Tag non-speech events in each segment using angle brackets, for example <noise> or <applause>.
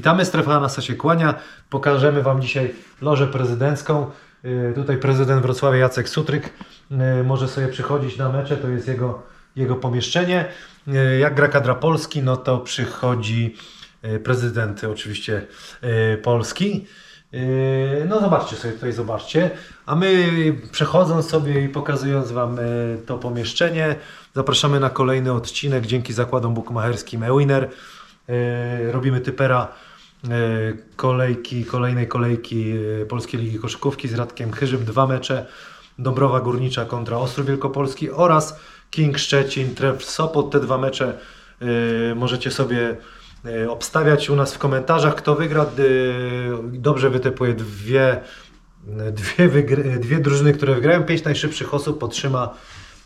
Witamy, strefa Hanasa się kłania. Pokażemy Wam dzisiaj lożę prezydencką. Y, Tutaj prezydent Wrocławia Jacek Sutryk y, może sobie przychodzić na mecze, to jest jego, jego pomieszczenie. Y, Jak gra kadra Polski, no to przychodzi prezydent oczywiście Polski. No zobaczcie sobie tutaj, zobaczcie. A my przechodząc sobie i pokazując Wam to pomieszczenie, zapraszamy na kolejny odcinek dzięki zakładom bukmacherskim eWinner. Y, Robimy typera kolejki, kolejnej kolejki y, Polskiej Ligi Koszykówki z Radkiem Chyżym. Dwa mecze. Dobrowa Górnicza kontra Ostrów Wielkopolski oraz King Szczecin, Tref Sopot. Te dwa mecze y, możecie sobie obstawiać u nas w komentarzach. Kto wygra, dobrze wytypuje dwie, dwie, dwie drużyny, które wygrają. Pięć najszybszych osób otrzyma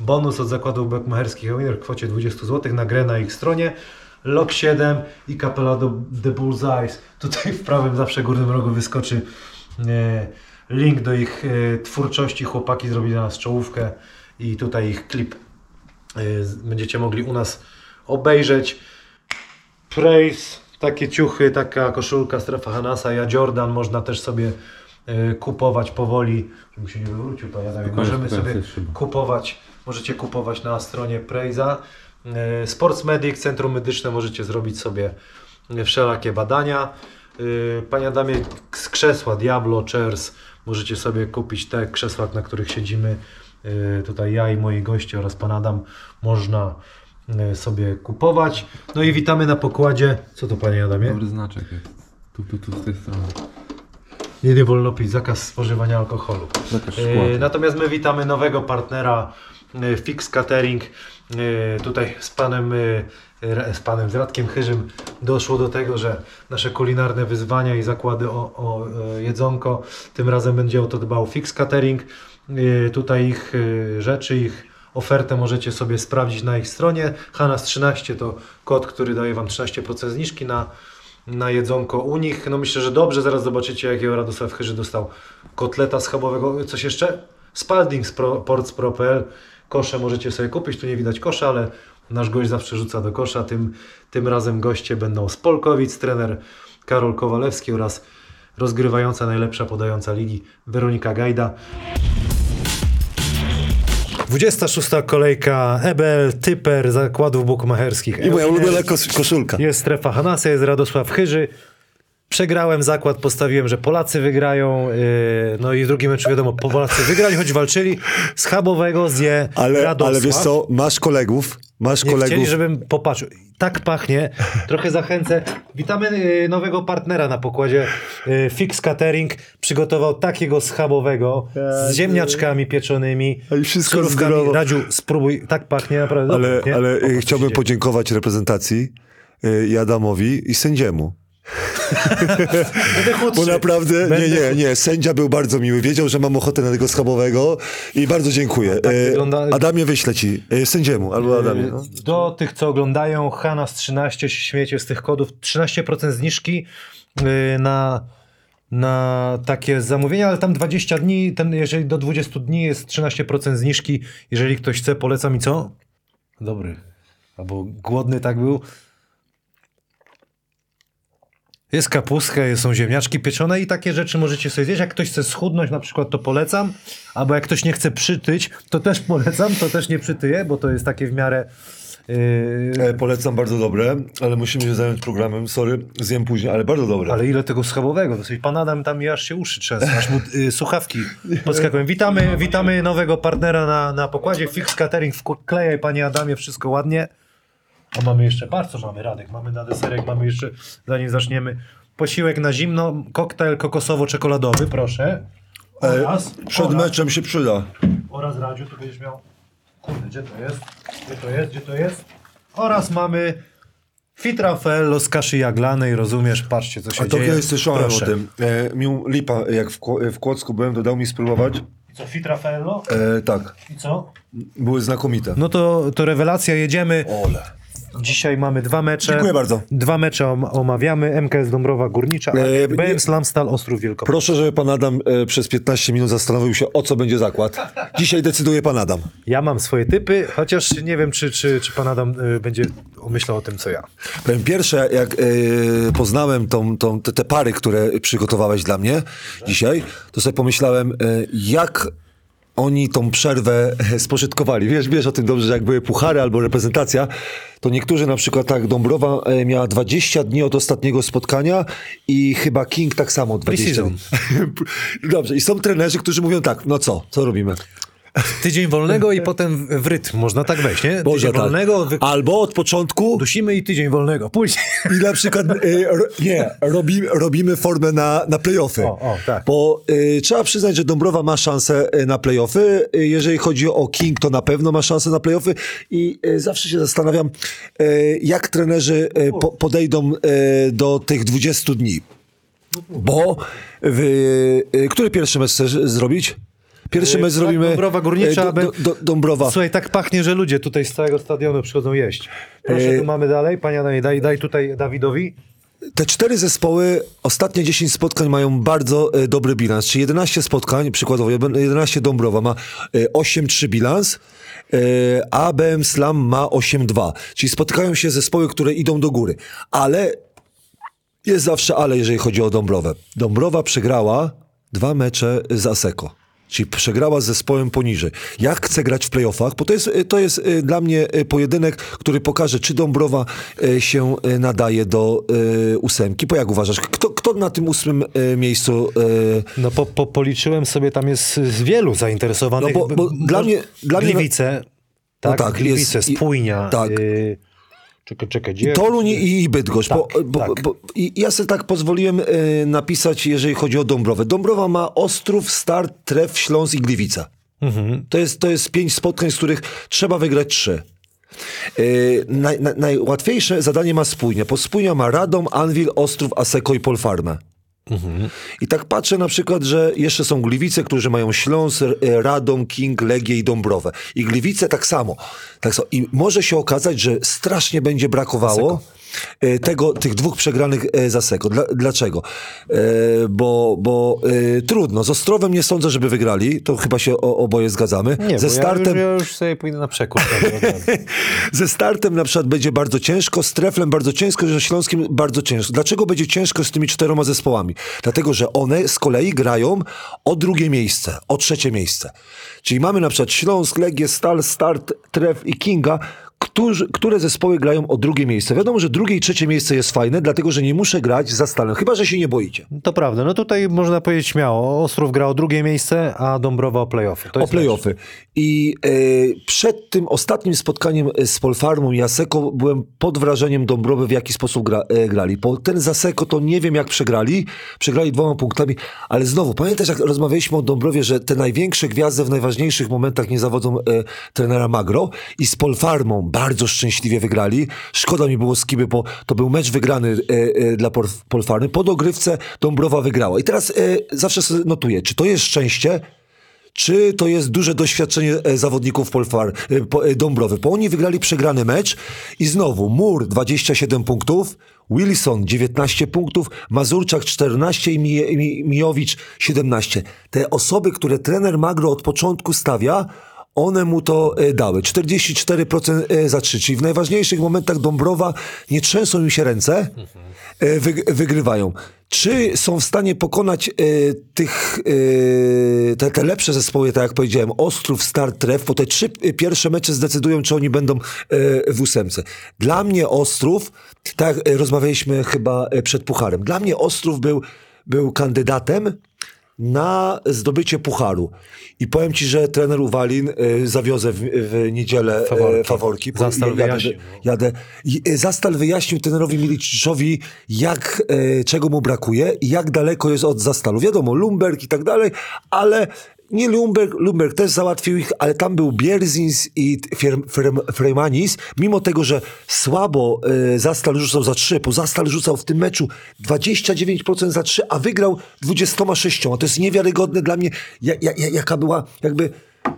bonus od zakładów bukmacherskich Winner w kwocie 20 zł na grę na ich stronie. Lok 7 i kapela do The Bullseyes. Tutaj w prawym zawsze górnym rogu wyskoczy e, link do ich e, twórczości. Chłopaki zrobili dla nas czołówkę i tutaj ich klip e, będziecie mogli u nas obejrzeć. Praise, takie ciuchy, taka koszulka strefa Hanasa, ja Jordan, można też sobie kupować powoli, żebym się nie wywrócił, tak, możemy sobie kupować, możecie kupować na stronie Praise'a. E, Sports Medic, Centrum Medyczne, możecie zrobić sobie wszelakie badania. E, Panie Adamie, z krzesła Diablo, Chairs, możecie sobie kupić te krzesła, na których siedzimy. E, Tutaj ja i moi goście oraz Pan Adam można sobie kupować. No i witamy na pokładzie. Co to Panie Adamie? Dobry znaczek jest. Tu, tu, tu, z tej strony. Nie, nie wolno pić, zakaz spożywania alkoholu. Zakaz szkła. Natomiast my witamy nowego partnera Fix Catering. E, Tutaj z panem, Re- z panem z Radkiem Chyżym doszło do tego, że nasze kulinarne wyzwania i zakłady o, o jedzonko tym razem będzie o to dbał Fix Catering. Tutaj ich rzeczy, ich ofertę możecie sobie sprawdzić na ich stronie. Hanas 13 to kod, który daje Wam 13% zniżki na, na jedzonko u nich. No myślę, że dobrze, zaraz zobaczycie jakiego Radosław Chyży dostał kotleta schabowego. Coś jeszcze? Spalding z Pro. Kosze możecie sobie kupić, tu nie widać kosza, ale nasz gość zawsze rzuca do kosza. Tym, tym razem goście będą z Polkowic, trener Karol Kowalewski oraz rozgrywająca najlepsza podająca ligi Weronika Gajda. 26. kolejka EBL, Typer, zakładów bukmacherskich. I moja ulubiona kos- koszulka. Jest strefa Hanasa, jest Radosław Chyży. Przegrałem zakład, postawiłem, że Polacy wygrają. Yy, no i w drugim meczu wiadomo, Polacy wygrali, choć walczyli. Z Chabowego zje Ale, Radosław. ale wiesz co, masz kolegów, masz Nie kolegów. chcieli, żebym popatrzył. Tak pachnie. Trochę zachęcę. Witamy yy, nowego partnera na pokładzie. Yy, Fix Catering przygotował takiego schabowego z ziemniaczkami pieczonymi. Ale wszystko surówkami. zdrowo. Radziu, spróbuj. Tak pachnie naprawdę. Ale, Dobrze, nie? ale Popatrz, y, chciałbym idzie. podziękować reprezentacji y, i Adamowi i sędziemu. Bo naprawdę, nie, Będę nie, nie, sędzia był bardzo miły. Wiedział, że mam ochotę na tego schabowego i bardzo dziękuję. tak Y, wygląda- Adamie wyślę ci, y, sędziemu albo Adamie. No. Do tych, co oglądają, Hanas 13, się śmiecie z tych kodów, 13% zniżki na, na takie zamówienia, ale tam 20 dni, ten, jeżeli do 20 dni jest 13% zniżki, jeżeli ktoś chce, polecam i co? Dobry. Albo głodny tak był. Jest kapustka, są ziemniaczki pieczone i takie rzeczy możecie sobie zjeść. Jak ktoś chce schudnąć na przykład, to polecam. Albo jak ktoś nie chce przytyć, to też polecam. To też nie przytyje, bo to jest takie w miarę... Yy, E, polecam, bardzo dobre, ale musimy się zająć programem, sorry, zjem później, ale bardzo dobre. ale ile tego schabowego? Dosyć pan Adam tam mi aż się uszy trzęsą, aż mu y, słuchawki podskakują. Witamy, witamy nowego partnera na, na pokładzie. Fix Catering wklejaj panie Adamie, wszystko ładnie. A mamy jeszcze, bardzo mamy Radek, mamy na deserek, mamy jeszcze, zanim zaczniemy, posiłek na zimno, koktajl kokosowo-czekoladowy, proszę. Oraz, Przed oraz, meczem się przyda. oraz Radziu, tu będziesz miał, kurde, gdzie to jest? Gdzie to jest? Gdzie to jest? Oraz mamy Fit Raffaello z kaszy jaglanej, rozumiesz, patrzcie co się A to dzieje. ja słyszałem o Proszę. tym. E, mi lipa, jak w, w Kłodzku byłem, to dał mi spróbować. I Co, Fit Raffaello? E, tak, I co? były znakomite. No to, to rewelacja, jedziemy. Ole. Dzisiaj mamy dwa mecze. Dziękuję bardzo. Dwa mecze om- omawiamy. MKS Dąbrowa Górnicza, E, BM Slamstal Ostrów Wielkopolski. Proszę, żeby pan Adam e, przez 15 minut zastanowił się, o co będzie zakład. Dzisiaj decyduje pan Adam. Ja mam swoje typy, chociaż nie wiem, czy, czy, czy pan Adam y, będzie myślał o tym, co ja. Powiem pierwsze, jak e, poznałem tą, tą, te, te pary, które przygotowałeś dla mnie dzisiaj, to sobie pomyślałem, e, jak oni tą przerwę e, spożytkowali. Wiesz, wiesz o tym dobrze, że jak były puchary albo reprezentacja, to niektórzy na przykład tak, Dąbrowa e, miała 20 dni od ostatniego spotkania i chyba King tak samo 20 dni. <laughs> Dobrze, i są trenerzy, którzy mówią tak, no co, co robimy? Tydzień wolnego i potem w rytm. Można tak wejść, nie? Boże, Tydzień tak. wolnego, wy... Albo od początku dusimy i tydzień wolnego. Później. I na przykład, y, ro, nie, robimy, robimy formę na, na playoffy. O, o, tak. Bo y, trzeba przyznać, że Dąbrowa ma szansę y, na playoffy. Y, jeżeli chodzi o King, to na pewno ma szansę na playoffy. I y, zawsze się zastanawiam, y, jak trenerzy po, podejdą do tych 20 dni. Bo który pierwszy mecz chcesz zrobić? Pierwszy Y, mecz tak, zrobimy. Dąbrowa Górnicza, y, do, do, do, Dąbrowa. Słuchaj, tak pachnie, że ludzie tutaj z całego stadionu przychodzą jeść. Proszę, E, tu mamy dalej. Panie Adamie, daj, daj tutaj Dawidowi. Te cztery zespoły, ostatnie 10 spotkań mają bardzo dobry bilans. Czyli 11 spotkań, przykładowo 11 Dąbrowa ma e, 8-3 bilans, a BM Slam ma 8-2. Czyli spotykają się zespoły, które idą do góry. Ale jest zawsze ale, jeżeli chodzi o Dąbrowę. Dąbrowa przegrała dwa mecze z Aseko. Czyli przegrała z zespołem poniżej. Jak chce grać w playoffach? Bo to jest, to jest y, dla mnie y, pojedynek, który pokaże, czy Dąbrowa y, się y, nadaje do y, ósemki. Bo jak uważasz, kto, kto na tym ósmym y, miejscu... y, No po, po, policzyłem sobie, tam jest z wielu zainteresowanych. No bo- bo dla mnie- dla mnie- Gliwice, tak, tak, Gliwice, jest- Spójnia. tak. Y, czekaj, czekaj, gdzie? Toruń i, Bydgoszcz. bo, Tak, bo, tak. Bo, I ja sobie tak pozwoliłem e, napisać, jeżeli chodzi o Dąbrowę. Dąbrowa ma Ostrów, Start, Tref, Śląsk i Gliwica. Mhm. To, jest, to jest pięć spotkań, z których trzeba wygrać trzy. E, naj, naj, najłatwiejsze zadanie ma Spójnia. Po Spójnia ma Radom, Anwil, Ostrów, Aseko i Polfarmę. I tak patrzę na przykład, że jeszcze są Gliwice, którzy mają Śląsk, e, Radom, King, Legię i Dąbrowę. I Gliwice tak samo. Tak samo. I może się okazać, że strasznie będzie brakowało tego, tych dwóch przegranych e, za Seko. Dla, dlaczego? E, bo bo e, trudno. Z Ostrowem nie sądzę, żeby wygrali. To chyba się o, oboje zgadzamy. Nie, Ze startem... Ja już, ja już sobie pójdę na przekór. razu. <laughs> Ze startem na przykład będzie bardzo ciężko, z Treflem bardzo ciężko, ze Śląskiem bardzo ciężko. Dlaczego będzie ciężko z tymi czteroma zespołami? Dlatego, że one z kolei grają o drugie miejsce, o trzecie miejsce. Czyli mamy na przykład Śląsk, Legię, Stal, Start, Tref i Kinga, które zespoły grają o drugie miejsce. Wiadomo, że drugie i trzecie miejsce jest fajne, dlatego, że nie muszę grać za Stalem, chyba, że się nie boicie. To prawda. No tutaj można powiedzieć śmiało. Ostrów gra o drugie miejsce, a Dąbrowa o playoffy. To o playoffy. I e, przed tym ostatnim spotkaniem z Polfarmą i Aseko byłem pod wrażeniem Dąbrowy, w jaki sposób gra, e, grali. Bo ten z Aseko to nie wiem jak przegrali. Przegrali dwoma punktami, ale znowu, pamiętasz jak rozmawialiśmy o Dąbrowie, że te największe gwiazdy w najważniejszych momentach nie zawodzą e, trenera Magro i z Polfarmą bardzo szczęśliwie wygrali. Szkoda mi było Skiby, bo to był mecz wygrany e, e, dla Pol- Polfarmy. Po dogrywce Dąbrowa wygrała. I teraz e, zawsze notuję, czy to jest szczęście, czy to jest duże doświadczenie e, zawodników Polfar, e, e, Dąbrowy? Bo oni wygrali przegrany mecz i znowu Mur 27 punktów, Wilson 19 punktów, Mazurczak 14 i Mi- Mi- Mijowicz 17. Te osoby, które trener Magro od początku stawia, one mu to e, dały. 44% e, za 3, czyli w najważniejszych momentach Dąbrowa nie trzęsą im się ręce, e, wyg- wygrywają. Czy są w stanie pokonać tych, te, te lepsze zespoły, tak jak powiedziałem, Ostrów, Start, Tref, bo te trzy pierwsze mecze zdecydują, czy oni będą w ósemce. Dla mnie Ostrów, tak rozmawialiśmy chyba przed Pucharem, dla mnie Ostrów był, był kandydatem na zdobycie pucharu. I powiem ci, że trener Uwalin y, zawiozę w, w niedzielę Faworki. faworki. faworki Zastal jadę, wyjaśnił. jadę. I, y, Zastal wyjaśnił trenerowi Miliciczowi, jak, y, czego mu brakuje i jak daleko jest od Zastalu. Wiadomo, Lumberg i tak dalej, ale nie Lumberg, Lumberg też załatwił ich, ale tam był Bierzins i Freymanis, mimo tego, że słabo y, Zastal rzucał za trzy, bo Zastal rzucał w tym meczu 29% za trzy, a wygrał 26. A to jest niewiarygodne dla mnie, ja, ja, ja- jaka była jakby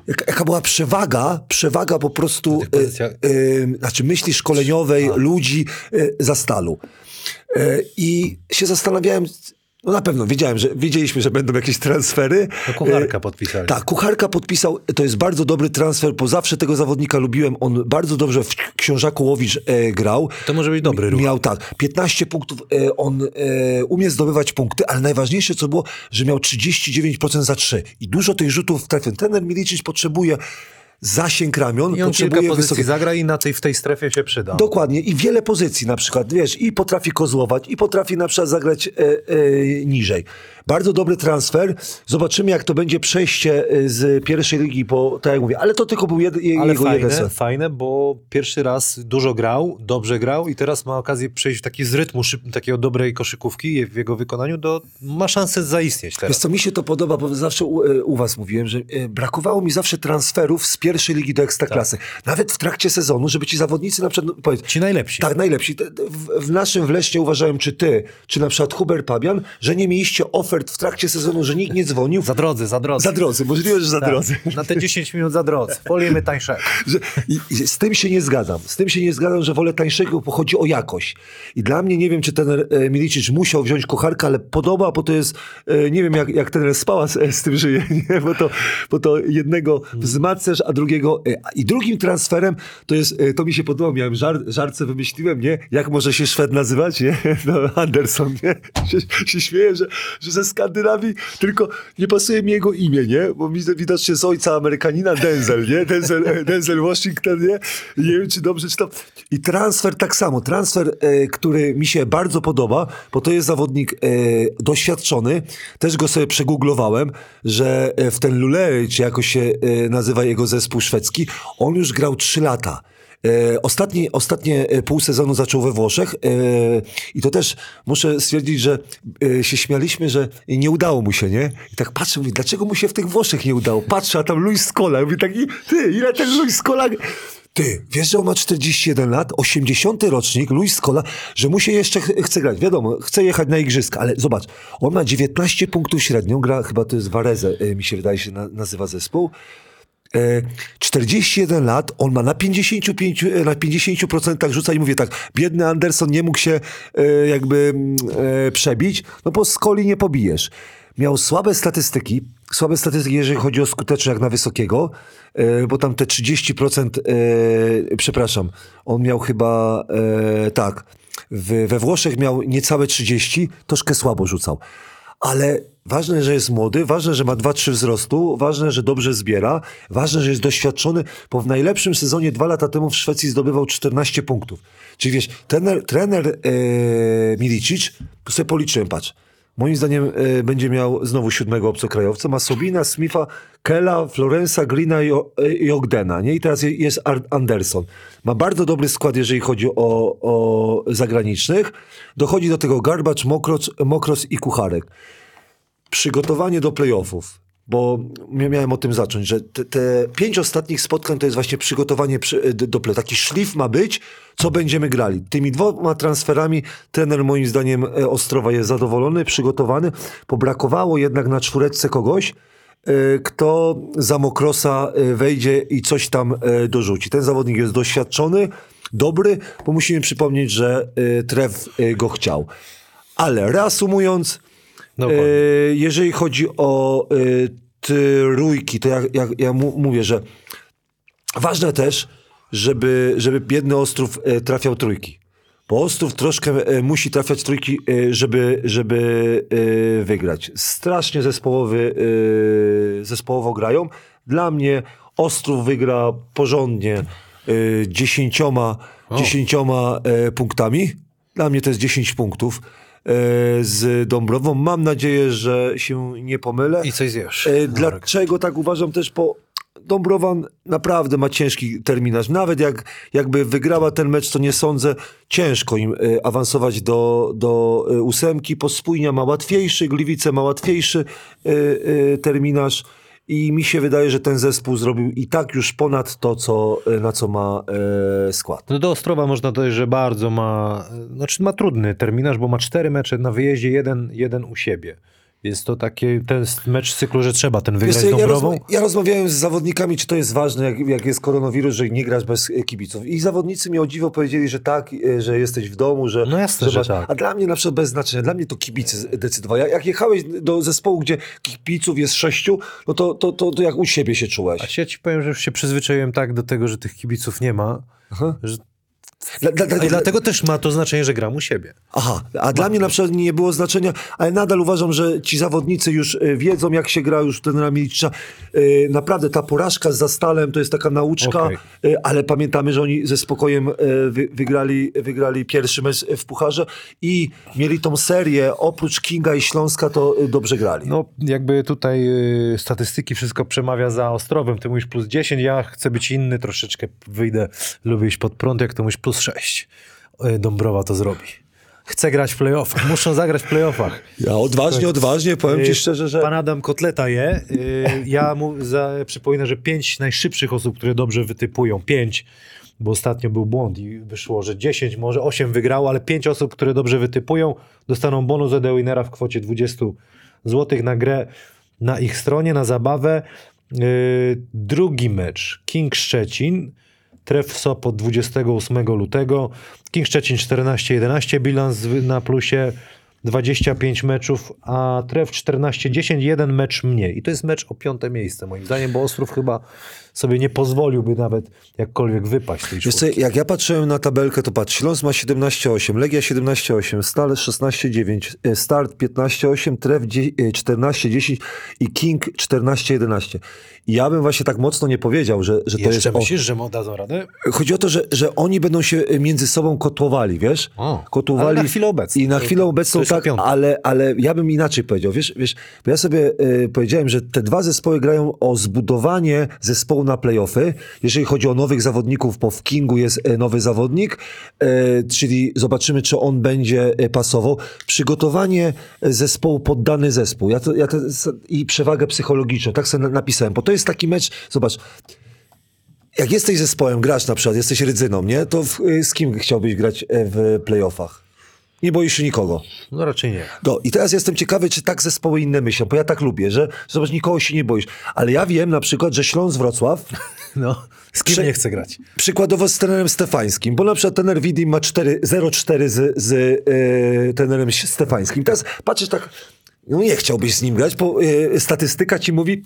jaka, była przewaga, przewaga po prostu, e, e, znaczy myśli szkoleniowej ludzi e, za stalu. E, I się zastanawiałem, no na pewno wiedziałem, że wiedzieliśmy, że będą jakieś transfery. No kucharka podpisali. Tak, Kucharka podpisał, to jest bardzo dobry transfer, bo zawsze tego zawodnika lubiłem. On bardzo dobrze w Książaku Łowicz e, grał. To może być dobry ruch. Miał tak, 15 punktów, e, on e, umie zdobywać punkty, ale najważniejsze co było, że miał 39% za 3 i dużo tych rzutów trafił. Trener Milicic potrzebuje zasięg ramion, I on kilka potrzebuje pozycji wysokie... zagra i na tej, w tej strefie się przyda. Dokładnie i wiele pozycji na przykład, wiesz, i potrafi kozłować, i potrafi na przykład zagrać e, e, niżej. Bardzo dobry transfer. Zobaczymy, jak to będzie przejście e, z pierwszej ligi, po, tak jak mówię, ale to tylko był jed, je- Ale jego jeden fajne, sen. fajne, bo pierwszy raz dużo grał, dobrze grał i teraz ma okazję przejść taki z rytmu szyb, takiego dobrej koszykówki w jego wykonaniu, do, ma szansę zaistnieć Wiesz teraz. co, mi się to podoba, bo zawsze u, e, u was mówiłem, że e, brakowało mi zawsze transferów z pierwszej ligi do ekstraklasy. Nawet w trakcie sezonu, żeby ci zawodnicy na przykład, no, powiedz, Ci najlepsi. Tak, najlepsi. W, w naszym wleście uważałem, czy ty, czy na przykład Hubert Pabian, że nie mieliście ofert w trakcie sezonu, że nikt nie dzwonił. Za drodzy, za drodzy. Za drodzy, możliwe, że za Tak. drodzy. Na te 10 minut za drodzy. Wolimy tańszego. Z tym się nie zgadzam. Z tym się nie zgadzam, że wolę tańszego, bo chodzi o jakość. I dla mnie, nie wiem, czy ten e, Milicic musiał wziąć kucharka, ale podoba, bo to jest, e, nie wiem, jak, jak ten spała z, z tym żyje, <laughs> nie? Bo, to, bo to jednego wzmacniasz, a drugiego... E, I drugim transferem, to jest, e, to mi się podoba, miałem żar, żarce wymyśliłem, nie? Jak może się Szwed nazywać, nie? <laughs> No, Anderson, nie? Się, się śmieję, że, że ze Skandynawii, tylko nie pasuje mi jego imię, nie? Bo widocznie z ojca Amerykanina Denzel, nie? Denzel, Denzel Washington, nie? Nie wiem, czy dobrze czytam. I transfer tak samo. Transfer, e, który mi się bardzo podoba, bo to jest zawodnik e, doświadczony. Też go sobie przegooglowałem, że e, w ten Lulej, czy jakoś się e, nazywa jego zespół szwedzki, on już grał 3 lata. E, Ostatnie, ostatnie e, pół sezonu zaczął we Włoszech e, i to też muszę stwierdzić, że się śmialiśmy, że nie udało mu się, nie? I tak patrzę, mówię, dlaczego mu się w tych Włoszech nie udało? Patrzę, a tam Luis Scola. Mówię taki, ty, ile ten Luis Scola... Ty, wiesz, że on ma 41 lat, 80 rocznik, Luis Scola, że mu się jeszcze ch- chce grać. Wiadomo, chce jechać na igrzyska, ale zobacz, on ma 19 punktów średnią, gra, chyba to jest Varese, e, mi się wydaje się na, nazywa zespół. E, 41 lat, on ma na 55, e, na 50% rzuca i mówię tak, biedny Anderson nie mógł się e, jakby mm, e, przebić, no bo z koli nie pobijesz. Miał słabe statystyki, słabe statystyki, jeżeli chodzi o skuteczność jak na wysokiego, e, bo tam te 30%, e, przepraszam, on miał chyba, e, tak, we Włoszech miał niecałe 30, troszkę słabo rzucał. Ale ważne, że jest młody, ważne, że ma 2-3 wzrostu, ważne, że dobrze zbiera, ważne, że jest doświadczony, bo w najlepszym sezonie dwa lata temu w Szwecji zdobywał 14 punktów. Czyli wiesz, trener, trener e, Milicic, sobie policzyłem, patrz, moim zdaniem e, będzie miał znowu siódmego obcokrajowca, ma Sobina, Smitha, Kela, Florensa, Greena i, i Ogdena, nie? I teraz je- jest Anderson. Ma bardzo dobry skład, jeżeli chodzi o, o zagranicznych. Dochodzi do tego Garbacz, Mokros, Mokros i Kucharek przygotowanie do playoffów, bo miałem o tym zacząć, że te, te pięć ostatnich spotkań to jest właśnie przygotowanie przy, do, do playoffów. Taki szlif ma być, co będziemy grali. Tymi dwoma transferami trener moim zdaniem e, Ostrowa jest zadowolony, przygotowany. Pobrakowało jednak na czwóreczce kogoś, e, kto za Mokrosa e, wejdzie i coś tam e, dorzuci. Ten zawodnik jest doświadczony, dobry, bo musimy przypomnieć, że e, Trev e, go chciał. Ale reasumując, Dokładnie. E, jeżeli chodzi o e, trójki, to ja, ja, ja mówię, że ważne też, żeby, żeby biedny Ostrów e, trafiał trójki. Bo Ostrów troszkę musi trafiać trójki, żeby, żeby wygrać. Strasznie zespołowy, zespołowo grają. Dla mnie Ostrów wygra porządnie dziesięcioma, dziesięcioma punktami. Dla mnie to jest 10 punktów z Dąbrową. Mam nadzieję, że się nie pomylę. I coś zjesz. E. Dlaczego tak uważam też, bo Dąbrowan naprawdę ma ciężki terminarz. Nawet jak, jakby wygrała ten mecz, to nie sądzę, ciężko im e, awansować do, do e, ósemki. Pospójnia ma łatwiejszy, Gliwice ma łatwiejszy e, e, terminarz. I mi się wydaje, że ten zespół zrobił i tak już ponad to, co, e, na co ma e, skład. No do Ostrowa można dodać, że bardzo ma, znaczy ma trudny terminarz, bo ma cztery mecze na wyjeździe, jeden, jeden u siebie. Jest to taki ten mecz z cyklu, że trzeba ten wygrać Wiesz, ja, rozma- ja rozmawiałem z zawodnikami, czy to jest ważne, jak, jak jest koronawirus, że nie grasz bez kibiców. I zawodnicy mi o dziwo powiedzieli, że tak, e, że jesteś w domu, że... No jasne, że masz- tak. A dla mnie na przykład bez znaczenia, dla mnie to kibice decydowali. Jak- Jak jechałeś do zespołu, gdzie kibiców jest sześciu, no to, to, to, to jak u siebie się czułeś. A ja ci powiem, że już się przyzwyczaiłem tak do tego, że tych kibiców nie ma. Że... Dla, dla, dla, dlatego też ma to znaczenie, że gram u siebie. Aha, a dla mnie na przykład nie było znaczenia, ale nadal uważam, że ci zawodnicy już e, wiedzą, jak się gra już ten Milicza. E, Naprawdę ta porażka z Zastalem to jest taka nauczka, e, ale pamiętamy, że oni ze spokojem wy, wygrali, wygrali pierwszy mecz w Pucharze i mieli tą serię, oprócz Kinga i Śląska, to dobrze grali. No, jakby tutaj y, statystyki wszystko przemawia za Ostrowem. Ty mówisz plus 10, ja chcę być inny, troszeczkę wyjdę, lubię iść pod prąd, jak to mówisz plus 6. Y, Dąbrowa to zrobi. Chcę grać w playoffach, muszą zagrać w playoffach. Ja odważnie, odważnie, powiem ci Y, szczerze, że... Pan Adam Kotleta je. Y, Ja mu za, przypominam, że pięć najszybszych osób, które dobrze wytypują, pięć, bo ostatnio był błąd i wyszło, że 10, może 8 wygrało, ale pięć osób, które dobrze wytypują, dostaną bonus od Winera w kwocie 20 zł na grę na ich stronie, na zabawę. Drugi mecz, King Szczecin, Tref Sopot 28 lutego, King Szczecin 14-11, bilans na plusie 25 meczów, a Tref 14-10, jeden mecz mniej. I to jest mecz o piąte miejsce moim zdaniem, bo Ostrów chyba sobie nie pozwoliłby nawet jakkolwiek wypaść tej Wiesz co, jak ja patrzyłem na tabelkę, to patrz, Śląsk ma 17,8, Legia 17,8, Stal 16,9, e, Start 15,8, Tref dzie- e, 14,10 i King 14,11. I ja bym właśnie tak mocno nie powiedział, że, że to Jeszcze jest... O, myślisz, że mu dadzą radę? chodzi o to, że, że oni będą się między sobą kotłowali, wiesz? O, kotłowali. na chwilę obecną. I na chwilę obecną o tak, ale, ale ja bym inaczej powiedział, wiesz, wiesz bo ja sobie e, powiedziałem, że te dwa zespoły grają o zbudowanie zespołu na playoffy. Jeżeli chodzi o nowych zawodników, bo w Kingu jest e, nowy zawodnik, e, czyli zobaczymy, czy on będzie e, pasował. Przygotowanie e, zespołu pod dany zespół. Ja to, ja to, I przewagę psychologiczną, tak sobie na- napisałem, bo to jest taki mecz, zobacz, jak jesteś zespołem, grasz na przykład, jesteś rydzyną, nie? To w, y, z kim chciałbyś grać w playoffach? Nie boisz się nikogo. No raczej nie. No i teraz jestem ciekawy, czy tak zespoły inne myślą, bo ja tak lubię, że zobacz, nikogo się nie boisz. Ale ja wiem na przykład, że Śląsk Wrocław <laughs> No, z kim Prze- nie chce grać? przykładowo z trenerem Stefańskim, bo na przykład trener Widim ma 4 0-4 z, z y, trenerem Stefańskim. Teraz patrzysz tak, no nie chciałbyś z nim grać, bo y, statystyka ci mówi,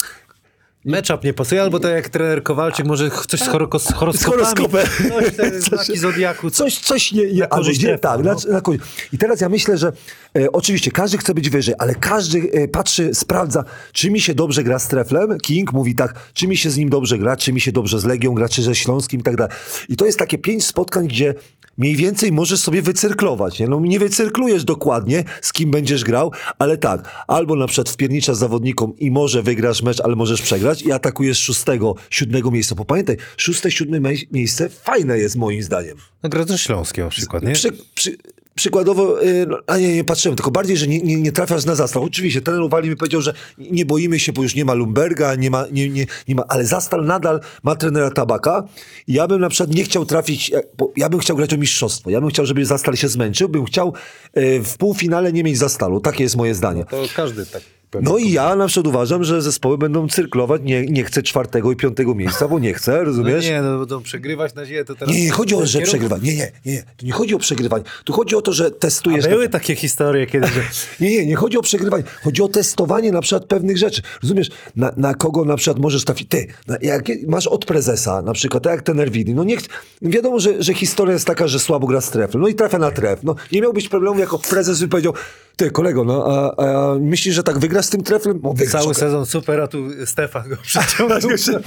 Matchup nie pasuje, albo tak jak trener Kowalczyk, może coś z, horoko- z horoskopami. horoskopem. Coś, te <laughs> znaki zodiaku. Coś, coś nie... nie Na albo trefa, tak, no. na, na korzyść. I teraz ja myślę, że e, oczywiście każdy chce być wyżej, ale każdy e, patrzy, sprawdza, czy mi się dobrze gra z Treflem. King mówi tak, czy mi się z nim dobrze gra, czy mi się dobrze z Legią gra, czy ze Śląskim i tak dalej. I to jest takie pięć spotkań, gdzie mniej więcej możesz sobie wycyrklować. Nie? No nie wycyrklujesz dokładnie, z kim będziesz grał, ale tak, albo na przykład wpierniczasz zawodnikom i może wygrasz mecz, ale możesz przegrać i atakujesz szóstego, siódmego miejsca. Bo pamiętaj, szóste, siódme mie- miejsce fajne jest moim zdaniem. No gra ze Śląskiem na przykład, nie? Przy, przy, przykładowo, y, no, a nie, nie patrzyłem, tylko bardziej, że nie, nie, nie trafiasz na zastaw. Oczywiście, ten Uwali mi powiedział, że nie boimy się, bo już nie ma Lumberga, nie ma, nie, nie, nie ma, ale Zastal nadal ma trenera Tabaka i ja bym na przykład nie chciał trafić, bo ja bym chciał grać o mistrzostwo. Ja bym chciał, żeby Zastal się zmęczył, bym chciał y, w półfinale nie mieć Zastalu. Takie jest moje zdanie. To każdy tak. No i ja na przykład uważam, że zespoły będą cyrklować, nie, nie chcę czwartego i piątego miejsca, bo nie chcę, No rozumiesz? nie, no będą przegrywać na ziemię, to teraz... Nie, nie chodzi o, że przegrywać. Nie, nie, nie, nie. Tu nie chodzi o przegrywanie. Tu chodzi o to, że testujesz. Były takie historie kiedy, że <laughs> Nie, nie, nie chodzi o przegrywanie. Chodzi o testowanie na przykład pewnych rzeczy. Rozumiesz, na, na kogo na przykład możesz trafić. Ty, na, jak masz od prezesa, na przykład, tak jak ten Erwidi, no nie ch- wiadomo, że, że historia jest taka, że słabo gra z trefem. No i trafia na tref. No nie miałbyś problemu, jako prezes by powiedział, ty kolego, no a, a myślisz, że tak wygrasz z tym trefem? No, wygrasz, cały sezon super, a tu Stefan go <laughs> przyciągnął.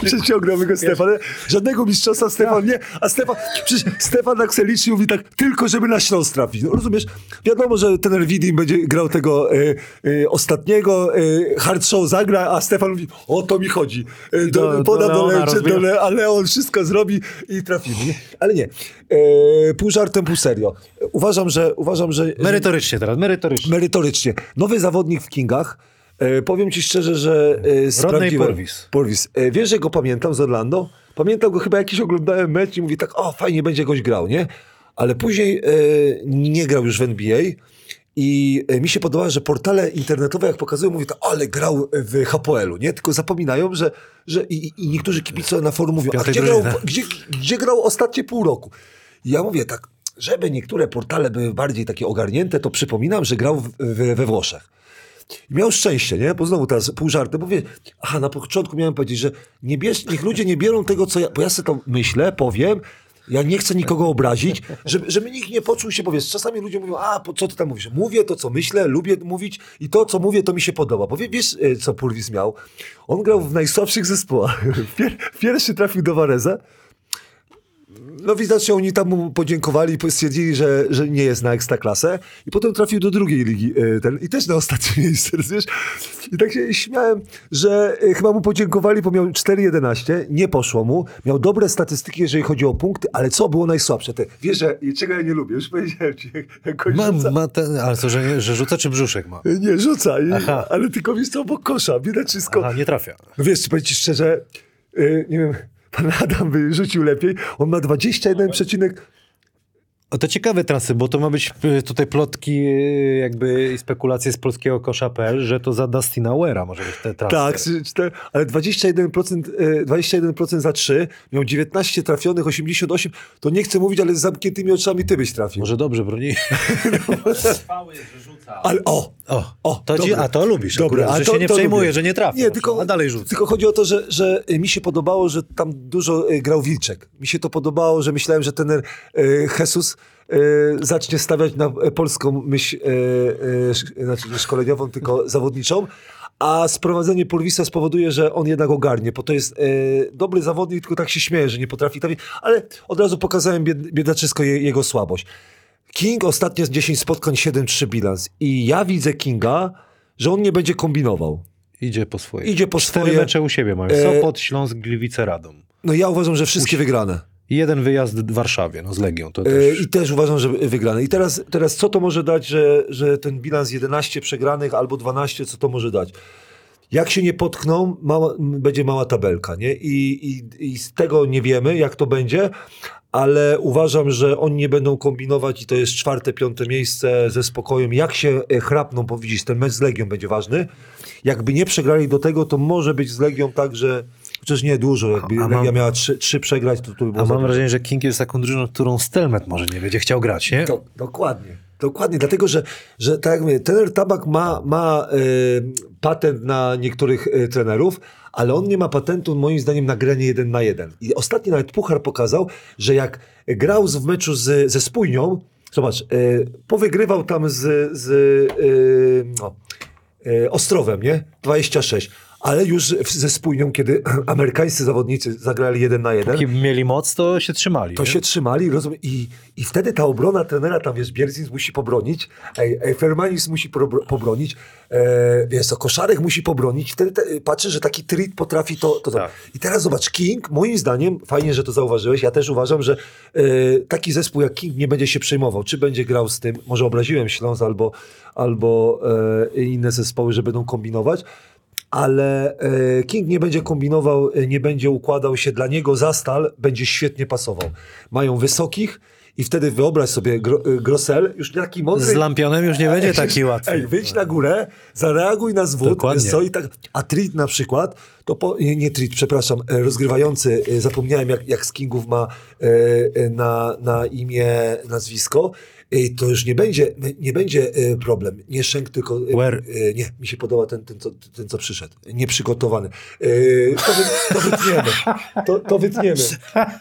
Przeciągnął go Stefan. Żadnego mistrzostwa Stefan nie. A Stefan, przecież Stefan tak se liczy mówi tak, tylko żeby na Śląsk trafić. No, rozumiesz? Wiadomo, że ten Widim będzie grał tego e, e, ostatniego, e, hard show zagra, a Stefan mówi, o to mi chodzi. E, do, do- do poda do, Leona Leon, rozbija. do Le, a Leon wszystko zrobi i trafimy. Ale nie. E, pół żartem, pół serio. Uważam, że... Uważam, że, że Merytorycznie teraz, merytorycznie. merytorycznie. Nowy zawodnik w Kingach. E, powiem ci szczerze, że e, sprawdziłem. Purvis. Purvis. E, wiesz, że go pamiętam z Orlando? Pamiętam go chyba jakiś oglądałem mecz i mówi tak, o fajnie będzie goś grał, nie? Ale później e, nie grał już w NBA I e, mi się podoba, że portale internetowe, jak pokazują, mówią, to, ale grał w HPL-u, nie? Tylko zapominają, że, że i, i niektórzy kibice na forum mówią, a gdzie grał, drużynie. gdzie, gdzie grał ostatnie pół roku? I ja mówię tak, żeby niektóre portale były bardziej takie ogarnięte, to przypominam, że grał w, w, we Włoszech. I miał szczęście, nie? Bo znowu teraz pół żarty, bo wie, aha, na początku miałem powiedzieć, że nie bierz, niech ludzie nie biorą tego, co ja, bo ja sobie to myślę, powiem, ja nie chcę nikogo obrazić, żeby, żeby nikt nie poczuł się, powiedz, czasami ludzie mówią, a po co ty tam mówisz? Mówię to, co myślę, lubię mówić i to, co mówię, to mi się podoba. Bo wie, wiesz, e, co Purwis miał? On grał w najsłabszych zespołach. <laughs> Pier, pierwszy trafił do Vareza, no widocznie oni tam mu podziękowali, stwierdzili, że, że nie jest na ekstraklasę i potem trafił do drugiej ligi e, ten, i też na ostatnie <laughs> miejsce, rozumiesz? I tak się śmiałem, że e, chyba mu podziękowali, bo miał 4,11, nie poszło mu, miał dobre statystyki, jeżeli chodzi o punkty, ale co było najsłabsze? Te, wiesz, że, czego ja nie lubię, już powiedziałem ci, jak, jak on Ma, rzuca- ma ten, ale co, że, że rzuca czy brzuszek ma? nie, rzuca, Aha. ale tylko wiesz co, obok kosza, widać wszystko. Aha, nie trafia. No wiesz, powiem ci szczerze, y, nie wiem, pan Adam by rzucił lepiej, on ma 21 przecinek... O, to ciekawe transy, bo to ma być y, tutaj plotki y, jakby i spekulacje z polskiego kosza.pl, że to za Dustina Wera może być te transfer. Tak, ale 21%, e, 21% za 3, miał 19 trafionych, 88, to nie chcę mówić, ale z zamkniętymi oczami ty byś trafił. Może dobrze broni. Rzuca. Ale o! O, O, to, ci, a to lubisz Dobre, akurat, że to- się nie przejmuje, że nie trafi. Nie, tylko, a dalej rzuca. tylko chodzi o to, że, że mi się podobało, że tam dużo e, grał Wilczek. Mi się to podobało, że myślałem, że ten e, Jesus e, zacznie stawiać na e, polską myśl, sz- znaczy nie szkoleniową, tylko <laughs> zawodniczą. A sprowadzenie Purwisa spowoduje, że on jednak ogarnie, bo to jest dobry zawodnik, tylko tak się śmieje, że nie potrafi trafić, ale od razu pokazałem bied, biedaczysko je, jego słabość. King ostatnio z 10 spotkań 7-3 bilans i ja widzę Kinga, że on nie będzie kombinował. Idzie po swoje. Idzie po Cztery swoje. mecze u siebie mają. E, Sopot, Śląsk, Gliwice, Radom. No ja uważam, że wszystkie wygrane. Jeden wyjazd w Warszawie, no z Legią. To E, też... I też uważam, że wygrane. I teraz, teraz co to może dać, że, że ten bilans 11 przegranych albo 12, co to może dać? Jak się nie potkną, mała, będzie mała tabelka, nie? I, i, I z tego nie wiemy, jak to będzie, ale uważam, że oni nie będą kombinować i to jest czwarte, piąte miejsce ze spokojem. Jak się e, chrapną, bo widzisz, ten mecz z Legią będzie ważny. Jakby nie przegrali do tego, to może być z Legią tak, że chociaż nie dużo, jakby A- Legia mam- miała trzy, trzy przegrać, to, to by było A mam dużo. wrażenie, że King jest taką drużyną, którą Stelmet może nie będzie chciał grać, nie? Do, dokładnie. Dokładnie, dlatego że, że tak jak mówię, trener Tabak ma, ma e, patent na niektórych e, trenerów, ale on nie ma patentu moim zdaniem na granie jeden na jeden. I ostatni nawet Puchar pokazał, że jak grał w meczu z, ze Spójnią, zobacz, e, powygrywał tam z, z no, Ostrowem, nie? 26. Ale już w- ze Spójnią, kiedy <clears throat> amerykańscy zawodnicy zagrali jeden na jeden, Póki mieli moc, to się trzymali. to nie? się trzymali, rozumiem, i, i wtedy ta obrona trenera, tam wiesz, Bierzyn musi pobronić, ej, ej, Fermanis musi probro- pobronić, e, wiesz co, Koszarek musi pobronić, wtedy te, patrzę, że taki trit potrafi to, to, to. Tak. I teraz zobacz, King, moim zdaniem, fajnie, że to zauważyłeś, ja też uważam, że e, taki zespół jak King nie będzie się przejmował, czy będzie grał z tym, może obraziłem Śląsk albo, albo e, inne zespoły, że będą kombinować, ale e, King nie będzie kombinował, e, nie będzie układał się dla niego za stal, będzie świetnie pasował. Mają wysokich i wtedy wyobraź sobie Gro, e, Grosel, już taki mądry. Z Lampionem już nie <laughs> będzie taki łatwy. Ej, wyjdź na górę, zareaguj na zwód, Dokładnie. co, i tak, a Trit na przykład, to po, nie, nie Trit, przepraszam, rozgrywający, zapomniałem jak, jak z Kingów ma na, na imię, nazwisko, to już nie będzie, nie będzie e, problem. Nie Szenk, tylko... Where? Nie, mi się podoba ten, ten, co, ten co przyszedł. Nieprzygotowany. To, wy, to wytniemy. To, to wytniemy.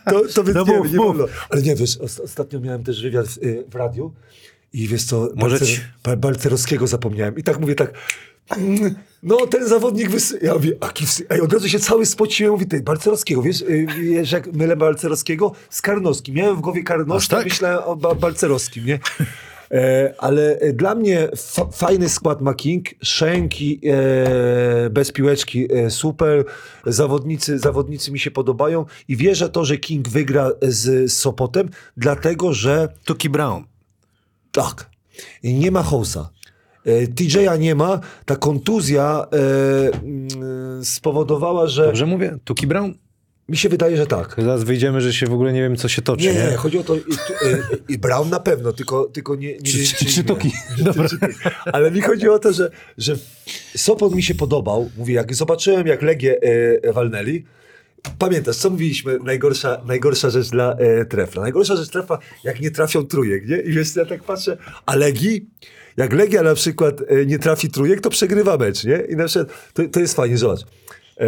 To, to wytniemy, No mów, nie mów. wolno. Ale nie, wiesz, os- ostatnio miałem też wywiad w, w radiu i wiesz co, Może Balcer, ci- Balcerowskiego zapomniałem. I tak mówię tak, mm, no ten zawodnik wysy... Ja mówię, aki wsy... Ej, od razu się cały spociłem, mówię, ty, Balcerowskiego, wiesz, y, wiesz jak mylę Balcerowskiego z Karnowskim. Miałem w głowie Karnowska, tak? myślałem o ba Balcerowskim, nie? E, ale e, dla mnie fa fajny skład ma King, Szenki e, bez piłeczki e, super, zawodnicy, zawodnicy mi się podobają i wierzę to, że King wygra z Sopotem, dlatego, że Tuki Brown. tak. Nie ma House'a. E, TJ'a nie ma. Ta kontuzja e, mm, spowodowała, że Dobrze mówię? Tuki Brown? Mi się wydaje, że tak. Zaraz wyjdziemy, że się w ogóle nie wiem, co się toczy, Nie, nie? nie, chodzi o to, i, i, i Brown na pewno, tylko, tylko nie, nie Czy- wiem, czy- czy. Tuki? <laughs> Dobra. Czy- Ale mi chodzi o to, że, że Sopot mi się podobał. Mówię, jak zobaczyłem, jak Legię e, walnęli, Pamiętasz, co mówiliśmy? Najgorsza, najgorsza rzecz dla e, trefla. Najgorsza rzecz trefla, jak nie trafią trójek, nie? I wiesz, ja tak patrzę, a Legii, jak Legia na przykład e, nie trafi trójek, to przegrywa mecz, nie? I na przykład, to, to jest fajnie, zobacz. E,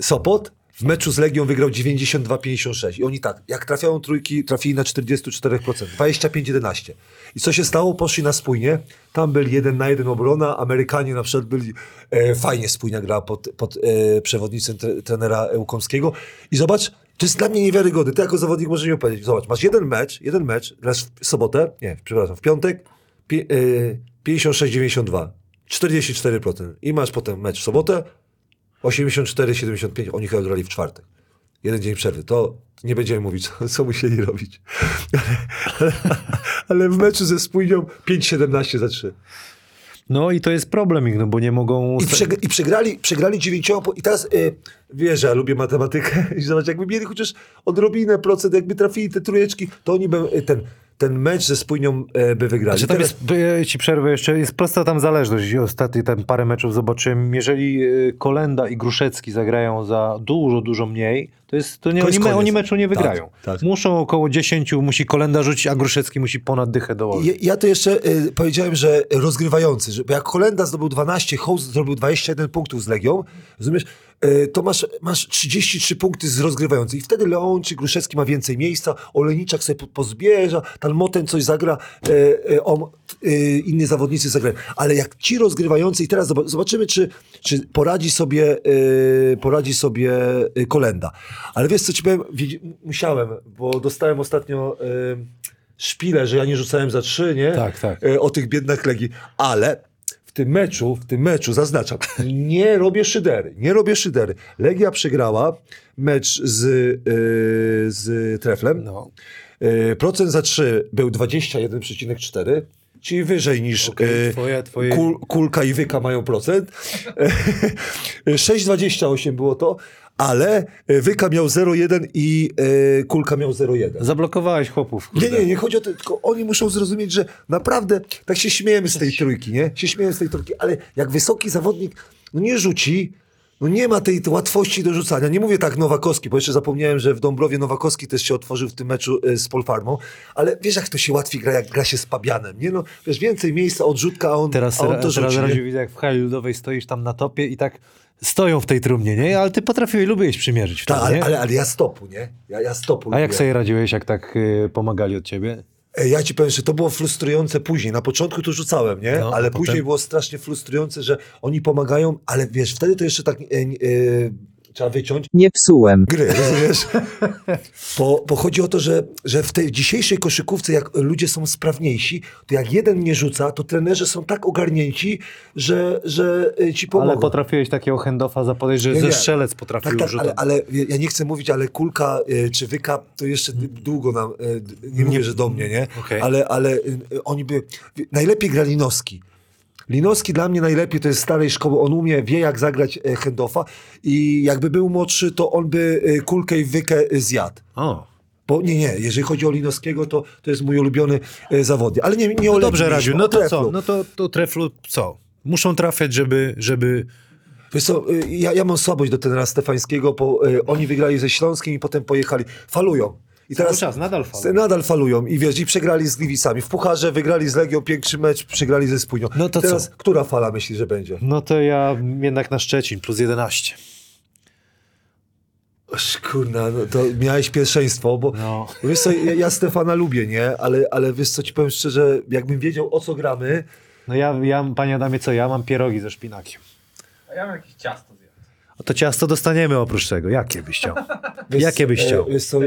Sopot w meczu z Legią wygrał 92-56 i oni tak, jak trafiają trójki, trafili na 44%, 25-11. I co się stało? Poszli na spójnie, tam byli jeden na jeden obrona, Amerykanie na przykład byli, e, fajnie spójnia gra pod, pod e, przewodnictwem tre, trenera Łukomskiego i zobacz, to jest dla mnie niewiarygodne, ty jako zawodnik możesz mi opowiedzieć, zobacz, masz jeden mecz, jeden mecz, grasz w sobotę, nie, przepraszam, w piątek, pi, 56-92, 44% i masz potem mecz w sobotę, 84-75, oni chyba grali w czwartek. Jeden dzień przerwy. To nie będziemy mówić, <laughs> co, co musieli robić. <laughs> Ale, ale w meczu ze Spójnią 5-17 za 3. No i to jest problem ich, no bo nie mogą... I, przeg- i przegrali, przegrali dziewięcioma. I teraz y, wiesz, że ja lubię matematykę. <laughs> I zobacz, jakby mieli chociaż odrobinę procent, jakby trafili te trójeczki, to oni by y, ten, ten mecz ze Spójnią y, by wygrali. Znaczy, tam Teraz- jest, ja ci przerwę jeszcze, jest prosta tam zależność. Ostatni tam parę meczów zobaczyłem. Jeżeli y, Kolenda i Gruszecki zagrają za dużo, dużo mniej, to jest, to nie, To oni, koniec. oni meczu nie Tak, wygrają. tak. Muszą około 10, musi Kolenda rzucić, a Gruszecki musi ponad dychę dołożyć. Ja, ja to jeszcze y, powiedziałem, że rozgrywający, że bo jak Kolenda zdobył 12, Host zdobył 21 punktów z Legią, rozumiesz, to masz, masz 33 punkty z rozgrywających. I wtedy Leon czy Gruszewski ma więcej miejsca, Olejniczak sobie po- pozbierza, tam Moten coś zagra, y, y, on, inni zawodnicy zagrają. Ale jak ci rozgrywający, i teraz zob- zobaczymy, czy, czy poradzi sobie, poradzi sobie Kolenda. Ale wiesz, co ci powiem, musiałem, bo dostałem ostatnio... Szpilę, że ja nie rzucałem za trzy, nie? Tak, tak. E, O tych biednych Legii. Ale w tym meczu, w tym meczu, zaznaczam, nie robię szydery, nie robię szydery. Legia przegrała mecz z, e, z Treflem. No. E, Procent za trzy był 21,4, czyli wyżej niż Okej, e, twoje- twoje- Kul, Kulka i Wyka mają procent. E, <laughs> 6,28 było to, ale e, Wyka miał 0,1 i e, Kulka miał 0,1. Zablokowałeś chłopów. Nie, kurde. nie, nie chodzi o to, tylko oni muszą zrozumieć, że naprawdę tak się śmiejemy z tej trójki, nie? Się śmiejemy z tej trójki, ale jak wysoki zawodnik no nie rzuci, no nie ma tej łatwości do rzucania. Nie mówię tak Nowakowski, bo jeszcze zapomniałem, że w Dąbrowie Nowakowski też się otworzył w tym meczu e, z Polfarmą, ale wiesz jak to się łatwiej gra, jak gra się z Pabianem, nie? No, wiesz, więcej miejsca, odrzutka, a on, Teraz, a on to teraz rzuci. nie? widzę, jak w hali ludowej stoisz tam na topie i tak stoją w tej trumnie, nie? Ale ty potrafiłeś, lubiłeś przymierzyć wtedy, Tak, ale, ale, ale ja stopu, nie? Ja, ja stopu A jak lubię. sobie radziłeś, jak tak y, pomagali od ciebie? E, Ja ci powiem, że to było frustrujące później. Na początku to rzucałem, nie? No, ale potem? później było strasznie frustrujące, że oni pomagają, ale wiesz, wtedy to jeszcze tak e, e, trzeba wyciąć Nie psułem. gry, rozumiesz? <laughs> Bo, bo chodzi o to, że, że w tej dzisiejszej koszykówce, jak ludzie są sprawniejsi, to jak jeden nie rzuca, to trenerzy są tak ogarnięci, że, że e, ci pomogą. Ale potrafiłeś takiego handofa zapodejść, że Nie, ze strzelec potrafił Tak, tak, rzutem. ale, ale ja nie chcę mówić, ale kulka y, czy wyka to jeszcze długo nam, d- nie mówię, że do mnie, nie? Okej. Ale, ale oni by, najlepiej gra Linowski. Dla mnie najlepiej to jest starej szkoły, on umie, wie jak zagrać e, handofa i jakby był młodszy, to on by y, kulkę i wykę y, zjadł. O. Bo nie, nie, jeżeli chodzi o Linowskiego, to, to jest mój ulubiony e, zawodnik. Ale nie, nie No dobrze, Radziu, no to Treflu. co? No to, to treflu co? Muszą trafiać, żeby, żeby... Wiesz co, ja, ja mam słabość do trenera Stefańskiego, bo y, oni wygrali ze Śląskiem i potem pojechali. Falują. I Cały czas, nadal falują. Nadal falują i wiesz, i przegrali z Gliwicami. W Pucharze wygrali z Legią, piększy mecz, przegrali ze Spójnią. No to I teraz, co? która fala myślisz, że będzie? No to ja jednak na Szczecin, plus 11. Oż, Kurna, no to miałeś pierwszeństwo, bo No. wiesz co, ja, ja Stefana lubię, nie? Ale, ale wiesz co, ci powiem szczerze, jakbym wiedział o co gramy, No ja, ja, panie Adamie, co? Ja mam pierogi ze szpinakiem. A ja mam jakieś ciasto to ciasto dostaniemy oprócz tego. Jakie byś chciał? Jakie byś e, chciał? Wiesz co,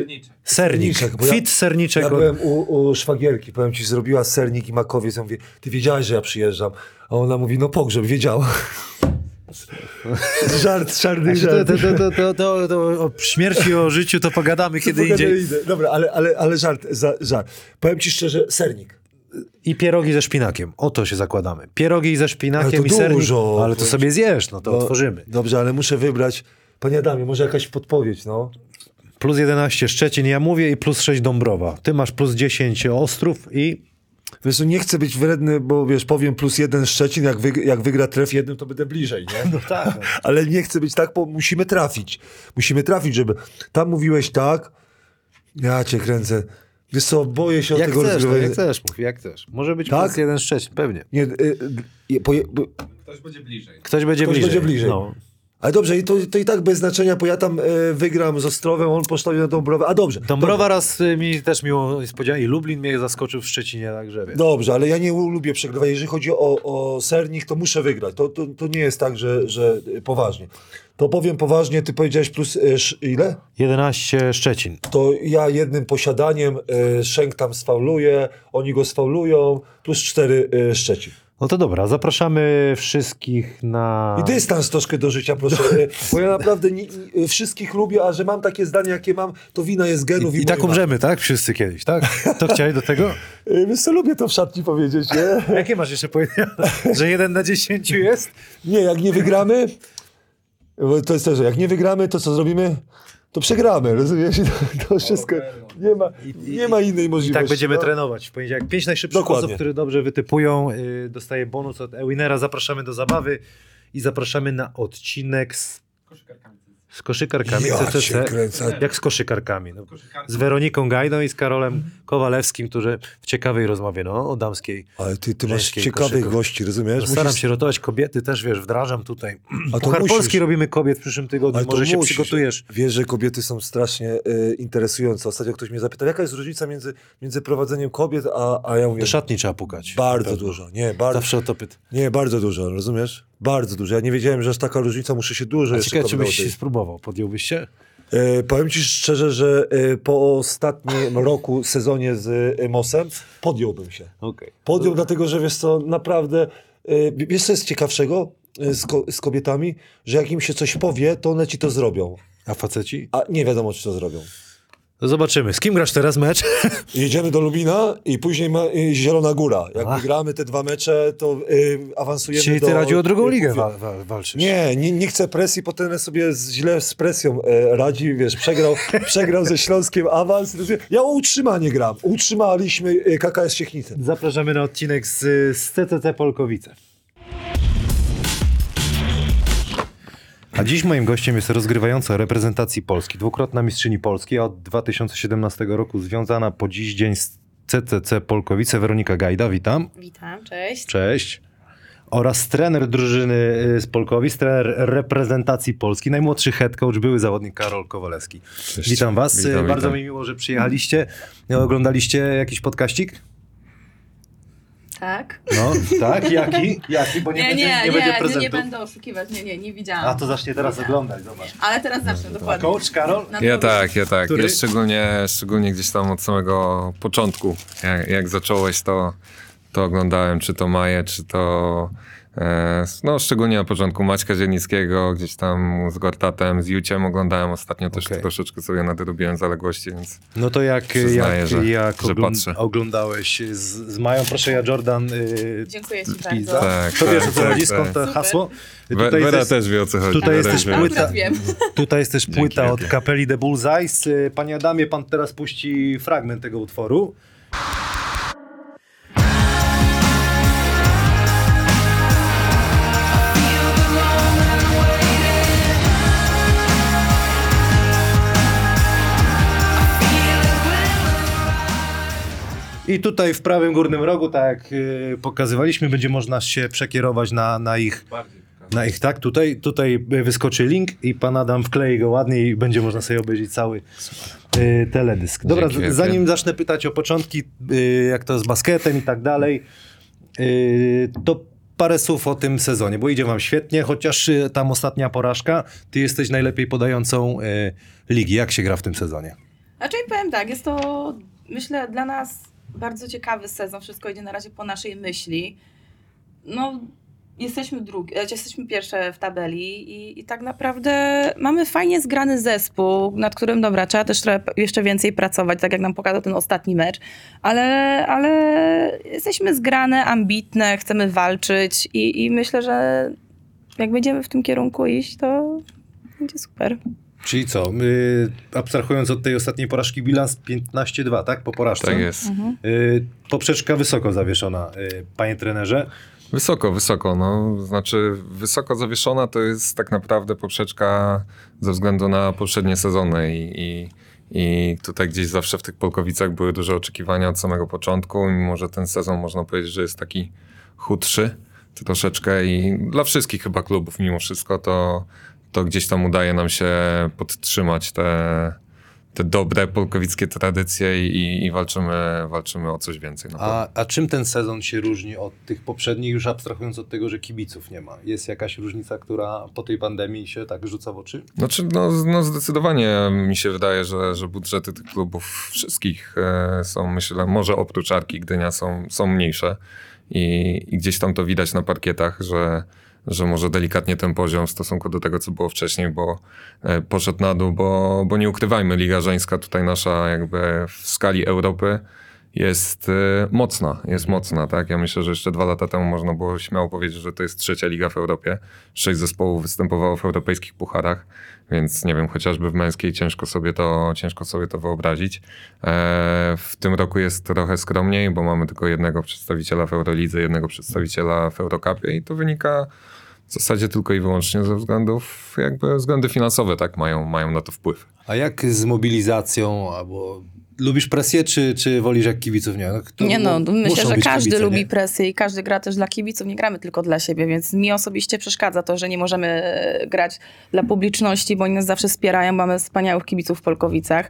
Serniczek. Ja- Fit serniczek. Ja od- byłem u, u szwagierki, powiem ci, zrobiła sernik i makowiec. Ja mówię, ty wiedziałeś, że ja przyjeżdżam. A ona mówi, no pogrzeb, wiedziała. <laughs> żart, czarny Znaczy, to, żart. to, to, to, to, to o śmierci, o życiu to pogadamy <laughs> kiedy indziej. idę. Dobra, ale, ale, ale żart, za, żart. Powiem ci szczerze, sernik. I pierogi ze szpinakiem. O to się zakładamy. Pierogi ze Ale szpinakiem to i sernik. dużo. Ale to sobie zjesz, no to No, otworzymy. Dobrze, ale muszę wybrać Panie Adamie, może jakaś podpowiedź, no. Plus 11 Szczecin, ja mówię, i plus 6 Dąbrowa. Ty masz plus 10 Ostrów i Wiesz, nie chcę być wredny, bo wiesz, powiem plus jeden Szczecin, jak, wyg- jak wygra tref jednym, to będę bliżej, nie? <laughs> No tak. <laughs> Ale nie chcę być tak, bo musimy trafić. Musimy trafić, żeby... Tam mówiłeś tak, ja cię kręcę. Wiesz co, boję się o tego chcesz, no, rozgrywania. jak chcesz, mów, jak chcesz. Może być Tak? plus 1 Szczecin, pewnie. Nie, y, y, poje, Ktoś będzie bliżej. Ktoś będzie Ktoś bliżej. będzie bliżej. No. ale dobrze, i to, to i tak bez znaczenia, bo ja tam y, wygram z Ostrowem, on postawi na Dąbrowę. A dobrze. Dąbrowa raz y, mi też miło niespodzianie i Lublin mnie zaskoczył w Szczecinie, także wiesz. Dobrze, ale ja nie lubię przegrywać. Jeżeli chodzi o, o sernik, to muszę wygrać. To, to, to nie jest tak, że, że poważnie. To powiem poważnie, ty powiedziałeś plus sz- ile? 11 Szczecin. To ja jednym posiadaniem y, Szenk tam sfauluje, oni go sfaulują, plus cztery y, Szczecin. No to dobra, zapraszamy wszystkich na... I dystans troszkę do życia, proszę. <laughs> Bo ja naprawdę ni, ni, wszystkich lubię, a że mam takie zdanie, jakie mam, to wina jest genów. I, I tak mojej umrzemy, tak? Wszyscy kiedyś, tak? To chciałeś do tego? Y, <laughs> Wiesz co, lubię to w szatni powiedzieć, nie? <laughs> Jakie masz jeszcze powiedziane? Że jeden na 10 jest? Nie, jak nie wygramy, bo to jest też, jak nie wygramy, to co zrobimy? To przegramy, rozumiesz? To, to wszystko, nie ma, nie ma innej I możliwości. tak będziemy no. trenować w poniedziałek. Pięć najszybszych Dokładnie. osób, które dobrze wytypują, yy, dostaje bonus od Ewinera. Zapraszamy do zabawy i zapraszamy na odcinek z, Koszykarkami. z koszykarkami Ja CCC. kręcę. Jak z koszykarkami? No, z Weroniką Gajdą i z Karolem Kowalewskim, którzy w ciekawej rozmowie no, o damskiej. Ale ty, ty masz ciekawych koszyku. gości, rozumiesz? No, staram Musisz- się rotować kobiety, też wiesz, wdrażam tutaj. <clears throat> A to Puchar musisz. Polski robimy kobiet w przyszłym tygodniu, Ale może się musisz. przygotujesz. Wiesz, że kobiety są strasznie y, interesujące. Ostatnio ktoś mnie zapytał, jaka jest różnica między, między prowadzeniem kobiet, a, a ja mówię, Do szatni trzeba pukać. bardzo Pewno. dużo. Nie, bardzo, Zawsze o to pytam. nie, bardzo dużo, rozumiesz? Bardzo dużo. Ja nie wiedziałem, że aż taka różnica, muszę się dużo A jeszcze ciekawe, czy byś się spróbował, podjąłbyś się? E, powiem ci szczerze, że e, po ostatnim roku, sezonie z e, Mosem, podjąłbym się. Okej. Podjął, dlatego że wiesz co, naprawdę, e, wiesz co jest ciekawszego e, z, ko- z kobietami, że jak im się coś powie, to one ci to zrobią. A faceci? A nie wiadomo, czy to zrobią. To zobaczymy. Z kim grasz teraz mecz? <laughs> Jedziemy do Lubina i później ma, Zielona Góra. Jak Ach. wygramy te dwa mecze, to e, awansujemy Czyli do... ty radził o drugą ligę walczysz. Nie, nie, nie chcę presji, potem sobie z, źle z presją e, radzi, wiesz, przegrał, <laughs> przegrał ze Śląskiem awans. Ja o utrzymanie gram. Utrzymaliśmy e, KKS Siechnicę. Zapraszamy na odcinek z, z CCC Polkowice. A dziś moim gościem jest rozgrywająca reprezentacji Polski, dwukrotna mistrzyni Polski, a od 2017 roku związana po dziś dzień z CCC Polkowice Weronika Gajda. Witam. Witam, cześć. Cześć. Oraz trener drużyny y, z Polkowic, trener reprezentacji Polski, najmłodszy head coach, były zawodnik Karol Kowalewski. Witam was. Witam, Y, Bardzo witam. mi miło, że przyjechaliście. Y, Oglądaliście jakiś podkaścik? Tak? No, tak? Jaki? Jaki? Bo nie, Nie, będzie, nie, nie, nie, będzie nie, nie, prezentów. będę oszukiwać, nie, nie, nie widziałam. A to zacznie teraz oglądać, zobacz. Ale teraz zacznę, dokładnie. Coach Karol? Na Ja tak, ja tak. Który? Ja szczególnie, szczególnie gdzieś tam od samego początku, jak, jak zacząłeś, to, to oglądałem, czy to Maję, czy to no szczególnie na początku Maćka Zielnickiego, gdzieś tam z Gortatem, z Juciem oglądałem ostatnio też Okej. troszeczkę sobie nadrobiłem zaległości, więc No to jak, Przyznaję, jak, że- jak że ogląd- patrzę. oglądałeś z, z Mają, proszę ja Jordan y, Dziękuję ci Pizza. bardzo. tak, To wiesz o tak, co tak, chodzi, skąd to hasło? We, Tutaj Wera jest, też wie o co chodzi. tutaj jest też płyta. Tutaj jest też płyta od wielkie. kapeli The Bullseyes. Y, Panie Adamie, pan teraz puści fragment tego utworu. I tutaj w prawym górnym rogu, tak jak y, pokazywaliśmy, będzie można się przekierować na, na ich Bardziej na ich tak, tutaj, tutaj wyskoczy link i pan Adam wklei go ładnie i będzie można sobie obejrzeć cały y, teledysk. Dobra, Dzięki z- wielkie. zanim zacznę pytać o początki, y, jak to z basketem i tak dalej, y, to parę słów o tym sezonie, bo idzie wam świetnie, chociaż y, tam ostatnia porażka, ty jesteś najlepiej podającą y, ligi. Jak się gra w tym sezonie? Znaczy powiem tak, jest to myślę dla nas bardzo ciekawy sezon. Wszystko idzie na razie po naszej myśli. No, jesteśmy drugi, znaczy jesteśmy pierwsze w tabeli i, i tak naprawdę mamy fajnie zgrany zespół, nad którym dobra, trzeba też trochę jeszcze więcej pracować, tak jak nam pokazał ten ostatni mecz, ale, ale jesteśmy zgrane, ambitne, chcemy walczyć i, i myślę, że jak będziemy w tym kierunku iść, to będzie super. Czyli co, y, abstrahując od tej ostatniej porażki, bilans 15-2, tak? Po porażce. Tak jest. Y, poprzeczka wysoko zawieszona, y, panie trenerze. Wysoko, wysoko. No, znaczy, wysoko zawieszona to jest tak naprawdę poprzeczka ze względu na poprzednie sezony i, i, i tutaj gdzieś zawsze w tych Polkowicach były duże oczekiwania od samego początku, mimo że ten sezon można powiedzieć, że jest taki chudszy troszeczkę i dla wszystkich chyba klubów mimo wszystko to, to gdzieś tam udaje nam się podtrzymać te, te dobre polkowickie tradycje i, i walczymy, walczymy o coś więcej. A, a czym ten sezon się różni od tych poprzednich, już abstrahując od tego, że kibiców nie ma? Jest jakaś różnica, która po tej pandemii się tak rzuca w oczy? Znaczy, no, no zdecydowanie mi się wydaje, że, że budżety tych klubów wszystkich e, są, myślę, może oprócz Arki Gdynia są, są mniejsze i, i gdzieś tam to widać na parkietach, że, że może delikatnie ten poziom w stosunku do tego, co było wcześniej, bo e, poszedł na dół, bo, bo nie ukrywajmy, Liga Żeńska tutaj nasza jakby w skali Europy jest e, mocna, jest mocna, tak? Ja myślę, że jeszcze dwa lata temu można było śmiało powiedzieć, że to jest trzecia liga w Europie. Sześć zespołów występowało w europejskich pucharach, więc nie wiem, chociażby w męskiej ciężko sobie to, ciężko sobie to wyobrazić. E, w tym roku jest trochę skromniej, bo mamy tylko jednego przedstawiciela w Eurolidze, jednego przedstawiciela w Eurocupie i to wynika w zasadzie tylko i wyłącznie ze względów, jakby względy finansowe, tak? Mają, mają na to wpływ. A jak z mobilizacją, albo lubisz presję, czy, czy wolisz jak kibiców nie? No, kto- Nie no, myślę, że każdy kibice, lubi nie? presję i każdy gra też dla kibiców. Nie gramy tylko dla siebie, więc mi osobiście przeszkadza to, że nie możemy e, grać dla publiczności, bo oni nas zawsze wspierają. Mamy wspaniałych kibiców w Polkowicach.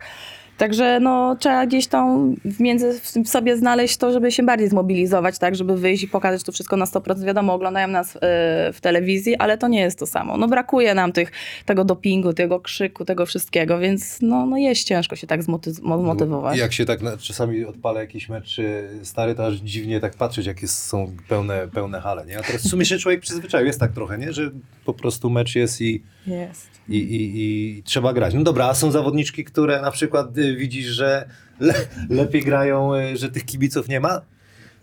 Także no, trzeba gdzieś tam w między w sobie znaleźć to, żeby się bardziej zmobilizować, tak, żeby wyjść i pokazać to wszystko na 100%. Wiadomo, oglądają nas e, w telewizji, ale to nie jest to samo. No brakuje nam tych, tego dopingu, tego krzyku, tego wszystkiego, więc no, no jest ciężko się tak zmoty- zmotywować. Jak się tak czasami odpala jakiś mecz y, stary, to aż dziwnie tak patrzeć, jak jest, są pełne, pełne hale, nie? A teraz w sumie się człowiek przyzwyczaił, jest tak trochę, nie? Że po prostu mecz jest i, Jest. i, i, i trzeba grać. No dobra, a są zawodniczki, które na przykład y, widzisz, że le, lepiej grają, y, że tych kibiców nie ma?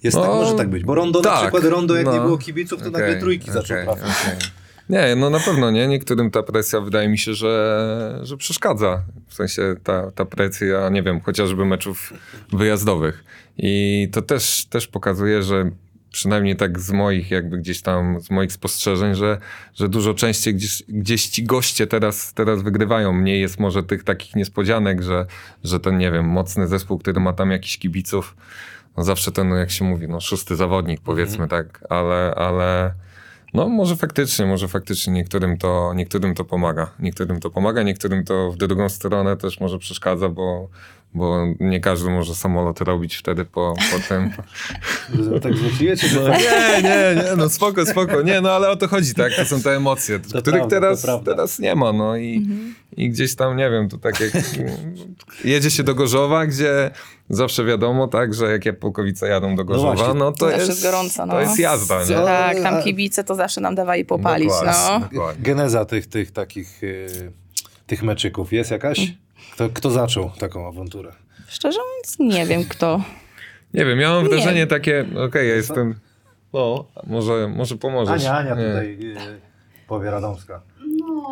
Jest tak, No, może tak być. Bo Rondo na tak, przykład, Rondo jak no. nie było kibiców, to nagle Okej, trójki zaczął okej, trafiać. okej. Nie, no na pewno nie. Niektórym ta presja wydaje mi się, że, że przeszkadza. W sensie ta, ta presja, nie wiem, chociażby meczów wyjazdowych. I to też, też pokazuje, że przynajmniej tak z moich jakby gdzieś tam, z moich spostrzeżeń, że, że dużo częściej gdzieś, gdzieś ci goście teraz, teraz wygrywają. Mniej jest może tych takich niespodzianek, że, że ten, nie wiem, mocny zespół, który ma tam jakichś kibiców, no zawsze ten, no jak się mówi, no szósty zawodnik powiedzmy tak, ale, ale no może faktycznie, może faktycznie niektórym to, niektórym to pomaga. Niektórym to pomaga, niektórym to w drugą stronę też może przeszkadza, bo, bo nie każdy może samolot robić wtedy po, po tym. <laughs> Że Tak czy No, nie, nie, nie, no spoko, spoko. Nie, no ale o to chodzi, tak? To są te emocje, których prawda, to teraz, teraz nie ma, no i, i gdzieś tam, nie wiem, to tak jak jedzie się do Gorzowa, gdzie zawsze wiadomo, tak, że jak Polkowice jadą do Gorzowa, właśnie. no, to, Zawsze jest, gorąco, no. to jest jazda, nie? Tak, tam kibice to zawsze nam dawali popalić, Dokładnie. no. Dokładnie. geneza tych, tych takich y, tych meczyków jest jakaś? Kto, kto zaczął taką awanturę? Szczerze mówiąc, nie wiem kto. Nie wiem, ja mam Nie. wrażenie takie, okej, ja jestem, no, może, może pomożesz. Ania, Ania Nie. tutaj y, powie Radomska. No,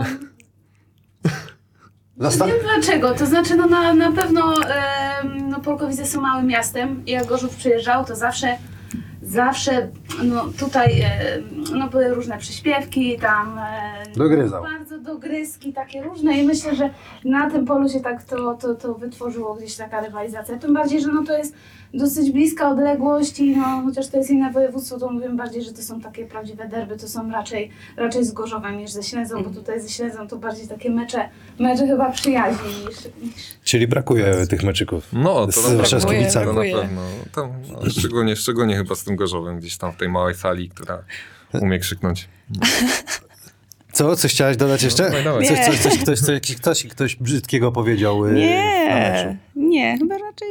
<laughs> Zasta- nie wiem dlaczego. To znaczy, no na, na pewno em, no, Polkowice są małym miastem. Jak Gorzów przyjeżdżał, to zawsze, zawsze no, tutaj em, no, były różne przyśpiewki, tam e, Dogryzał. bardzo dogryzki takie różne i myślę, że na tym polu się tak to, to, to wytworzyło gdzieś taka rywalizacja. Tym bardziej, że no, to jest dosyć bliska odległość i no, chociaż to jest inne województwo, to mówię bardziej, że to są takie prawdziwe derby, to są raczej, raczej z Gorzowem niż ze Ślęzą, bo tutaj ze Ślęzą to bardziej takie mecze, mecze chyba przyjaźni niż, niż Czyli brakuje tych meczyków. No, to Z z pewno. kibicami. Na pewno. Tam, no, szczególnie, szczególnie chyba z tym Gorzowem, gdzieś tam w tej małej sali, która umie krzyknąć. Co? Coś chciałeś dodać jeszcze? dawaj. Coś, Nie. coś, coś, ktoś, coś, ktoś, ktoś brzydkiego powiedział y. Nie, nie, chyba raczej.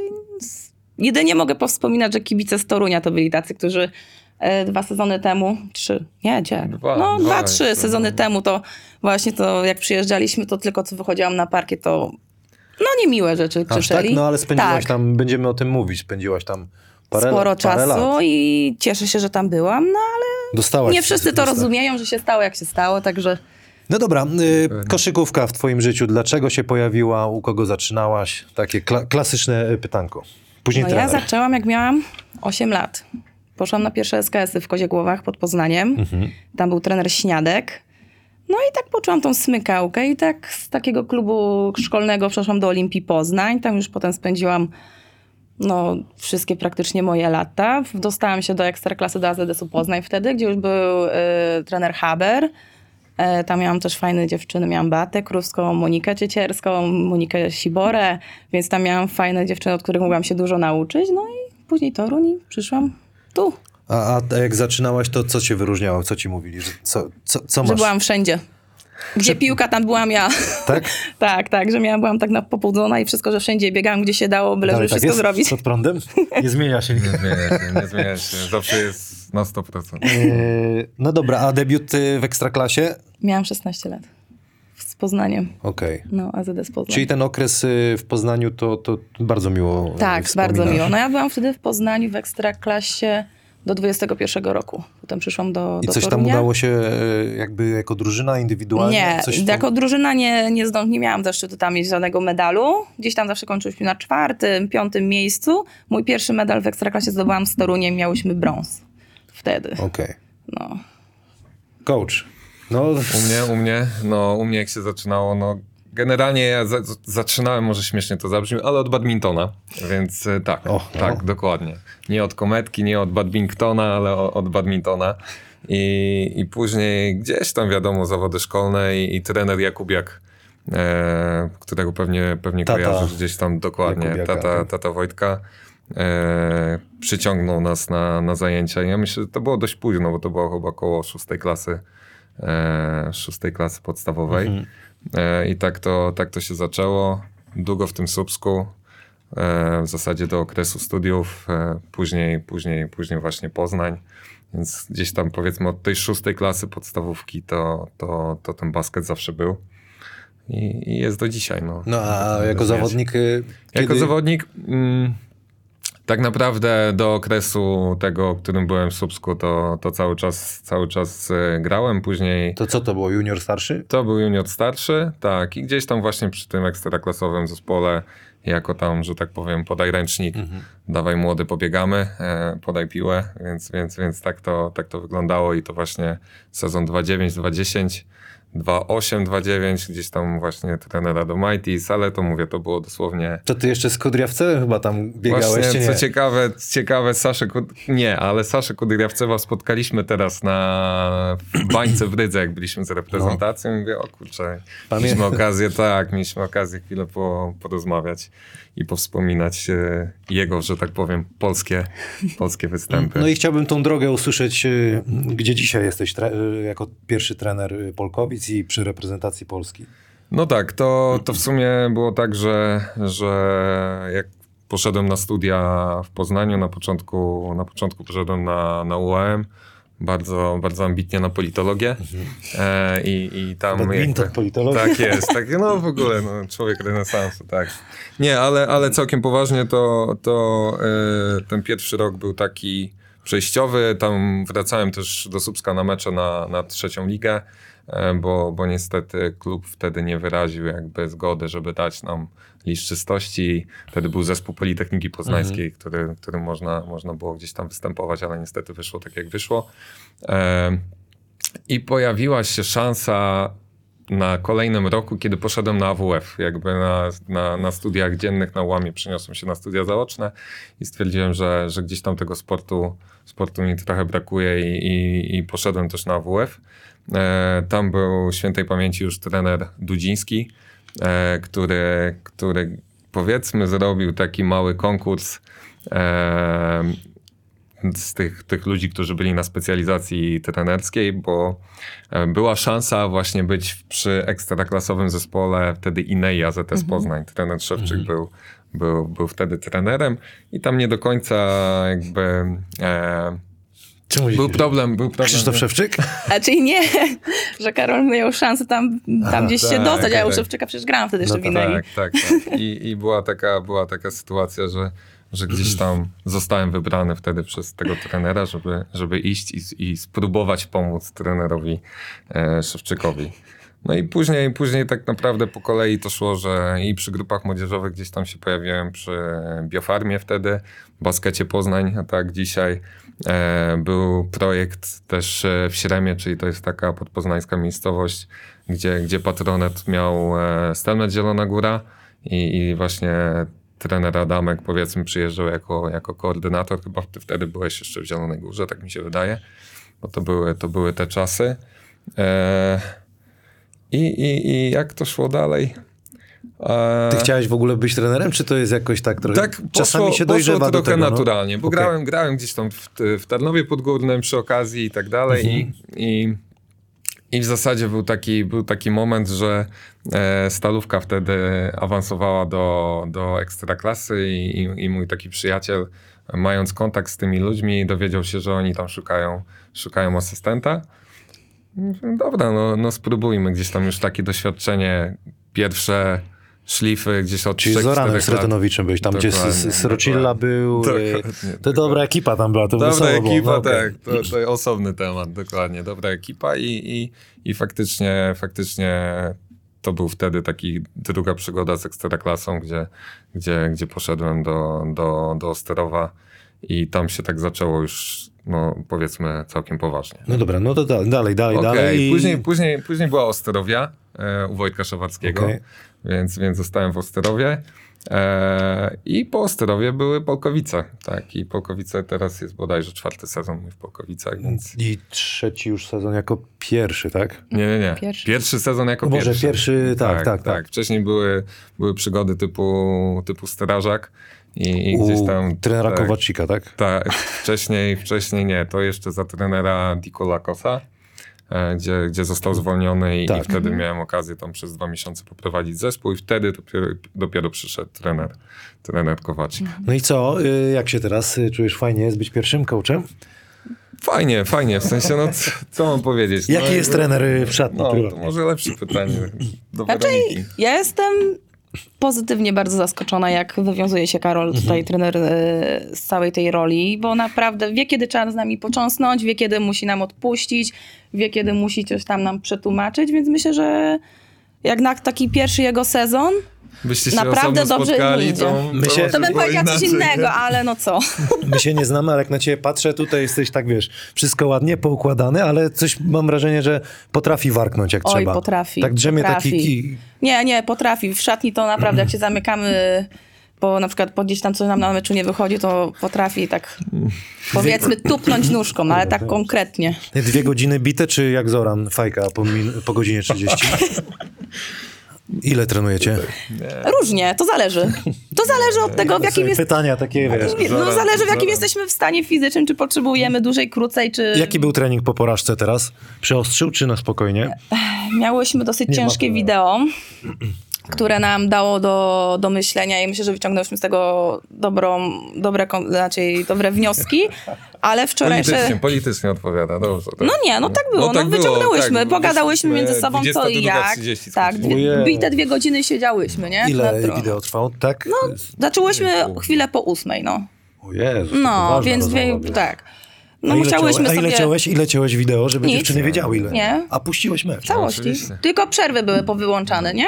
Jedynie mogę powspominać, że kibice z Torunia to byli tacy, którzy e, dwa sezony temu, trzy, nie, gdzie? Dwa, no, dwa dwa, trzy jeszcze, sezony temu to właśnie to, jak przyjeżdżaliśmy, to tylko co wychodziłam na parkiet, to no niemiłe rzeczy tak? krzyczeli. No ale spędziłaś Tak. tam, będziemy o tym mówić, spędziłaś tam parę, Sporo parę czasu lat. i cieszę się, że tam byłam, no ale Dostałaś nie wszyscy to dosta- rozumieją, że się stało jak się stało, także No dobra, y, koszykówka w twoim życiu, dlaczego się pojawiła, u kogo zaczynałaś? Takie kla- klasyczne y, pytanko. Później No ja zaczęłam jak miałam 8 lat. Poszłam na pierwsze SKS-y w Koziegłowach pod Poznaniem. Mhm. Tam był trener Śniadek. No i tak poczułam tą smykałkę i tak z takiego klubu szkolnego przeszłam do Olimpii Poznań. Tam już potem spędziłam no, wszystkie praktycznie moje lata. Dostałam się do Ekstraklasy do AZS-u Poznań wtedy, gdzie już był y, trener Haber. E, Tam miałam też fajne dziewczyny. Miałam Beatę Krówską, Monikę Ciecierską, Monikę Siborę, więc tam miałam fajne dziewczyny, od których mogłam się dużo nauczyć. No i później Toruń i przyszłam tu, A, a jak zaczynałaś, to co cię wyróżniało? Co ci mówili? Że co, co, co że masz? byłam wszędzie. Gdzie piłka, tam byłam ja. Tak? <laughs> tak, tak, że miałam, byłam tak na pobudzona i wszystko, że wszędzie biegałam, gdzie się dało, byle Dalej żeby tak wszystko jest? zrobić. Pod prądem? <laughs> Nie zmienia się. Nie zmienia się, nie zmienia się. Zawsze jest na 100%. Y, no dobra, a debiut y, w Ekstraklasie? Miałam 16 lat. Z Poznaniem. Okej. No, AZS Poznań. Czyli ten okres y, w Poznaniu to, to bardzo miło y, Tak, bardzo miło. No ja byłam wtedy w Poznaniu w Ekstraklasie do 21 roku. Potem przyszłam do I do coś tam Torunia. udało się y, jakby jako drużyna indywidualnie? Nie, coś jako drużyna nie, nie, zdąż, nie miałam zaszczytu tam mieć żadnego medalu. Gdzieś tam zawsze kończyliśmy na czwartym, piątym miejscu. Mój pierwszy medal w Ekstraklasie zdobyłam z Toruniem, miałyśmy brąz wtedy. Okej. No. Coach. No, U mnie, u mnie, no u mnie jak się zaczynało, no generalnie ja za, zaczynałem, może śmiesznie to zabrzmi, ale od badmintona, więc e, tak, O, tak, o. dokładnie. Nie od kometki, nie od badmintona, ale od badmintona. I, I później gdzieś tam wiadomo, zawody szkolne i, i trener Jakubiak, e, którego pewnie, pewnie Tata kojarzysz gdzieś tam dokładnie, Jakubiaka, tata, tak. tata Wojtka. E, przyciągnął nas na, na zajęcia. Ja myślę, że to było dość późno, bo to było chyba około szóstej klasy, e, szóstej klasy podstawowej. Mhm. E, I tak to, tak to się zaczęło. Długo w tym Słupsku, e, w zasadzie do okresu studiów, e, później, później, później właśnie Poznań. Więc gdzieś tam powiedzmy od tej szóstej klasy podstawówki to, to, to ten basket zawsze był. I, i jest do dzisiaj. No, no a jako zawodnik y, Jako kiedy- zawodnik mm, tak naprawdę do okresu tego, którym byłem w Słupsku, to, to cały czas, cały czas e, grałem. Później To co to było, junior starszy? to był junior starszy, tak, i gdzieś tam właśnie przy tym ekstraklasowym zespole, jako tam, że tak powiem, podaj ręcznik, dawaj młody, pobiegamy, e, podaj piłę, więc, więc, więc tak, to, tak to wyglądało i to właśnie sezon 2-9, 2-10, 2-8, 2-9, gdzieś tam właśnie trenera do Mighties, ale to mówię, to było dosłownie To ty jeszcze z Kudriawcewem chyba tam biegałeś, Właśnie, co ciekawe, ciekawe Saszę, Kud- nie, ale Saszę Kudryawcewa spotkaliśmy teraz na w bańce w Rydze, jak byliśmy z reprezentacją. Mówię, o kurczę, Pamię- mieliśmy okazję, tak, mieliśmy okazję chwilę po, porozmawiać i powspominać e, jego, że tak powiem, polskie, polskie występy. No i chciałbym tą drogę usłyszeć, y, gdzie dzisiaj jesteś y, jako pierwszy trener Polkowic i przy reprezentacji Polski. No tak, to, to w sumie było tak, że, że jak poszedłem na studia w Poznaniu, na początku, na początku poszedłem na, na UAM, bardzo, bardzo ambitnie na politologię e, i, i tam... Badminton, jakby- politologia. Tak jest, tak, no w ogóle no, człowiek renesansu, tak. Nie, ale, ale całkiem poważnie to, to e, ten pierwszy rok był taki przejściowy, tam wracałem też do Słupska na mecze na, na trzecią ligę, bo, bo niestety klub wtedy nie wyraził jakby zgody, żeby dać nam list czystości. Wtedy był zespół Politechniki Poznańskiej, który, którym można, można było gdzieś tam występować, ale niestety wyszło tak, jak wyszło. E, I pojawiła się szansa na kolejnym roku, kiedy poszedłem na AWF, jakby na, na, na studiach dziennych na łamie przeniosłem się na studia zaoczne i stwierdziłem, że, że gdzieś tam tego sportu, sportu mi trochę brakuje i, i, i poszedłem też na AWF. E, tam był świętej pamięci już trener Dudziński, e, który, który powiedzmy zrobił taki mały konkurs e, z tych, tych ludzi, którzy byli na specjalizacji trenerskiej, bo była szansa właśnie być przy ekstraklasowym zespole wtedy Inei AZS Poznań. Trener Szewczyk był, był, był wtedy trenerem i tam nie do końca jakby... E, Czemu był problem, był problem. Krzysztof Szewczyk? A czyli nie, <laughs> że Karol miał szansę tam, tam gdzieś się tak, dostać, a ja u tak. Szewczyka przecież grałam wtedy No jeszcze w. Tak, tak, tak. I, i była, taka, była taka sytuacja, że, że gdzieś tam zostałem wybrany wtedy przez tego trenera, żeby, żeby iść i, i spróbować pomóc trenerowi e, Szewczykowi. No i później, później tak naprawdę po kolei to szło, że i przy grupach młodzieżowych gdzieś tam się pojawiłem przy Biofarmie wtedy, Baskecie Poznań, a tak dzisiaj. E, był projekt też e, w Śremie, czyli to jest taka podpoznańska miejscowość, gdzie, gdzie patronet miał e, Stelmet Zielona Góra i, i właśnie trener Adamek powiedzmy przyjeżdżał jako, jako koordynator, chyba wtedy byłeś jeszcze w Zielonej Górze, tak mi się wydaje, bo to były, to były te czasy. I, i, I jak to szło dalej? E, Ty chciałeś w ogóle być trenerem, czy to jest jakoś tak trochę... tak, poszło, czasami się poszło dojrzewa trochę do tego, no. naturalnie, bo Okej. grałem, grałem gdzieś tam w, w Tarnowie Podgórnym przy okazji i tak dalej Mhm. i, i, i w zasadzie był taki, był taki moment, że e, Stalówka wtedy awansowała do, do Ekstraklasy i, i, i mój taki przyjaciel, mając kontakt z tymi ludźmi, dowiedział się, że oni tam szukają, szukają asystenta. Dobra, no, no spróbujmy. Gdzieś tam już takie doświadczenie, pierwsze szlify gdzieś od Czyli z 3-4 Zoranem lat. Sretenowiczem byłeś, tam gdzie Dokładnie, z- z Srocilla był... e, Dokładnie, To dobra ekipa tam była, to Dobra było. ekipa, No, tak. To, to osobny temat, dokładnie. Dobra ekipa i, i, i faktycznie, faktycznie to był wtedy taki druga przygoda z Ekstraklasą, gdzie, gdzie, gdzie poszedłem do, do, do Osterowa i tam się tak zaczęło już, no powiedzmy, całkiem poważnie. No dobra, no to da, dalej, dalej, Okej, dalej. później, później, później była Osterowia u Wojtka Szawackiego, Okej. więc, więc zostałem w Osterowie. E, I po Osterowie były Polkowice, tak. I Polkowice teraz jest bodajże czwarty sezon mój w Polkowicach, więc... I trzeci już sezon jako pierwszy, tak? Nie, nie, nie. Pierwszy. Pierwszy, sezon jako No może pierwszy. pierwszy, tak, tak, tak. Wcześniej były, były przygody typu, typu strażak i, i gdzieś U tam... trenera tak, Kowacika, tak? Tak, wcześniej, wcześniej nie. To jeszcze za trenera Diko Lakosa, e, gdzie, gdzie został zwolniony i, Tak. i wtedy miałem okazję tam przez dwa miesiące poprowadzić zespół i wtedy dopiero, dopiero przyszedł trener, trener Kowacik. No i co, y, jak się teraz y, czujesz? Fajnie jest być pierwszym coachem? Fajnie, fajnie, w sensie, no co, mam powiedzieć? No, Jaki jest jakby- trener y, w szatni? No, może lepsze pytanie do Znaczy, Weroniki. ja jestem pozytywnie bardzo zaskoczona, jak wywiązuje się Karol, tutaj trener e, z całej tej roli, bo naprawdę wie, kiedy trzeba z nami począsnąć, wie, kiedy musi nam odpuścić, wie, kiedy musi coś tam nam przetłumaczyć, więc myślę, że jak na taki pierwszy jego sezon, Byście się Naprawdę dobrze spotkali, to, idzie. My się- to bym powiedziała coś innego, ale no co. My się nie znamy, ale jak na ciebie patrzę, tutaj jesteś tak, wiesz, wszystko ładnie poukładane, ale coś mam wrażenie, że potrafi warknąć jak Oj, trzeba. potrafi, Tak drzemie potrafi. taki... ki- Nie, nie, potrafi. W szatni to naprawdę, jak się zamykamy, bo na przykład po gdzieś tam coś nam na meczu nie wychodzi, to potrafi tak powiedzmy tupnąć nóżką, ale tak konkretnie. Dwie godziny bite, czy jak Zoran, fajka po, min- po godzinie 30? <laughs> Ile trenujecie? Różnie, to zależy. To zależy od tego, w jakim jest... Pytania takie, wiesz. No zależy w jakim jesteśmy w stanie fizycznym, czy potrzebujemy dłużej, krócej, czy... Jaki był trening po porażce teraz? Przeostrzył czy na spokojnie? Miałyśmy dosyć ciężkie wideo, które nam dało do, do myślenia i myślę, że wyciągnęłyśmy z tego dobrą, dobre, znaczy dobre wnioski, <laughs> ale wczorajsze... Politycznie, politycznie odpowiada, dobrze. Tak. No nie, no tak było. No, tak było, wyciągnęłyśmy, tak. pogadałyśmy między sobą co i jak. 22:30 Tak, dwie, bite dwie godziny siedziałyśmy, nie? Ile wideo trwało? Tak? No, Zaczęłyśmy chwilę po ósmej, no. o Jezu, No, więc dwie, tak. A No ile musiałyśmy ciąłeś, A ile sobie... ile ciąłeś wideo, żeby Nic. dziewczyny wiedziały ile? Nie. A puściłeś mecz? całości. Tylko przerwy były powyłączane, nie?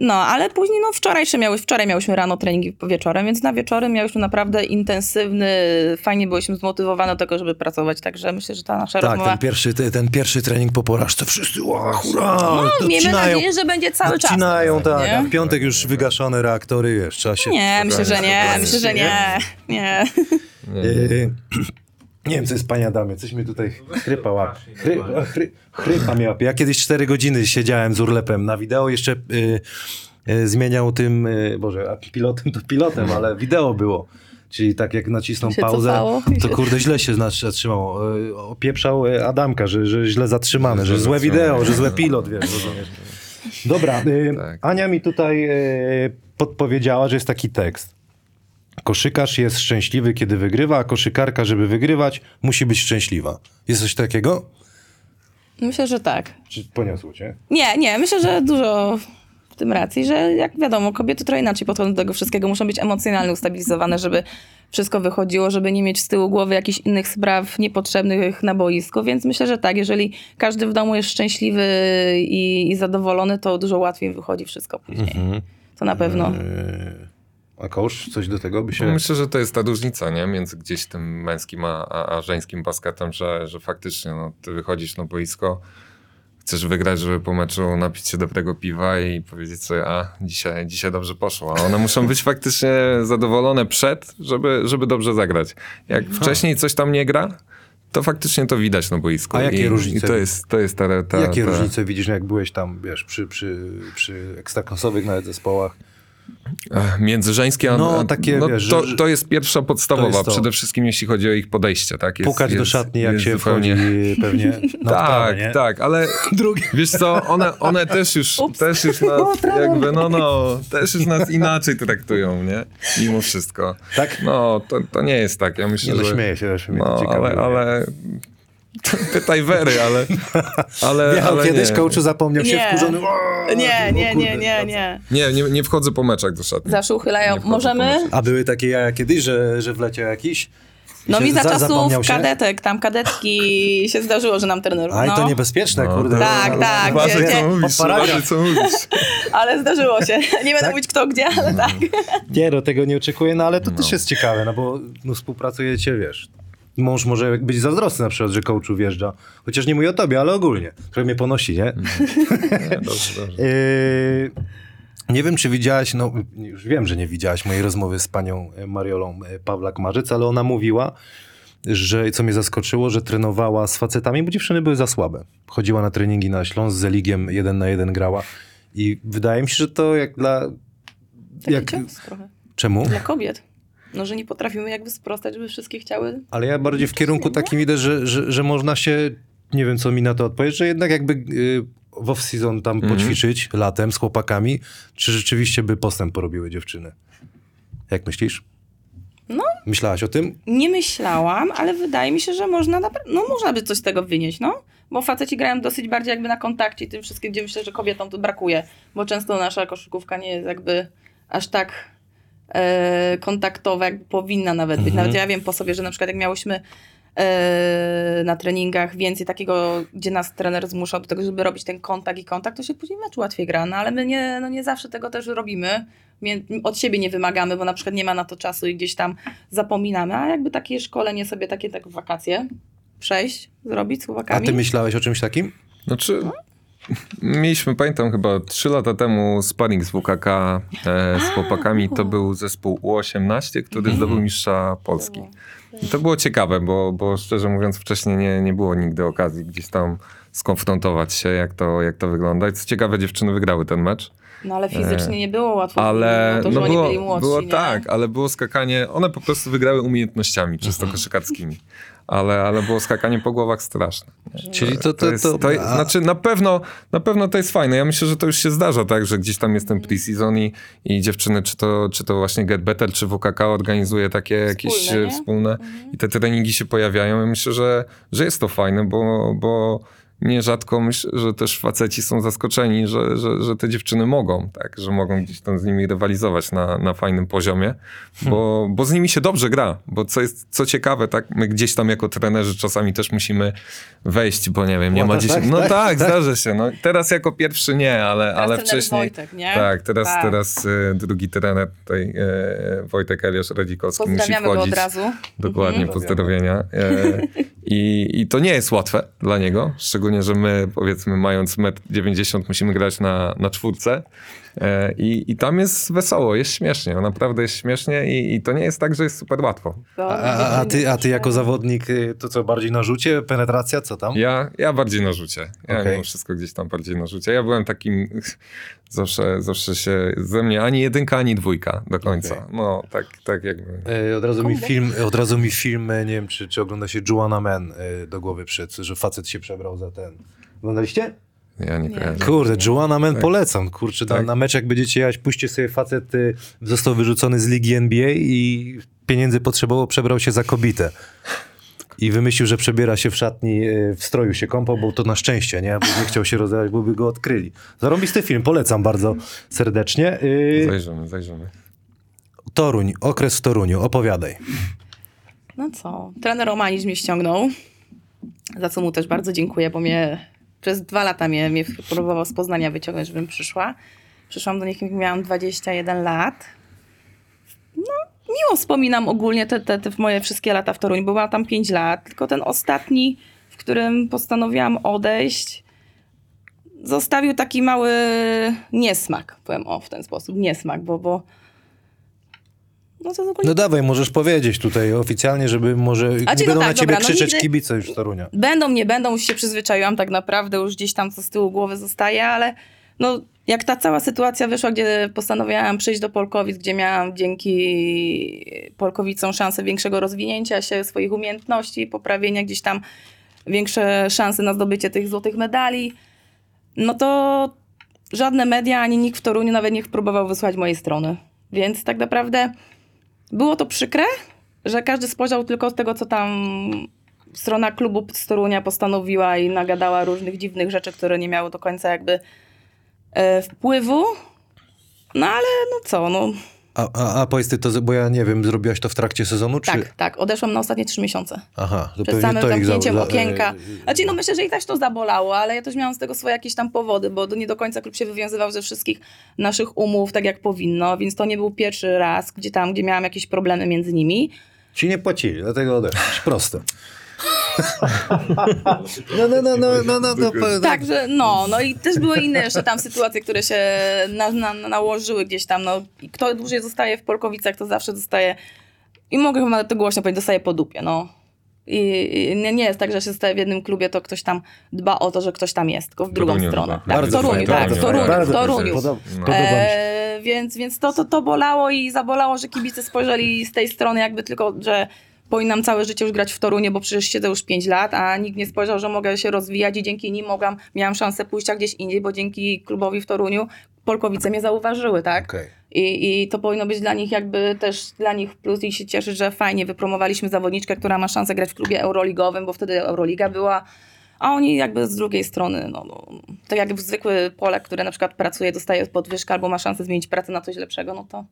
No, ale później, no wczorajsze miały, wczoraj miałyśmy rano treningi wieczorem, więc na wieczory miałyśmy naprawdę intensywny, fajnie byłyśmy zmotywowane do tego, żeby pracować, także myślę, że ta nasza Tak, rozmowa... ten pierwszy, te- ten pierwszy trening po porażce, wszyscy ła, hurra, No, miejmy odcinają, nadzieję, że będzie cały czas. odcinają, tak, nie? a w piątek już wygaszone reaktory, wiesz, trzeba się... Nie, myślę, że nie, myślę, że nie, nie. Yy, nie wiem, co jest pani Adamie, coś mi tutaj chrypa łapie. Chry, chry, chrypa mnie łapie. Ja kiedyś 4 godziny siedziałem z urlepem na wideo, jeszcze yy, yy, zmieniał tym, yy, Boże, a pilotem to pilotem, ale wideo było. Czyli tak jak nacisnął pauzę, cofało. to kurde źle się znaczy, zatrzymało. Yy, Opieprzał yy, Adamka, że, że źle zatrzymane, że złe wideo, że złe pilot, wiesz, rozumiesz. Dobra, yy, Tak. Ania mi tutaj podpowiedziała, że jest taki tekst. Koszykarz jest szczęśliwy, kiedy wygrywa, a koszykarka, żeby wygrywać, musi być szczęśliwa. Jest coś takiego? Myślę, że tak. Czy poniosło cię? Nie, nie, myślę, że dużo w tym racji, że jak wiadomo, kobiety trochę inaczej podchodzą do tego wszystkiego, muszą być emocjonalnie ustabilizowane, żeby wszystko wychodziło, żeby nie mieć z tyłu głowy jakichś innych spraw niepotrzebnych na boisku, więc myślę, że tak, jeżeli każdy w domu jest szczęśliwy i, i zadowolony, to dużo łatwiej wychodzi wszystko później. Mhm. To na pewno. Yy, A kosz, coś do tego by się... No Myślę, że to jest ta różnica, nie? Między gdzieś tym męskim a, a, a żeńskim basketem, że, że faktycznie no, ty wychodzisz na boisko, chcesz wygrać, żeby po meczu napić się dobrego piwa i powiedzieć sobie, a dzisiaj, dzisiaj dobrze poszło. A one muszą być <laughs> faktycznie zadowolone przed, żeby, żeby dobrze zagrać. Jak wcześniej coś tam nie gra, to faktycznie to widać na boisku. A jakie I, różnice? I to jest, to jest ta, ta, Jakie ta, różnice widzisz, jak byłeś tam, wiesz, przy, przy, przy ekstraklasowych nawet zespołach? A, No, takie, no, wiesz, to, że- to jest pierwsza podstawowa, jest to. przede wszystkim jeśli chodzi o ich podejście. Tak? Jest, Pukać do jest- szatni, jak się zupełnie... wchodzi pewnie <laughs> Tak, nie? tak, ale <laughs> Drugi. wiesz co, one, one też już, <laughs> też już nas jakby, no no, też już nas inaczej traktują, nie? Mimo wszystko. Tak? No, to, to nie jest tak, ja myślę, Nie, no że... śmieję się, też mnie to No, ale, ale... <laughs> Pytaj Wery, ale... ale, Michał ale kiedyś nie. coachu zapomniał się Nie. wkurzony. "O, Nie, nie, kurde, nie, nie, wraca". nie. Nie, nie, nie wchodzę po meczach do szatni. Zawsze uchylają. Możemy? A były takie jaja kiedyś, że, że wleciał jakiś? No mi za czasów kadetek, tam kadetki <laughs> się zdarzyło, że nam trener... A i no. to niebezpieczne, No, kurde. Tak, tak, Uważaj, gdzie- co mówisz, uważaj, co mówisz. <laughs> Ale zdarzyło się. Nie będę Tak? mówić kto gdzie, ale tak. Nie, no tego nie oczekuję, no ale to też jest ciekawe, no bo no, współpracujecie, wiesz. Mąż może być zazdrosny na przykład, że coachu wjeżdża. Chociaż nie mówię o tobie, ale ogólnie. Trochę mnie ponosi, nie? <laughs> Nie, dobrze, dobrze. Yy, nie wiem, czy widziałaś, no już wiem, że nie widziałaś mojej rozmowy z panią e, Mariolą e, Pawlak-Marzyc, ale ona mówiła, że co mnie zaskoczyło, że trenowała z facetami, bo dziewczyny były za słabe. Chodziła na treningi na Śląsk z Zeligiem, jeden na jeden grała. I wydaje mi się, że to jak dla... Taki Jak, czemu? Dla kobiet. No, że nie potrafimy jakby sprostać, żeby wszystkie chciały. Ale ja bardziej w kierunku takim idę, że, że, że można się, nie wiem co mi na to odpowiedzieć, że jednak jakby y, w off-season tam Mhm. poćwiczyć latem z chłopakami, czy rzeczywiście by postęp porobiły dziewczyny? Jak myślisz? No. Myślałaś o tym? Nie myślałam, ale wydaje mi się, że można, no, można by coś z tego wynieść, no. Bo faceci grają dosyć bardziej jakby na kontakcie i tym wszystkim, gdzie myślę, że kobietom to brakuje. Bo często nasza koszykówka nie jest jakby aż tak kontaktowa, jak powinna nawet być. Nawet ja wiem po sobie, że na przykład jak miałyśmy e, na treningach więcej takiego, gdzie nas trener zmuszał do tego, żeby robić ten kontakt i kontakt, to się później mecz łatwiej gra. No ale my nie, no nie zawsze tego też robimy. Od siebie nie wymagamy, bo na przykład nie ma na to czasu i gdzieś tam zapominamy, a jakby takie szkolenie sobie takie tak w wakacje przejść, zrobić z A chłopakami. ty myślałeś o czymś takim? Znaczy, mieliśmy, pamiętam chyba 3 lata temu sparring z WKK e, z chłopakami. To był zespół U18, który zdobył mistrza Polski. I to było ciekawe, bo, bo szczerze mówiąc wcześniej nie, nie było nigdy okazji gdzieś tam skonfrontować się, jak to, jak to wygląda. I co ciekawe, dziewczyny wygrały ten mecz. No ale fizycznie nie było łatwo. Ale to, że no oni było, byli młodsi, było nie? tak, ale było skakanie, one po prostu wygrały umiejętnościami, czysto koszykarskimi. Ale, ale było skakanie po głowach straszne. Czyli to, to, jest, to, to jest, znaczy na pewno, na pewno to jest fajne. Ja myślę, że to już się zdarza, tak, że gdzieś tam jest ten pre-season i, i dziewczyny, czy to, czy to właśnie Get Better, czy WKK organizuje takie jakieś Wspólne, e, nie? wspólne i te treningi się pojawiają. Ja myślę, że, że jest to fajne, bo, bo nierzadko myślę, że też faceci są zaskoczeni, że, że, że te dziewczyny mogą, tak, że mogą gdzieś tam z nimi rywalizować na, na fajnym poziomie, bo, bo z nimi się dobrze gra, bo co jest, co ciekawe, tak, my gdzieś tam jako trenerzy czasami też musimy wejść, bo nie wiem, nie ma Łatasz, gdzieś, tak? no Tak, tak, zdarza się, no teraz jako pierwszy nie, ale, Teraz ale wcześniej, Wojtek, nie? tak, teraz, Tak. teraz e, drugi trener tutaj, e, Wojtek Eliasz Radzikowski musi Pozdrawiamy go wchodzić. od razu. Dokładnie, Mhm. pozdrowienia. E, <laughs> i, I to nie jest łatwe dla niego, szczególnie, że my powiedzmy mając 1,90 m musimy grać na, na czwórce i, i tam jest wesoło, jest śmiesznie, no naprawdę jest śmiesznie i, i to nie jest tak, że jest super łatwo. A, a, a, ty, a ty jako zawodnik, y, to co, bardziej na rzucie, penetracja, co tam? Ja, ja bardziej na rzucie. Ja mimo wszystko gdzieś tam bardziej na rzucie. Ja byłem takim, <laughs> zawsze, zawsze się ze mnie ani jedynka, ani dwójka do końca. Okej. No, tak, tak jakby. E, Od razu, mi film, od razu mi film, e, nie wiem czy, czy ogląda się Joanna Man e, do głowy przyszedł, że facet się przebrał za ten. Oglądaliście? Ja nie, Nie. kojarzę. Kurde, Joanna Man polecam. Kurczę, na, Tak. na mecz jak będziecie jechać, puśćcie sobie facet y, został wyrzucony z ligi NBA i pieniędzy potrzebował, przebrał się za kobietę. i wymyślił, że przebiera się w szatni, e, w stroju się kąpał, bo to na szczęście, nie? Bo nie chciał się rozwijać, bo by go odkryli. Zarąbisty film, polecam bardzo serdecznie. Y, Zajrzymy, zajrzymy. Toruń, okres w Toruniu, opowiadaj. No co, trener Romanić mnie ściągnął, za co mu też bardzo dziękuję, bo mnie przez dwa lata mnie, mnie próbował z Poznania wyciągnąć, żebym przyszła. Przyszłam do nich, miałam 21 lat. No, miło wspominam ogólnie te, te, te moje wszystkie lata w Toruniu, bo byłam tam 5 lat, tylko ten ostatni, w którym postanowiłam odejść, zostawił taki mały niesmak, powiem o, w ten sposób, niesmak, bo, bo no to ogólnie No dawaj, możesz powiedzieć tutaj oficjalnie, żeby może nie no będą tak, na ciebie dobra, no krzyczeć nigdy- kibice już z Torunia. Będą, nie będą, już się przyzwyczaiłam tak naprawdę, już gdzieś tam co z tyłu głowy zostaje, ale no jak ta cała sytuacja wyszła, gdzie postanowiłam przyjść do Polkowic, gdzie miałam dzięki Polkowicom szansę większego rozwinięcia się, swoich umiejętności, poprawienia gdzieś tam większe szanse na zdobycie tych złotych medali, no to żadne media ani nikt w Toruniu nawet nie próbował wysłać mojej strony. Więc tak naprawdę było to przykre, że każdy spojrzał tylko z tego, co tam strona klubu z Torunia postanowiła i nagadała różnych dziwnych rzeczy, które nie miały do końca jakby e, wpływu. No ale no co, no A, a, a powiedz ty to, bo ja nie wiem, zrobiłaś to w trakcie sezonu, czy... tak, tak, odeszłam na ostatnie trzy miesiące. Aha, to Przed samym to ich za- zamknięciem za- okienka. Znaczy, no myślę, że i też to zabolało, ale ja też miałam z tego swoje jakieś tam powody, bo nie do końca klub się wywiązywał ze wszystkich naszych umów tak jak powinno, więc to nie był pierwszy raz, gdzie tam, gdzie miałam jakieś problemy między nimi. Ci nie płacili, dlatego odeszłaś. Proste. No, no, no, no, no, no, no, po- Także no, no i też były inne jeszcze tam sytuacje, które się na, na, nałożyły gdzieś tam. No, I kto dłużej zostaje w Polkowicach, to zawsze zostaje, i mogę chyba to głośno powiedzieć, dostaje po dupie, no. I, i nie, nie jest tak, że się zostaje w jednym klubie, to ktoś tam dba o to, że ktoś tam jest, tylko w drugą Toruniu stronę. Tak, Bardzo w Toruniu, fajnie, tak, w Toruniu, w Toruniu. No. E, więc, więc to, to, to bolało i zabolało, że kibice spojrzeli z tej strony jakby tylko, że powinnam całe życie już grać w Torunie, bo przecież siedzę już 5 lat, a nikt nie spojrzał, że mogę się rozwijać i dzięki nim mogłam, miałam szansę pójścia gdzieś indziej, bo dzięki klubowi w Toruniu Polkowice mnie zauważyły, tak? Okej. I, I to powinno być dla nich jakby też dla nich plus i się cieszyć, że fajnie wypromowaliśmy zawodniczkę, która ma szansę grać w klubie euroligowym, bo wtedy Euroliga była, a oni jakby z drugiej strony, no, no to jak zwykły Polak, który na przykład pracuje, dostaje podwyżkę albo ma szansę zmienić pracę na coś lepszego, no to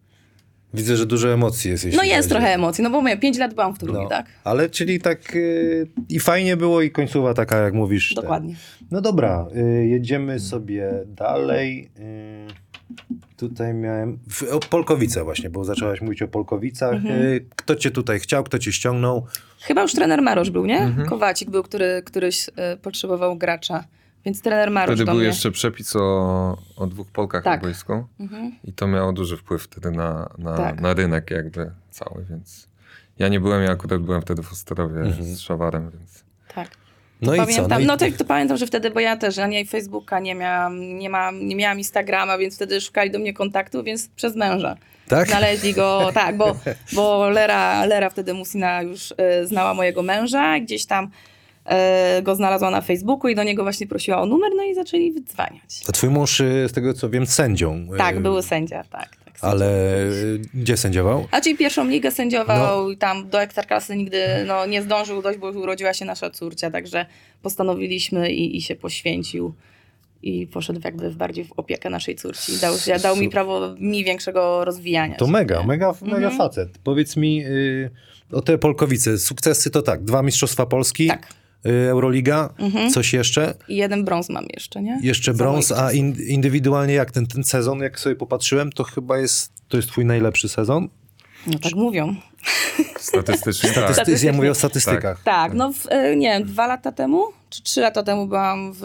Widzę, że dużo emocji jest. jeśli no jest chodzi. trochę emocji, no bo mówię, 5 lat byłam w Toruniu, No. tak? Ale czyli tak y, i fajnie było i końcowa taka, jak mówisz. ten. Dokładnie. No dobra, y, jedziemy sobie dalej. Y, tutaj miałem. W, o Polkowice właśnie, bo zaczęłaś mówić o Polkowicach. Mhm. Kto cię tutaj chciał, kto cię ściągnął? Chyba już trener Marosz był, nie? Mhm. Kowacik był, który któryś potrzebował gracza, więc trener Marosz Wtedy do był mnie. jeszcze przepis o, o dwóch Polkach Tak. na boisku Mhm. i to miało duży wpływ wtedy na, na, Tak. na rynek jakby cały, więc ja nie byłem, ja akurat byłem wtedy w Osterowie Mhm. z Szawarem, więc Tak. No i pamiętam, co? No i, no to, to pamiętam, że wtedy, bo ja też ani Facebooka nie miałam, nie, mam, nie miałam Instagrama, więc wtedy szukali do mnie kontaktu, więc przez męża. tak? Znaleźli go, <laughs> tak, bo, bo Lera, Lera wtedy Musina już e, znała mojego męża, gdzieś tam go znalazła na Facebooku i do niego właśnie prosiła o numer, no i zaczęli wydzwaniać. A twój mąż, y, z tego co wiem, sędzią. Tak, y, były sędzia, tak. tak Ale gdzie sędziował? A czyli pierwszą ligę sędziował No. i tam do ekstraklasy nigdy no, nie zdążył dojść, bo urodziła się nasza córcia, także postanowiliśmy i, i się poświęcił i poszedł jakby w bardziej w opiekę naszej córci. Dał, dał mi prawo mi większego rozwijania. To się, mega, nie? mega, mega Mhm. facet. Powiedz mi y, o te Polkowice. Sukcesy to tak, dwa Mistrzostwa Polski, Tak. Y, Euroliga, Mhm. coś jeszcze? I jeden brąz mam jeszcze, nie? Jeszcze Za brąz, a in, indywidualnie jak ten, ten sezon, jak sobie popatrzyłem, to chyba jest, to jest twój najlepszy sezon? No tak mówią. statystycznie tak. Statystycznie, ja mówię o statystykach. Tak, no w, e, nie wiem, dwa lata temu, czy trzy lata temu byłam w,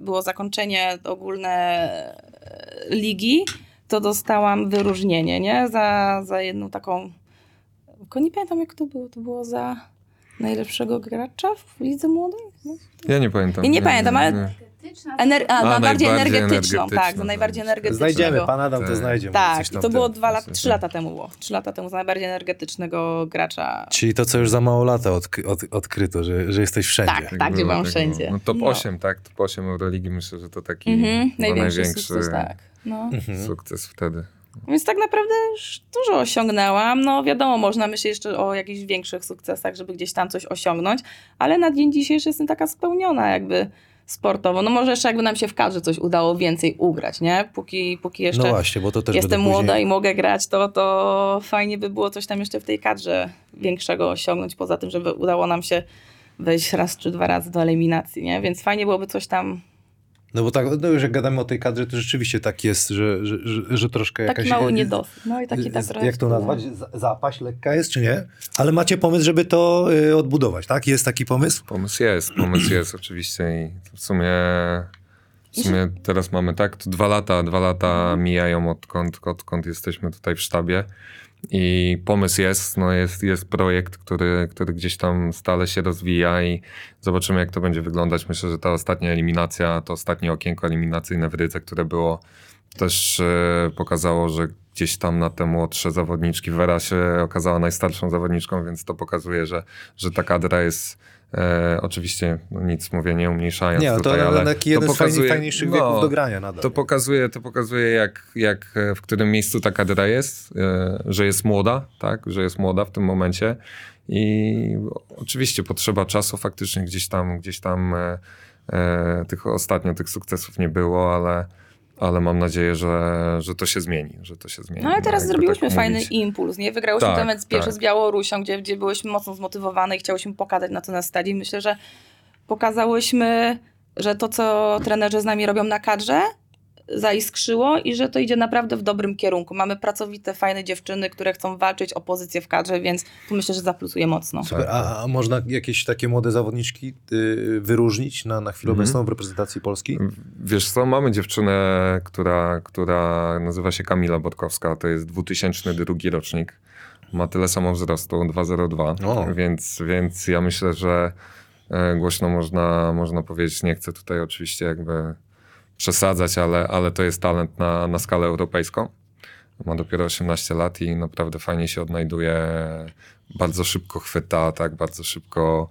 było zakończenie ogólne e, ligi, to dostałam wyróżnienie, nie? Za, za jedną taką, tylko nie pamiętam jak to było, to było za najlepszego gracza w lidze młodej? No. Ja nie pamiętam. Ja nie pamiętam, ale-. Ener- a, A, najbardziej najbardziej energetyczną, energetyczną, tak, za najbardziej tak. energetycznego. Znajdziemy, pan Adam to Tak. znajdzie. Tak, to było dwa lata, coś trzy lata temu było. Trzy lata temu za najbardziej energetycznego gracza. Czyli to, co już za mało lata od, od, odkryto, że, że jesteś wszędzie. Tak. Tak, gdzie było, byłam tak wszędzie. No top No. 8, tak? Top 8 Euroligi myślę, że to taki Mhm, chyba największy, największy sukces, tak. No. Mhm. sukces wtedy. Więc tak naprawdę już dużo osiągnęłam. No wiadomo, można myśleć jeszcze o jakichś większych sukcesach, żeby gdzieś tam coś osiągnąć, ale na dzień dzisiejszy jestem taka spełniona jakby sportowo. No może jeszcze jakby nam się w kadrze coś udało więcej ugrać, nie? Póki, póki jeszcze No właśnie, bo to też jestem młoda później... i mogę grać, to, to fajnie by było coś tam jeszcze w tej kadrze większego osiągnąć, poza tym, żeby udało nam się wejść raz czy dwa razy do eliminacji, nie? Więc fajnie byłoby coś tam, No bo tak, no już jak gadamy o tej kadrze, to rzeczywiście tak jest, że, że, że, że troszkę taki jakaś... mały niedosyt. No i taki tak. Jak to nazwać? Zapaść lekka jest, czy nie? Ale macie pomysł, żeby to y, odbudować, tak? Jest taki pomysł? Pomysł jest, pomysł jest <clears throat> oczywiście i w sumie, w sumie teraz mamy tak, to dwa lata, dwa lata mijają odkąd, odkąd jesteśmy tutaj w sztabie i pomysł jest, no jest, jest projekt, który, który gdzieś tam stale się rozwija i zobaczymy jak to będzie wyglądać. Myślę, że ta ostatnia eliminacja, to ostatnie okienko eliminacyjne w Rydze, które było też e, pokazało, że gdzieś tam na te młodsze zawodniczki Vera się okazała najstarszą zawodniczką, więc to pokazuje, że, że ta kadra jest e, oczywiście no nic mówię nie umniejszając Nie, to tutaj, ale taki jeden to z pokazuje, fajniejszych no, wieków do grania nadal. to pokazuje, to pokazuje jak, jak, e, w którym miejscu ta kadra jest, e, że jest młoda, tak, że jest młoda w tym momencie i oczywiście potrzeba czasu, faktycznie gdzieś tam, gdzieś tam e, e, tych ostatnio tych sukcesów nie było, ale, ale mam nadzieję, że, że to się zmieni, że to się zmieni. No ale teraz jakby zrobiłyśmy tak fajny mówić. impuls, nie? Wygrałyśmy Tak, ten mecz pierwszy tak. z Białorusią, gdzie, gdzie byłyśmy mocno zmotywowane i chciałyśmy pokazać na to na stadii. I Myślę, że pokazałyśmy, że to, co trenerzy z nami robią na kadrze, zaiskrzyło i że to idzie naprawdę w dobrym kierunku. Mamy pracowite, fajne dziewczyny, które chcą walczyć o pozycję w kadrze, więc tu myślę, że zaplusuje mocno. Super. A, a można jakieś takie młode zawodniczki y, wyróżnić na, na chwilę Mhm. obecną w reprezentacji Polski? Wiesz co, mamy dziewczynę, która, która nazywa się Kamila Bodkowska, to jest 2002 rocznik. Ma tyle samo wzrostu, 2,02, O. więc, więc ja myślę, że e, głośno można, można powiedzieć, nie chcę tutaj oczywiście jakby przesadzać, ale, ale to jest talent na, na skalę europejską. Ma dopiero 18 lat i naprawdę fajnie się odnajduje, bardzo szybko chwyta, tak, bardzo szybko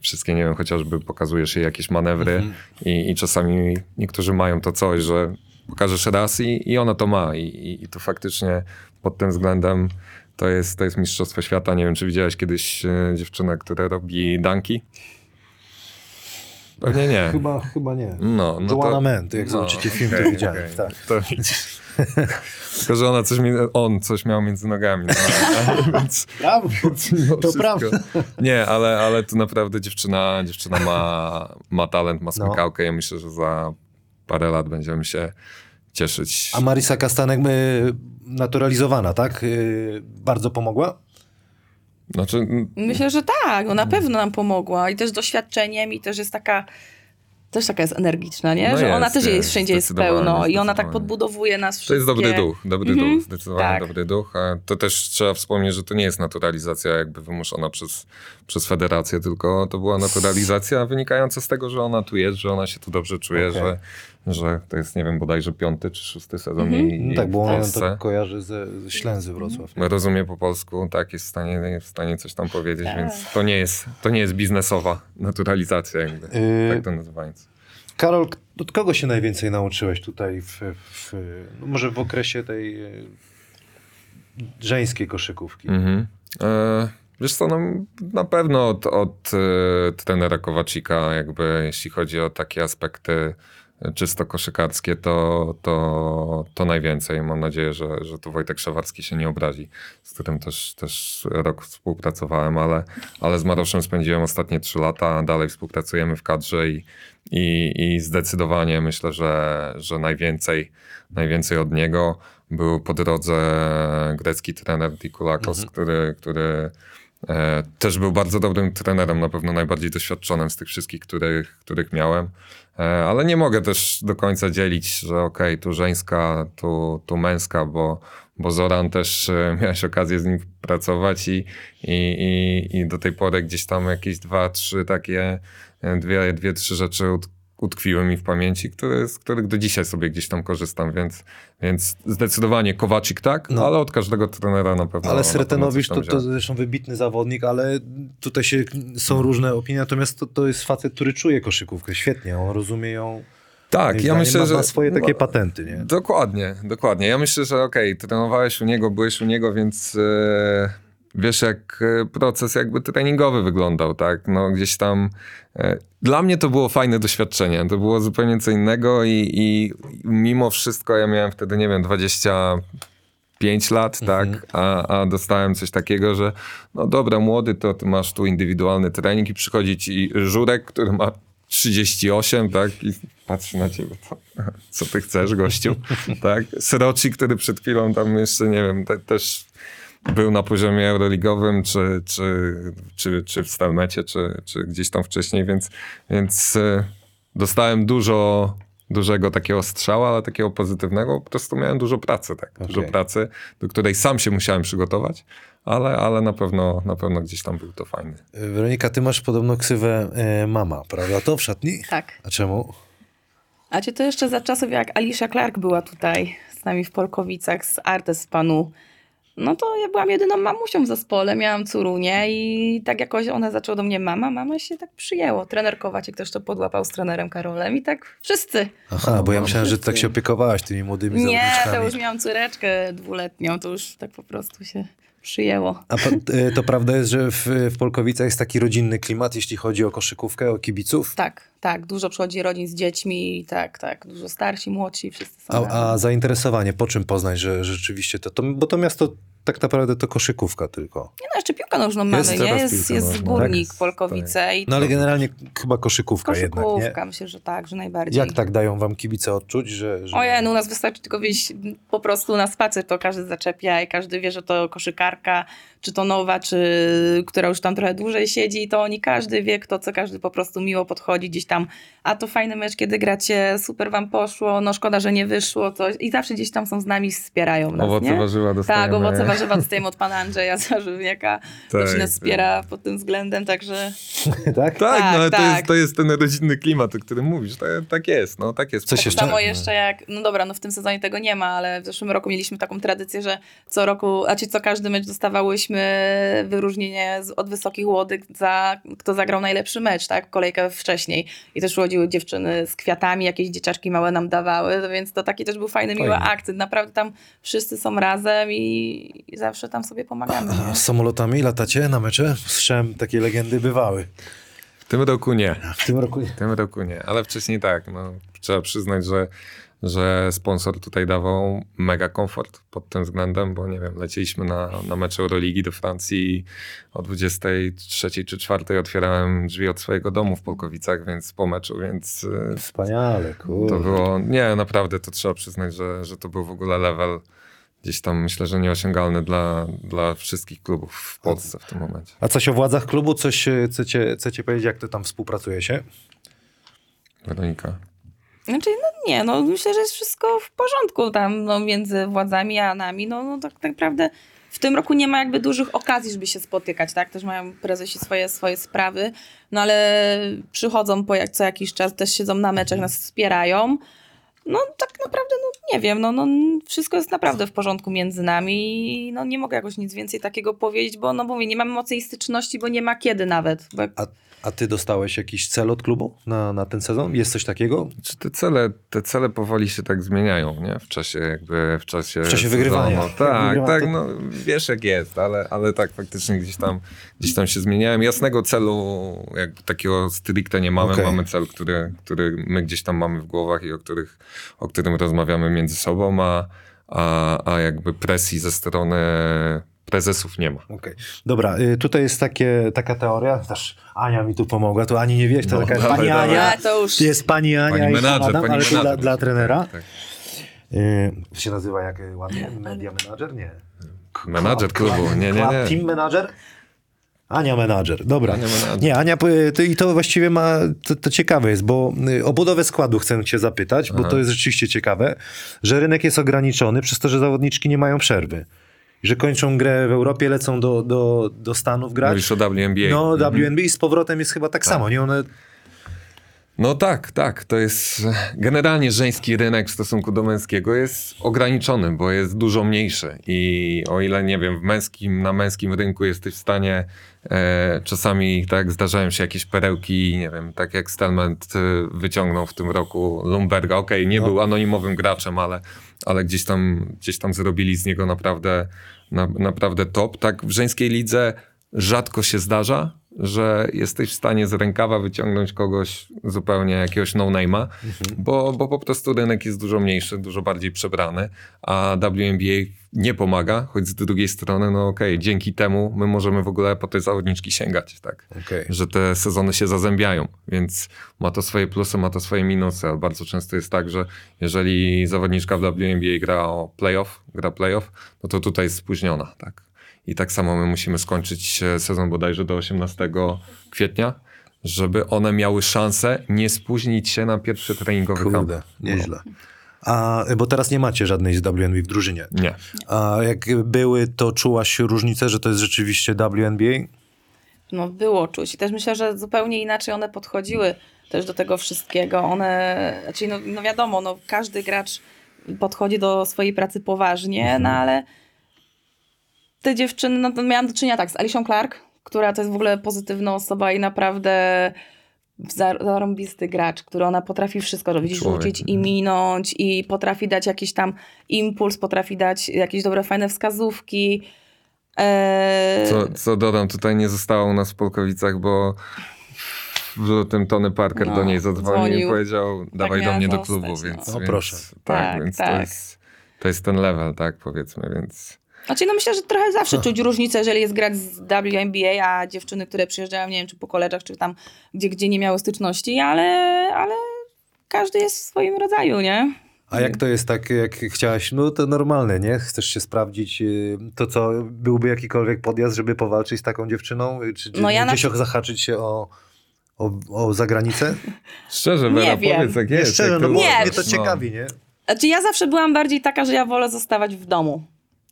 wszystkie, nie wiem, chociażby pokazujesz jej jakieś manewry i, i czasami niektórzy mają to coś, że pokażesz raz i, i ona to ma I, i, i to faktycznie pod tym względem to jest, to jest mistrzostwo świata. Nie wiem, czy widziałeś kiedyś e, dziewczynę, która robi danki? Pewnie nie. Chyba, chyba nie. No, no Joanna to, Ment, jak zobaczycie film, to <laughs> okej, widziałem, okej. tak. To widzisz. Tylko, że ona coś, mi- on coś miał między nogami. No, <laughs> więc, Brawo, <laughs> to wszystko- prawda. Nie, ale, ale tu naprawdę dziewczyna, dziewczyna ma, ma talent, ma No. smykałkę. Ja myślę, że za parę lat będziemy się cieszyć. A Marisa Kastanek naturalizowana, tak? Y, bardzo pomogła? Znaczy, Myślę, że tak, no na pewno nam pomogła i też doświadczeniem i też jest taka też taka jest energiczna, nie? No że ona jest, też jest, jest, wszędzie jest pełno i ona tak podbudowuje nas wszystkie. to jest dobry duch, dobry Mhm, duch, zdecydowanie tak. dobry duch. A to też trzeba wspomnieć, że to nie jest naturalizacja jakby wymuszona przez, przez federację, tylko to była naturalizacja wynikająca z tego, że ona tu jest, że ona się tu dobrze czuje, Okej. że, że to jest, nie wiem, bodajże piąty czy szósty sezon Mhm. jej, No tak, bo Polsce. to kojarzy ze, ze Ślęzy Wrocław. rozumie po polsku, tak, jest w stanie, jest w stanie coś tam powiedzieć, Tak. więc to nie jest, to nie jest biznesowa naturalizacja jakby, Yy, tak to nazywając. Karol, od kogo się najwięcej nauczyłeś tutaj, w, w, no może w okresie tej y, żeńskiej koszykówki? Mhm. E, wiesz co, no, na pewno od, od e, trenera Kowacika, jakby jeśli chodzi o takie aspekty czysto koszykarskie, to, to, to najwięcej. Mam nadzieję, że, że tu Wojtek Szawarski się nie obrazi, z którym też, też rok współpracowałem, ale, ale z Maroszem spędziłem ostatnie trzy lata, dalej współpracujemy w kadrze i, i, i zdecydowanie myślę, że, że najwięcej, najwięcej od niego był po drodze grecki trener Dikulakos, który, który e, też był bardzo dobrym trenerem, na pewno najbardziej doświadczonym z tych wszystkich, których, których miałem. E, ale nie mogę też do końca dzielić, że okej, tu żeńska, tu, tu męska, bo, bo Zoran też e, miałeś okazję z nim pracować i, i, i, do tej pory gdzieś tam jakieś dwa, trzy takie, e, dwie, dwie trzy rzeczy utkwiły mi w pamięci, które, z których do dzisiaj sobie gdzieś tam korzystam, więc, więc zdecydowanie Kowacik tak, No. ale od każdego trenera na pewno. Ale Sretenowicz to, to zresztą wybitny zawodnik, ale tutaj się, są różne opinie, natomiast to, to jest facet, który czuje koszykówkę świetnie, on rozumie ją Tak, ja myślę, ma, że... ma swoje takie patenty, nie? Dokładnie, dokładnie. Ja myślę, że okej, trenowałeś u niego, byłeś u niego, więc e, wiesz jak e, proces jakby treningowy wyglądał, tak? No gdzieś tam... E, dla mnie to było fajne doświadczenie, to było zupełnie co innego i, i mimo wszystko ja miałem wtedy, nie wiem, 25 lat, tak? A, a dostałem coś takiego, że no dobra, młody, to masz tu indywidualny trening i przychodzi ci Żurek, który ma 38, tak? I patrzy na ciebie, co, co ty chcesz, gościu, <laughs> tak? Sroci, który przed chwilą tam jeszcze, nie wiem, te, też był na poziomie euroligowym, czy, czy, czy, czy w Stelmecie, czy, czy gdzieś tam wcześniej, więc, więc e, dostałem dużo dużego takiego strzała, ale takiego pozytywnego, po prostu miałem dużo pracy, tak, dużo Okej. pracy, do której sam się musiałem przygotować, ale, ale na pewno, na pewno gdzieś tam był to fajny. Weronika, ty masz podobno ksywę e, mama, prawda? To w szatni? Tak. A czemu? A cię to jeszcze za czasów, jak Alicia Clark była tutaj z nami w Polkowicach, z Artes Panu. No to ja byłam jedyną mamusią w zespole, miałam córunię i tak jakoś one zaczęły do mnie mama, mama się tak przyjęło. Trener Kowaciek też to podłapał z trenerem Karolem i tak wszyscy. Aha, bo ja myślałem, że ty tak się opiekowałaś tymi młodymi Nie, to już miałam córeczkę dwuletnią, to już tak po prostu się przyjęło. A e, to prawda jest, że w, w Polkowicach jest taki rodzinny klimat, jeśli chodzi o koszykówkę, o kibiców? Tak, tak, dużo przychodzi rodzin z dziećmi, tak, tak, dużo starsi, młodsi, wszyscy są. A, a zainteresowanie, po czym poznać, że rzeczywiście to, to... Bo to miasto tak naprawdę to koszykówka tylko. Nie no, jeszcze piłkę nożną mamy, nie? teraz Jest, piłka jest nożna, Górnik, tak? Polkowice i No ale generalnie chyba koszykówka, jednak, koszykówka, nie? myślę, że tak, że najbardziej. Jak tak dają wam kibice odczuć, że... że... Ojej, no u nas wystarczy tylko wyjść po prostu na spacer, to każdy zaczepia i każdy wie, że to koszykarka, czy to nowa, czy która już tam trochę dłużej siedzi, to oni każdy wie kto co, każdy po prostu miło podchodzi gdzieś tam, a to fajny mecz, kiedy gracie, super wam poszło, no szkoda, że nie wyszło, coś i zawsze gdzieś tam są z nami, wspierają nas, Owoce nie? warzywa dostajemy. Tak, owoce warzywa dostajemy od pana Andrzeja Zarzywniaka, Tak, też nas wspiera pod tym względem, także tak? <laughs> Tak, Tak, no ale to, tak. jest, to jest ten rodzinny klimat, o którym mówisz. Tak, tak jest, no tak jest. Coś Tak jeszcze? samo jeszcze jak, no dobra, no w tym sezonie tego nie ma, ale w zeszłym roku mieliśmy taką tradycję, że co roku, znaczy co każdy mecz dostawałyśmy wyróżnienie od Wysokich Łodyg za kto zagrał najlepszy mecz, tak, kolejkę wcześniej. I też chodziły dziewczyny z kwiatami, jakieś dzieciaczki małe nam dawały, więc to taki też był fajny, miły Fajnie. akcent. Naprawdę tam wszyscy są razem i, i zawsze tam sobie pomagamy. A Nie? z samolotami latacie na mecze? Słyszałem, takie legendy bywały. W tym roku nie. W tym roku... W tym roku nie, ale wcześniej tak. No, trzeba przyznać, że, że sponsor tutaj dawał mega komfort pod tym względem, bo nie wiem, lecieliśmy na, na mecz Euroligi do Francji i o 23 czy 4 otwierałem drzwi od swojego domu w Polkowicach, więc po meczu, więc y, Wspaniale, kurde. to było, nie, naprawdę to trzeba przyznać, że, że to był w ogóle level gdzieś tam myślę, że nieosiągalny dla, dla wszystkich klubów w Polsce w tym momencie. A coś o władzach klubu? Coś e, chcecie, chcecie powiedzieć, jak to tam współpracuje się? Weronika. Znaczy, no nie, no myślę, że jest wszystko w porządku tam no, między władzami a nami. No, no tak naprawdę w tym roku nie ma jakby dużych okazji, żeby się spotykać, tak? Też mają prezesi swoje, swoje sprawy, no ale przychodzą po jak, co jakiś czas, też siedzą na meczach, nas wspierają. No tak naprawdę, no nie wiem, no, no wszystko jest naprawdę w porządku między nami i no nie mogę jakoś nic więcej takiego powiedzieć, bo no mówię, nie mamy mocy i styczności, bo nie ma kiedy nawet. Bo A, a ty dostałeś jakiś cel od klubu na, na ten sezon? Jest coś takiego? Czy te cele, te cele powoli się tak zmieniają, nie? W czasie jakby, w czasie... W czasie wygrywania. <laughs> Tak, wygrywa, tak, to- no wiesz jak jest, ale, ale tak faktycznie gdzieś tam, gdzieś tam się zmieniałem. Jasnego celu jakby takiego stricte nie mamy. Okej. Mamy cel, który, który my gdzieś tam mamy w głowach i o, których, o którym rozmawiamy między sobą, a, a, a jakby presji ze strony prezesów nie ma. Okej. Dobra, y, tutaj jest takie, taka teoria, też Ania mi tu pomogła, to Ani nie wiesz, to No, taka dawaj, pani dawaj. Ania, to już. jest pani Ania Pani i menadżer, Adam, pani ale to dla, menadżer. dla trenera. Tak. Y, się nazywa jak ładnie? Media manager? Nie. Menadżer klubu, nie, nie, nie. Team manager? Ania menadżer, dobra. Ania menadżer. Nie, Ania, to, i to właściwie ma, to, to ciekawe jest, bo y, o budowę składu chcę cię zapytać, bo Aha. to jest rzeczywiście ciekawe, że rynek jest ograniczony przez to, że zawodniczki nie mają przerwy. Że kończą grę w Europie, lecą do, do, do Stanów grać. Mówisz o WNBA. No, Mhm. WNBA i z powrotem jest chyba tak, samo, nie? One No tak, tak. To jest generalnie żeński rynek w stosunku do męskiego jest ograniczony, bo jest dużo mniejszy. I o ile nie wiem, w męskim, na męskim rynku jesteś w stanie e, czasami tak zdarzają się jakieś perełki, nie wiem, tak jak Stelment wyciągnął w tym roku Lumberga. Okej, nie był anonimowym graczem, ale, ale gdzieś tam gdzieś tam zrobili z niego naprawdę, na, naprawdę top. Tak w żeńskiej lidze rzadko się zdarza, że jesteś w stanie z rękawa wyciągnąć kogoś zupełnie jakiegoś no-name'a, bo, bo po prostu rynek jest dużo mniejszy, dużo bardziej przebrany, a WNBA nie pomaga, choć z drugiej strony, no okej, dzięki temu my możemy w ogóle po te zawodniczki sięgać, tak? Okej. Że te sezony się zazębiają, więc ma to swoje plusy, ma to swoje minusy, ale bardzo często jest tak, że jeżeli zawodniczka w WNBA gra o playoff, gra playoff, no to tutaj jest spóźniona, tak? I tak samo my musimy skończyć e, sezon bodajże do 18 kwietnia, żeby one miały szansę nie spóźnić się na pierwszy treningowy kamp. Kurde, nieźle. A, bo teraz nie macie żadnej z WNBA w drużynie. Nie. A jak były, to czułaś różnicę, że to jest rzeczywiście WNBA? No było czuć i też myślę, że zupełnie inaczej one podchodziły też do tego wszystkiego. One, znaczy no, no wiadomo, no każdy gracz podchodzi do swojej pracy poważnie, no ale te dziewczyny, no to miałam do czynienia tak z Alicią Clark, która to jest w ogóle pozytywna osoba i naprawdę zarąbisty gracz, który ona potrafi wszystko robić, Człowiek. rzucić i minąć i potrafi dać jakiś tam impuls, potrafi dać jakieś dobre, fajne wskazówki. Eee, Co, co dodam, tutaj nie zostało u nas w Polkowicach, bo w lutym Tony Parker No, do niej zadzwonił i dzwonił. powiedział, dawaj do miała mnie do klubu, no. więc, No więc proszę. Tak, Tak, więc To, tak. jest, to jest ten level, tak powiedzmy, więc Znaczy, no myślę, że trochę zawsze czuć różnicę, jeżeli jest grać z WNBA, a dziewczyny, które przyjeżdżają, nie wiem, czy po koleżach, czy tam, gdzie, gdzie nie miały styczności, ale, ale każdy jest w swoim rodzaju, nie? A jak to jest tak, jak chciałaś, no to normalne, nie? Chcesz się sprawdzić, y, to co, byłby jakikolwiek podjazd, żeby powalczyć z taką dziewczyną? Y, Czy, czy No ja na gdzieś zahaczyć się o, o, o zagranicę? <laughs> szczerze, Nie Wera, wiem. powiedz jak Nie, jest. szczerze, jak no bo Nie. mnie to no. ciekawi, nie? Znaczy, ja zawsze byłam bardziej taka, że ja wolę zostawać w domu.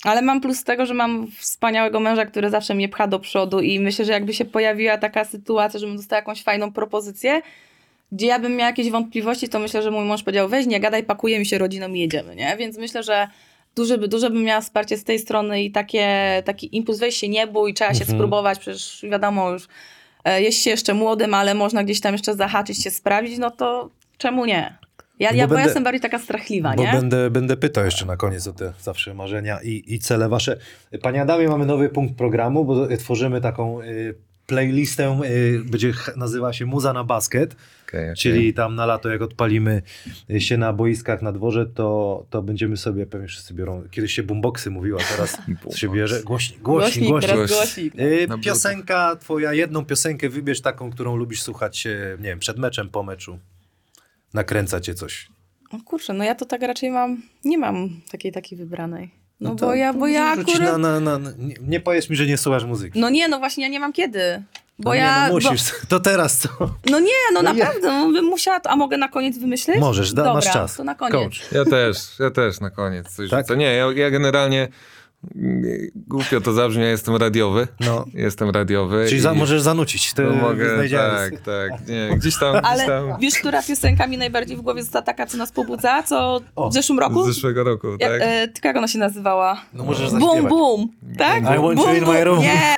Ale mam plus tego, że mam wspaniałego męża, który zawsze mnie pcha do przodu i myślę, że jakby się pojawiła taka sytuacja, żebym dostała jakąś fajną propozycję, gdzie ja bym miała jakieś wątpliwości, to myślę, że mój mąż powiedział, weź nie gadaj, pakujemy się rodziną i jedziemy, nie? Więc myślę, że duże, duże bym miała wsparcie z tej strony i takie, taki impuls, weź się nie bój, trzeba się spróbować, przecież wiadomo już, e, jest się jeszcze młodym, ale można gdzieś tam jeszcze zahaczyć się, sprawdzić, no to czemu nie? Ja, Bo ja, bo ja będę- jestem bardziej taka strachliwa, Bo nie? będę, będę pytał jeszcze na koniec o te zawsze marzenia i, i cele wasze. Panie Adamie, mamy nowy punkt programu, bo tworzymy taką y, playlistę, y, będzie ch- nazywa się Muza na basket, Okej, okej. czyli tam na lato jak odpalimy y, się na boiskach na dworze, to, to będziemy sobie, pewnie wszyscy biorą, kiedyś się boomboxy mówiło, a teraz <laughs> się bierze, głośnik, głośnik, głośnik. Y, piosenka twoja, jedną piosenkę wybierz taką, którą lubisz słuchać, y, nie wiem, przed meczem, po meczu. Nakręca cię coś. O kurczę, no ja to tak raczej mam, nie mam takiej takiej wybranej. No, to- bo ja, bo ja akurat... na, na, na, nie, nie powiedz mi, że nie słuchasz muzyki. No nie, no właśnie ja nie mam kiedy. Bo no ja... nie, no musisz. <laughs> To teraz co? Bo, no nie, no, No naprawdę, no, bym musiała... To, a mogę na koniec wymyślić? Możesz, da, Dobra, masz czas. to na koniec. Coach. Ja też, ja też na koniec coś Tak? rzucę. Nie, ja, ja generalnie głupio to zabrzmi, ja jestem radiowy. No. Jestem radiowy. Czyli i- za, możesz zanucić. To no mogę, tak, tak. Nie, <laughs> gdzieś tam, gdzieś Ale tam wiesz, która piosenka mi najbardziej w głowie została taka, co nas pobudza? Co O, w zeszłym roku? z zeszłego roku, Jak, tak? e, tylko jak ona się nazywała? No możesz Boom, zaśpiewać. boom. Tak? I want you boom, in my boom. room. Nie,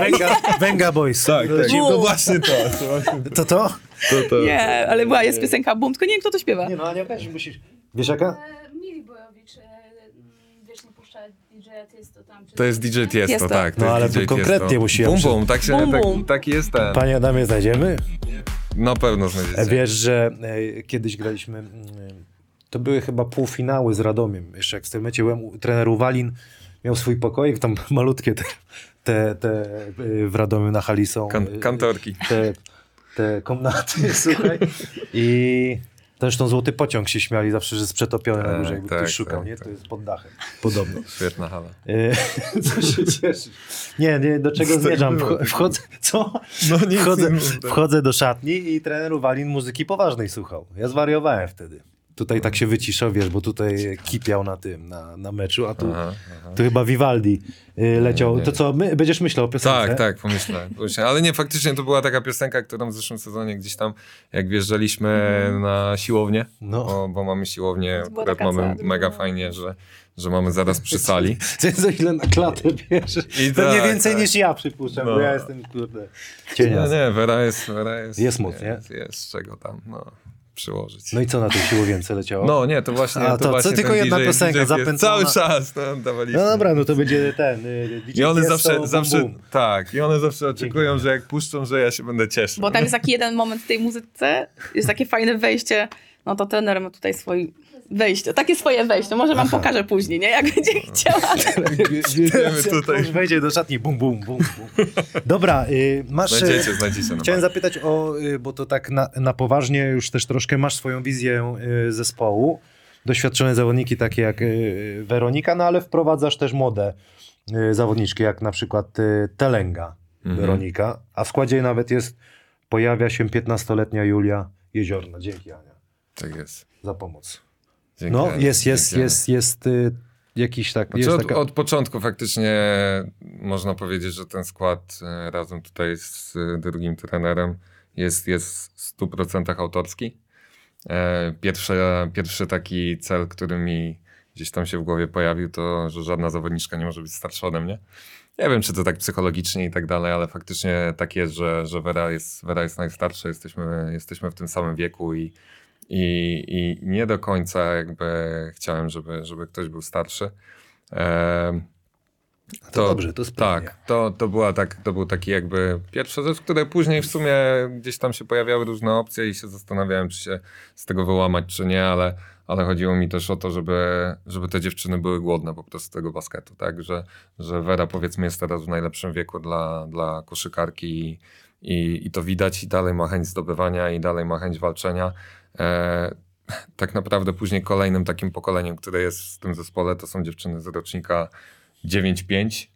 Venga, Venga Boys. Tak, tak. Boom. To właśnie to. To, właśnie To to? to, nie, ale była, jest piosenka Boom, tylko nie wiem, kto to śpiewa. Nie no, Ania, weź, musisz... Wiesz jaka? E, Mili Bojowicz, e, mm, wiesz, nie puszcza DJ Tiesto tam. To jest DJ? Tiesto, Tiesto. tak. To No, ale DJ to konkretnie Tiesto. musi ja Bum, bum, tak się, Bum, tak, bum. taki jest ten. Panie Adamie, znajdziemy? Na pewno E, znajdziecie. Wiesz, że e, kiedyś graliśmy... mm, To były chyba półfinały z Radomiem. Jeszcze jak w Stelmecie byłem, u- trener Uwalin miał swój pokoik, tam <laughs> malutkie te, te, te e, w Radomiu na hali są. Kan e, kantorki. te, te komnaty, <laughs> słuchaj. I zresztą Złoty Pociąg się śmiali zawsze, że jest przetopiony na Tak, górze, jakby tak, ktoś szukał, tak, nie? tak. To jest pod dachem. Podobno. <laughs> Świetna hala. E, <laughs> Co się cieszy? Nie, nie, do czego zmierzam? Wchodzę, co? No Wchodzę, tak. wchodzę do szatni i trener Uwalin muzyki poważnej słuchał. Ja zwariowałem wtedy. Tutaj tak się wyciszał, wiesz, bo tutaj kipiał na tym, na, na meczu, a tu, Aha, aha. tu chyba Vivaldi y, leciał. Nie. To co, my, będziesz myślał o piosence? Tak, tak, pomyślałem, pomyślałem. Ale nie, faktycznie to była taka piosenka, którą w zeszłym sezonie gdzieś tam, jak wjeżdżaliśmy na siłownię, No. bo, bo mamy siłownię, To akurat mamy cała mega druga. fajnie, że, że mamy zaraz przy sali. <laughs> Co ile na klatę bierze. I Pewnie tak, więcej tak. niż ja przypuszczam, No. bo ja jestem, kurde, Nie, cienias. nie, Wera jest, Wera jest. Jest moc, nie? Jest, jest z czego tam, no, przyłożyć. No i co na tej siłowience leciało? No nie, to właśnie. A, to, to właśnie co, tylko jedna DJ, piosenka DJ zapętlona? Cały czas no, dawaliśmy. No dobra, no to będzie ten y, DJ I one Tiesto, zawsze, bum, zawsze bum. tak, i one zawsze oczekują, że jak puszczą, że ja się będę cieszył. Bo tam jest taki jeden moment w tej muzyce, jest takie fajne wejście, no to trener ma tutaj swoje wejście, takie swoje wejście, może wam pokażę później, nie, jak będzie chciała. <laughs> Jedziemy tutaj. Już <laughs> wejdzie do szatni, bum, bum, bum, bum. Dobra, y, masz... y, Znajdziecie, znajdziecie. na Chciałem zapytać o, y, bo to tak na, na poważnie już też troszkę masz swoją wizję y, zespołu. Doświadczone zawodniki takie jak y, Weronika, no ale wprowadzasz też młode y, zawodniczki, jak na przykład y, Telenga Mhm. Weronika, a w składzie nawet jest, pojawia się 15-letnia Julia Jeziorna. Dzięki Ania Tak jest. za pomoc. Dzięki, No jest, jest, jest, jest y, jakiś tak... Znaczy Jest od, taka... od początku faktycznie można powiedzieć, że ten skład e, razem tutaj z e, drugim trenerem jest, jest w 100% autorski. E, Pierwszy, pierwszy taki cel, który mi gdzieś tam się w głowie pojawił, to że żadna zawodniczka nie może być starsza ode mnie. Nie wiem, czy to tak psychologicznie i tak dalej, ale faktycznie tak jest, że, że Vera, jest, Vera jest najstarsza, jesteśmy, jesteśmy w tym samym wieku i, i, i nie do końca jakby chciałem, żeby, żeby ktoś był starszy. Em, To dobrze, to sprawnie. Tak, to, to, była tak, to był taki jakby pierwsza rzecz, które później w sumie gdzieś tam się pojawiały różne opcje i się zastanawiałem, czy się z tego wyłamać, czy nie, ale, ale chodziło mi też o to, żeby, żeby te dziewczyny były głodne po prostu tego basketu, tak, że, że Vera powiedzmy jest teraz w najlepszym wieku dla, dla koszykarki i, i, i to widać i dalej ma chęć zdobywania i dalej ma chęć walczenia. E, tak naprawdę później kolejnym takim pokoleniem, które jest w tym zespole, to są dziewczyny z rocznika 9-5,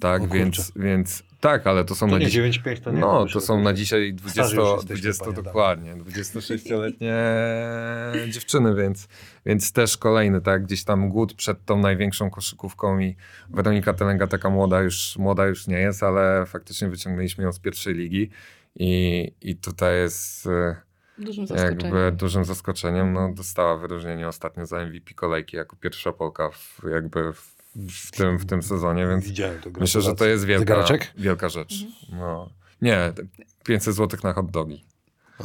tak, O kurczę. więc, więc tak, ale to są To na nie dziś... 9-5 to nie. No, to są na dzisiaj 20, Starzy już jesteśmy, 20 panie dokładnie, 26-letnie <laughs> dziewczyny, więc, więc też kolejny, tak, gdzieś tam głód przed tą największą koszykówką i Weronika Telenga taka młoda już, młoda już nie jest, ale faktycznie wyciągnęliśmy ją z pierwszej ligi i, i tutaj jest Dużym jakby zaskoczeniem. dużym zaskoczeniem, no dostała wyróżnienie ostatnio za MVP kolejki jako pierwsza Polka w, jakby w, w, tym, w tym sezonie, więc. Myślę, że to jest wielka, wielka rzecz. Mhm. No. Nie, 500 zł na hot dogi.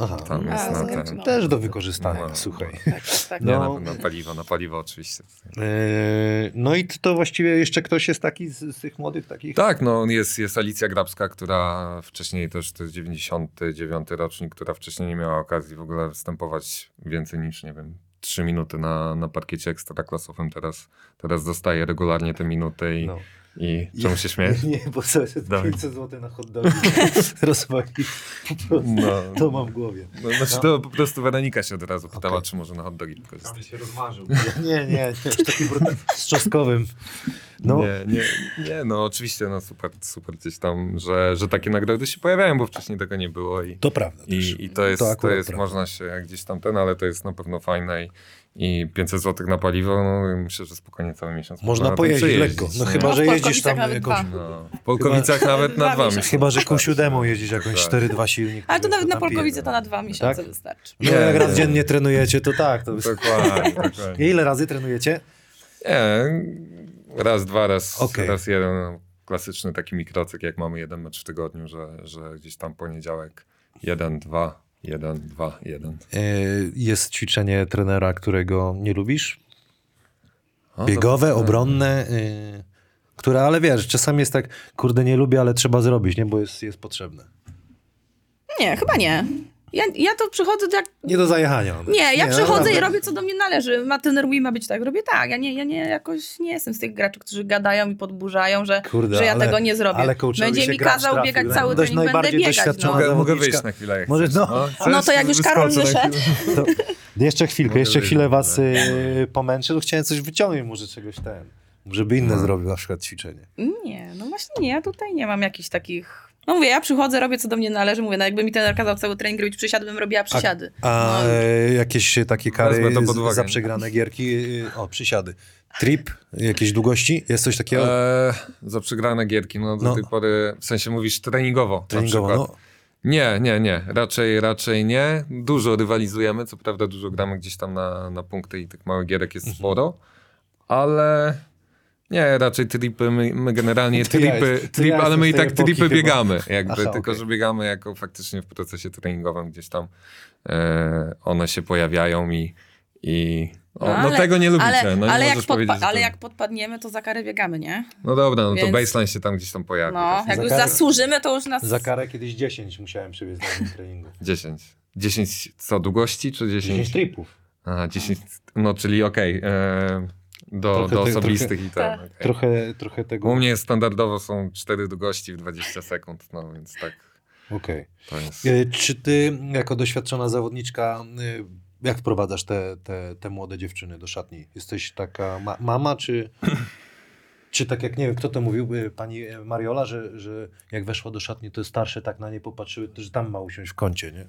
Aha. Tam jest A, na ten. no. Też do wykorzystania, No. słuchaj. Tak, tak, tak. Nie, No. na, na paliwo, na paliwo oczywiście. Eee, No i to właściwie jeszcze ktoś jest taki z, z tych młodych takich? Tak, no jest, jest Alicja Grabska, która wcześniej też, to jest 99 rocznik, która wcześniej nie miała okazji w ogóle występować więcej niż, nie wiem, 3 minuty na, na parkiecie ekstraklasowym. Teraz, teraz dostaje regularnie te minuty i, No. I czemu się śmiejesz? <laughs> Nie, bo sobie Dawaj. 500 zł na hot dogi <laughs> rozwali. Po prostu. No. To mam w głowie. No, znaczy to po prostu Weronika się od razu pytała, Okej. czy może na hot dogi wykorzystać. Prawie się rozmarzył. <laughs> Nie, nie, nie. Taki brutal, z czosnkowym. No, Nie, nie, nie, no oczywiście, no super, super gdzieś tam, że, że takie nagrody się pojawiają, bo wcześniej tego nie było i, to prawda też. i, i to jest, To to, jest prawda. można się gdzieś tam ten, ale to jest na pewno fajne i, i 500 zł na paliwo, no myślę, że spokojnie cały miesiąc Można pojeździć lekko. No nie? chyba, No, że jeździsz tam dwa. No, w Polkowicach nawet na Dwa miesiące. Chyba, że Q7 jeździsz jakąś Tak. 4-2 silnik. Ale to nawet na. Polkowice to na dwa miesiące Tak? wystarczy. No Nie, jak raz nie. dziennie trenujecie, to tak. To... Dokładnie, <laughs> dokładnie. Ile razy trenujecie? Nie, raz, dwa, raz, Okej. raz jeden. no, Klasyczny taki mikrocyk, jak mamy jeden mecz w tygodniu, że, że gdzieś tam poniedziałek jeden, dwa, jeden, dwa, jeden. E, Jest ćwiczenie trenera, którego nie lubisz? Biegowe, obronne, y, które, ale wiesz, czasami jest tak, kurde, nie lubię, ale trzeba zrobić, nie, bo jest, jest potrzebne. Nie, chyba nie. Ja, ja to przychodzę jak... Nie do zajechania. one. Nie, ja no przychodzę naprawdę. i robię co do mnie należy. Ma ten mówi ma być tak, robię tak. Ja nie, ja nie jakoś nie jestem z tych graczy, którzy gadają i podburzają, że, Kurde, że ja ale- tego nie zrobię. ale Będzie mi kazał trafił, biegać tak? cały trening, będę biegać. No. Mogę, mogę wyjść na chwilę, jak Może- no. Chcesz? no to jak już Karol wyszedł, chwilę? To jeszcze chwilkę, jeszcze chwilę was y, pomęczę, to chciałem coś wyciągnąć, może czegoś ten, żeby inne No. zrobił na przykład ćwiczenie. Nie, no właśnie nie, ja tutaj nie mam jakichś takich No mówię, ja przychodzę, robię co do mnie należy, mówię, no jakby mi ten kazał cały trening robić przysiady, bym robiła przysiady. A No, e, jakieś takie kary uwagę. za przegrane gierki? O, przysiady. Trip, jakieś długości? Jest coś takiego? E, za przegrane gierki, no do No. tej pory, w sensie mówisz treningowo, Treningowo, na no. Nie, nie, nie, raczej, raczej nie. Dużo rywalizujemy, co prawda dużo gramy gdzieś tam na, na punkty i tych małych gierek Mhm. jest sporo, ale nie, raczej tripy, my, my generalnie To ja tripy, to tripy ja ale my i tak tripy chyba. biegamy, jakby, Aha, tylko okej. że biegamy jako faktycznie w procesie treningowym gdzieś tam e, one się pojawiają i, i o, no, ale- tego nie lubicie, Ale, no nie ale, jak podpa- ale to- jak podpadniemy, to za karę biegamy, nie? No dobra, no to Więc- baseline się tam gdzieś tam pojawi. No, jak za już karę- zasłużymy, to już nas... Za karę kiedyś 10 musiałem przybiec na treningu. <laughs> 10. 10 co, długości czy 10? 10 tripów. Aha, 10, no czyli okej, e, do, Trochę do ty- osobistych i tak. Tak. okej. Trochę, trochę tego... U mnie standardowo są 4 długości w 20 sekund, no więc tak, Okej. jest... E, Czy ty, jako doświadczona zawodniczka, e, jak wprowadzasz te, te, te młode dziewczyny do szatni? Jesteś taka ma mama, czy, <clears throat> czy tak jak, nie wiem, kto to mówił, e, pani Mariola, że, że jak weszła do szatni, to starsze tak na nie popatrzyły, to że tam ma usiąść w kącie, nie?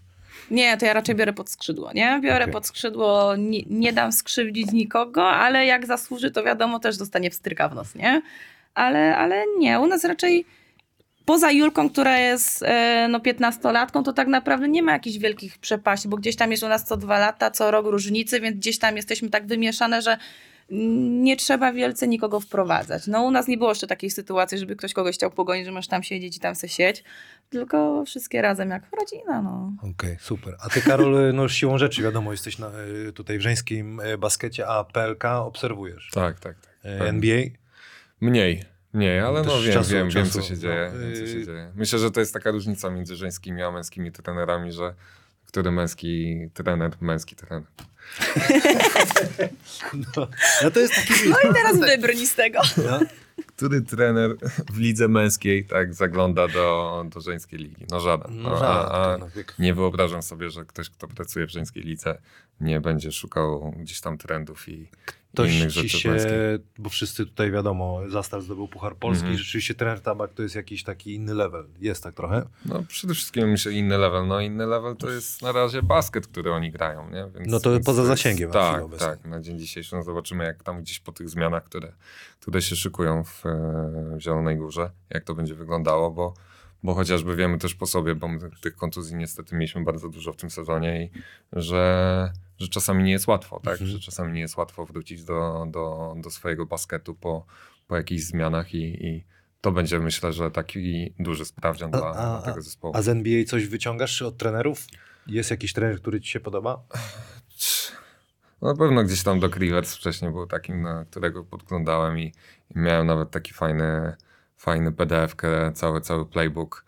Nie, to ja raczej biorę pod skrzydło, nie? Biorę Okej. pod skrzydło, nie, nie dam skrzywdzić nikogo, ale jak zasłuży, to wiadomo, też dostanie wstryka w nos, nie? Ale, ale nie, u nas raczej poza Julką, która jest e, no 15-latką, to tak naprawdę nie ma jakichś wielkich przepaści, bo gdzieś tam jest u nas co dwa lata, co rok różnicy, więc gdzieś tam jesteśmy tak wymieszane, że nie trzeba wielce nikogo wprowadzać. No u nas nie było jeszcze takiej sytuacji, żeby ktoś kogoś chciał pogonić, że masz tam siedzieć i tam se sieć, tylko wszystkie razem jak rodzina, no. Okej, super. A ty, Karol, <laughs> no siłą rzeczy, wiadomo, jesteś na, e, tutaj w żeńskim e, baskecie, a PLK obserwujesz. Tak, tak, tak. E, tak. NBA? Mniej, mniej, ale Też no wiem, czasu- wiem, wiem czasu, co się no. dzieje, wiem co się Yy. dzieje. Myślę, że to jest taka różnica między żeńskimi a męskimi trenerami, że który męski trener, męski trener. <laughs> No, no to jest taki... No i teraz wybrnij z tego. No. Który trener w lidze męskiej tak zagląda do, do żeńskiej ligi? No żaden. No, No, a, a no, jak- nie wyobrażam sobie, że ktoś, kto pracuje w żeńskiej lidze, nie będzie szukał gdzieś tam trendów i Ktoś innych ci rzeczy się, bo wszyscy tutaj wiadomo, Zastal zdobył Puchar Polski, Mhm. rzeczywiście trener Tabak to jest jakiś taki inny level. Jest tak trochę. No przede wszystkim myślę inny level. No inny level to jest na razie basket, który oni grają, nie? Więc, No to więc poza jest- zasięgiem chwilę Tak, tak. Na dzień dzisiejszy no zobaczymy jak tam gdzieś po tych zmianach, które, które się szykują w, e, w Zielonej Górze, jak to będzie wyglądało, bo, bo chociażby wiemy też po sobie, bo my tych kontuzji niestety mieliśmy bardzo dużo w tym sezonie i że, że czasami nie jest łatwo, tak? Mhm. Że czasami nie jest łatwo wrócić do, do, do swojego basketu po, po jakichś zmianach i, i to będzie myślę, że taki duży sprawdzian A- dla, a- dla tego zespołu. A z NBA coś wyciągasz od trenerów? Jest jakiś trener, który ci się podoba? No na pewno gdzieś tam Doc Rivers wcześniej był takim, na którego podglądałem i, i miałem nawet taki fajny, fajny PDF, cały, cały playbook,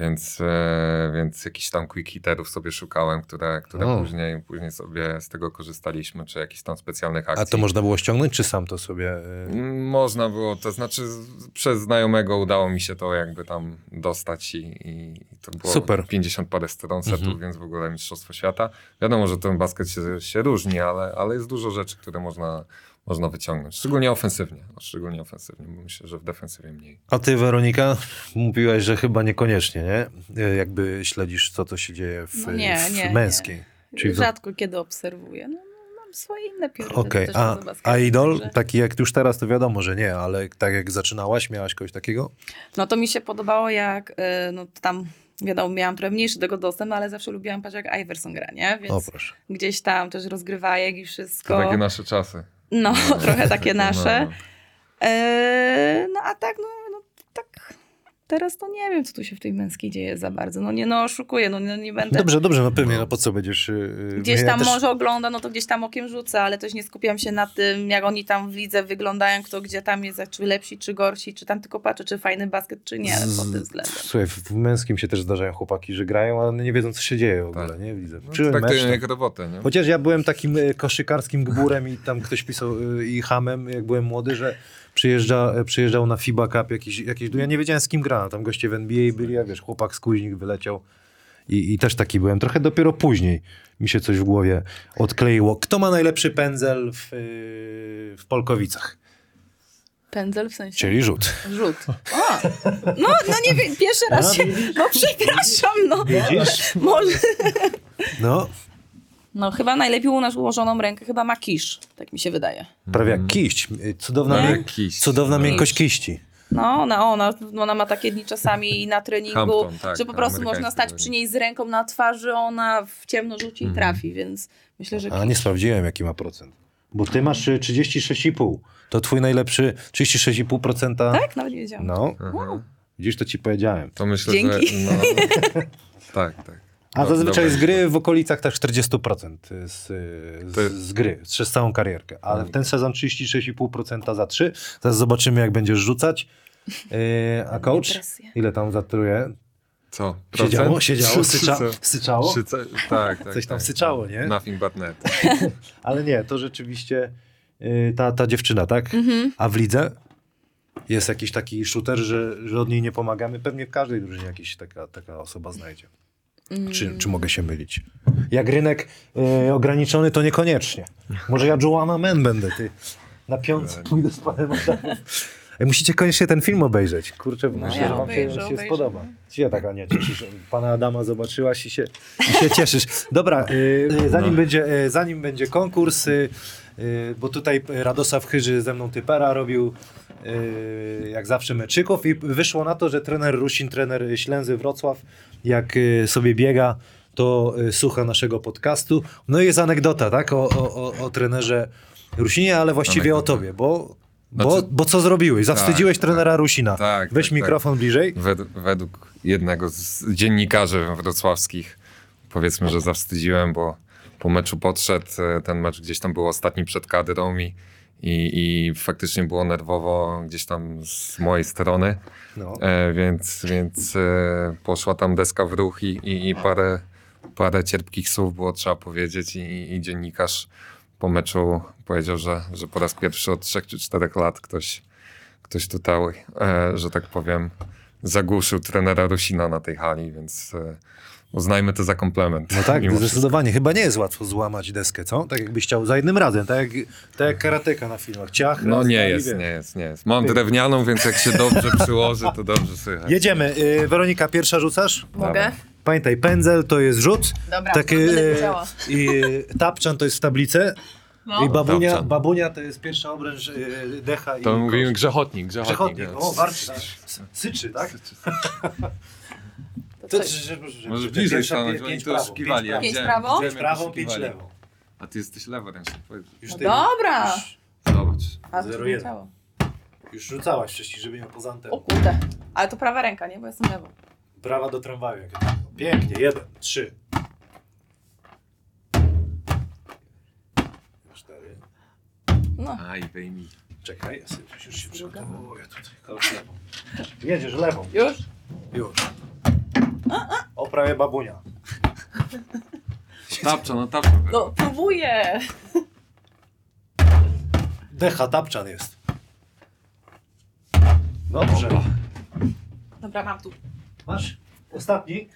więc, e, więc jakichś tam quick hitterów sobie szukałem, które, które O. później, później sobie z tego korzystaliśmy, czy jakichś tam specjalnych akcji. A to można było ściągnąć, czy sam to sobie... y, Mm, Można było, to znaczy przez znajomego udało mi się to jakby tam dostać i, i to było Super. 50 parę stron setów, Mhm. więc w ogóle Mistrzostwo Świata. Wiadomo, że ten basket się, się różni, ale, ale jest dużo rzeczy, które można, można wyciągnąć. Szczególnie ofensywnie, no, szczególnie ofensywnie, bo myślę, że w defensywie mniej. A ty, Weronika, <laughs> mówiłaś, że chyba niekoniecznie, nie? Y, Jakby śledzisz, co to się dzieje w, No nie, w nie, męskiej. Czyli w- Rzadko kiedy obserwuję. No, no, mam swoje inne priorytety. Okej, też a, a idol? także- Taki jak już teraz, to wiadomo, że nie, ale tak jak zaczynałaś, miałaś kogoś takiego? No to mi się podobało jak, y, no tam wiadomo, miałam trochę mniejszy tego dostęp, ale zawsze lubiłam patrzeć jak Iverson gra, nie? O Więc proszę. gdzieś tam też rozgrywajek i To wszystko. takie nasze czasy. No, <laughs> trochę takie nasze. No. Eee, no a tak, no, no tak. Teraz to nie wiem, co tu się w tej męskiej dzieje za bardzo. No nie, no oszukuję, no, no nie będę. Dobrze, dobrze, no pewnie, no po co będziesz... y, Gdzieś ja tam też- może ogląda, no to gdzieś tam okiem rzucę, ale też nie skupiam się na tym, jak oni tam w lidze wyglądają, kto gdzie tam jest, czy lepsi, czy gorsi, czy tam tylko patrzę, czy fajny basket, czy nie, Z- pod tym względem. Słuchaj, w w męskim się też zdarzają chłopaki, że grają, ale nie wiedzą, co się dzieje w ogóle, Tak. nie? Widzę. No, traktują tam- jak robotę, nie? Chociaż ja byłem takim y, koszykarskim gburem i tam ktoś pisał y, i hamem, jak byłem młody, że przyjeżdża, przyjeżdżał na FIBA Cup jakiś, jakiś, ja nie wiedziałem z kim gra, tam goście w NBA byli, a wiesz, chłopak z Kuźnik wyleciał i, i też taki byłem. Trochę dopiero później mi się coś w głowie odkleiło. Kto ma najlepszy pędzel w, y, w Polkowicach? Pędzel w sensie? Czyli rzut. Rzut. O, no, no nie wiem, pierwszy raz się, no przepraszam, no. Widzisz? Może. No, No chyba najlepiej u nas ułożoną rękę chyba ma kisz, tak mi się wydaje. prawie jak kiść. Y, Cudowna, Nie? mię- Kiść. cudowna No. miękkość kiści. No ona, ona, ona ma takie dni czasami na treningu, Hampton, tak, że po prostu amerykański można stać przy niej z ręką na twarzy, ona w ciemno rzuci i trafi, więc myślę, że A nie sprawdziłem, jaki ma procent. Bo ty masz y, 36,5. To twój najlepszy 36,5%. Tak? Nawet nie wiedziałam. No, Aha. widzisz, to ci powiedziałem. To myślę, Dzięki. że... No, <laughs> tak, tak. A Do- zazwyczaj dobra. z gry w okolicach tak 40% z, z, z gry, przez całą karierkę. Ale Mm. w ten sezon 36,5% za 3. Zaraz zobaczymy, jak będziesz rzucać. <laughs> Yy, a coach? Ile tam zatruje? Co? Siedziało, Procent? siedziało, <laughs> Czy sycza, syczało? Czy co? Tak, <laughs> tak. Coś tam tak. syczało, nie? Nothing but net. Ale nie, to rzeczywiście yy, ta, ta dziewczyna, tak? Mhm. A w lidze jest jakiś taki shooter, że, że od niej nie pomagamy? Pewnie w każdej drużynie jakiś taka, taka osoba znajdzie. Mm. Czy, czy mogę się mylić? Jak rynek y, ograniczony, to niekoniecznie. Może ja Joanna Men będę, ty. Na piątce pójdę z panem Musicie koniecznie ten film obejrzeć. Kurczę, myślę, No ja że wam się, obejrzę, się obejrzę. spodoba. Ci się tak, Ania, cieszysz. Pana Adama zobaczyłaś i się, i się cieszysz. Dobra, y, zanim, No. będzie, y, zanim będzie konkurs, y, y, bo tutaj Radosław Chyży ze mną typera robił y, jak zawsze meczyków i wyszło na to, że trener Rusin, trener Ślęzy Wrocław, jak y, sobie biega, to y, słucha naszego podcastu. No i jest anegdota, tak, o, o, o, o trenerze Rusinie, ale właściwie o Anegdota. tobie, bo, bo, Znaczy- bo co zrobiłeś? Zawstydziłeś Tak, trenera Rusina. Tak, Weź tak, mikrofon bliżej. Wed, według jednego z dziennikarzy wrocławskich powiedzmy, że <laughs> zawstydziłem, bo po meczu podszedł, e, ten mecz gdzieś tam był ostatni przed kadrą i, i, i faktycznie było nerwowo gdzieś tam z mojej strony, No. e, więc, więc e, poszła tam deska w ruch i, i, i parę, parę cierpkich słów było trzeba powiedzieć i, dziennikarz po meczu powiedział, że, że po raz pierwszy od trzech czy czterech lat ktoś, ktoś tutaj, e, że tak powiem, zagłuszył trenera Rusina na tej hali, więc e, uznajmy to za komplement. No tak, <laughs> wszystko. zdecydowanie. Chyba nie jest łatwo złamać deskę, co? Tak jakbyś chciał za jednym razem, tak jak, tak jak karateka na filmach. Ciach, No raz, nie i jest, nie jest, nie jest. Mam drewnianą, więc jak się dobrze <laughs> przyłoży, to dobrze słychać. Jedziemy. Y, Weronika, pierwsza rzucasz? Mogę? Pamiętaj, pędzel to jest rzut. Dobra, Taki, to będę y. I y, tapczan to jest w tablicy. No. I babunia, babunia to jest pierwsza obręcz y, decha i To mówimy kość. grzechotnik, grzechotnik. Przechodnik. więc- O, warczy. tak. Syczy, tak? <laughs> To To, co? że- że- że- Może że bliżej pierwsza stanąć, pię- oni pięć tu prawo, oszukiwali. pięć Pięć widziałem, prawo? Pięć widziałem, jak prawo, pięć oszukiwali. lewo. A ty jesteś leworęczny. powiedz. Już No ty, dobra. Już, Zobacz. A to Zero się jeden. wiedziało. już rzucałaś wcześniej, żeby ją poza O anteną. kurde. Ale to prawa ręka, nie? Bo jestem lewą. Prawa do tramwaju. jak to. Pięknie, jeden, trzy. Cztery. No. Aj, wyjmij. Czekaj, ja sobie już się przygotowuję tutaj. Lewą. Jedziesz lewą. Już? Już. O, prawie babunia. Tapcza, no tapcza. No, próbuję. Decha, tapczan jest. Dobrze. Dobra, mam tu. Masz? Ostatni.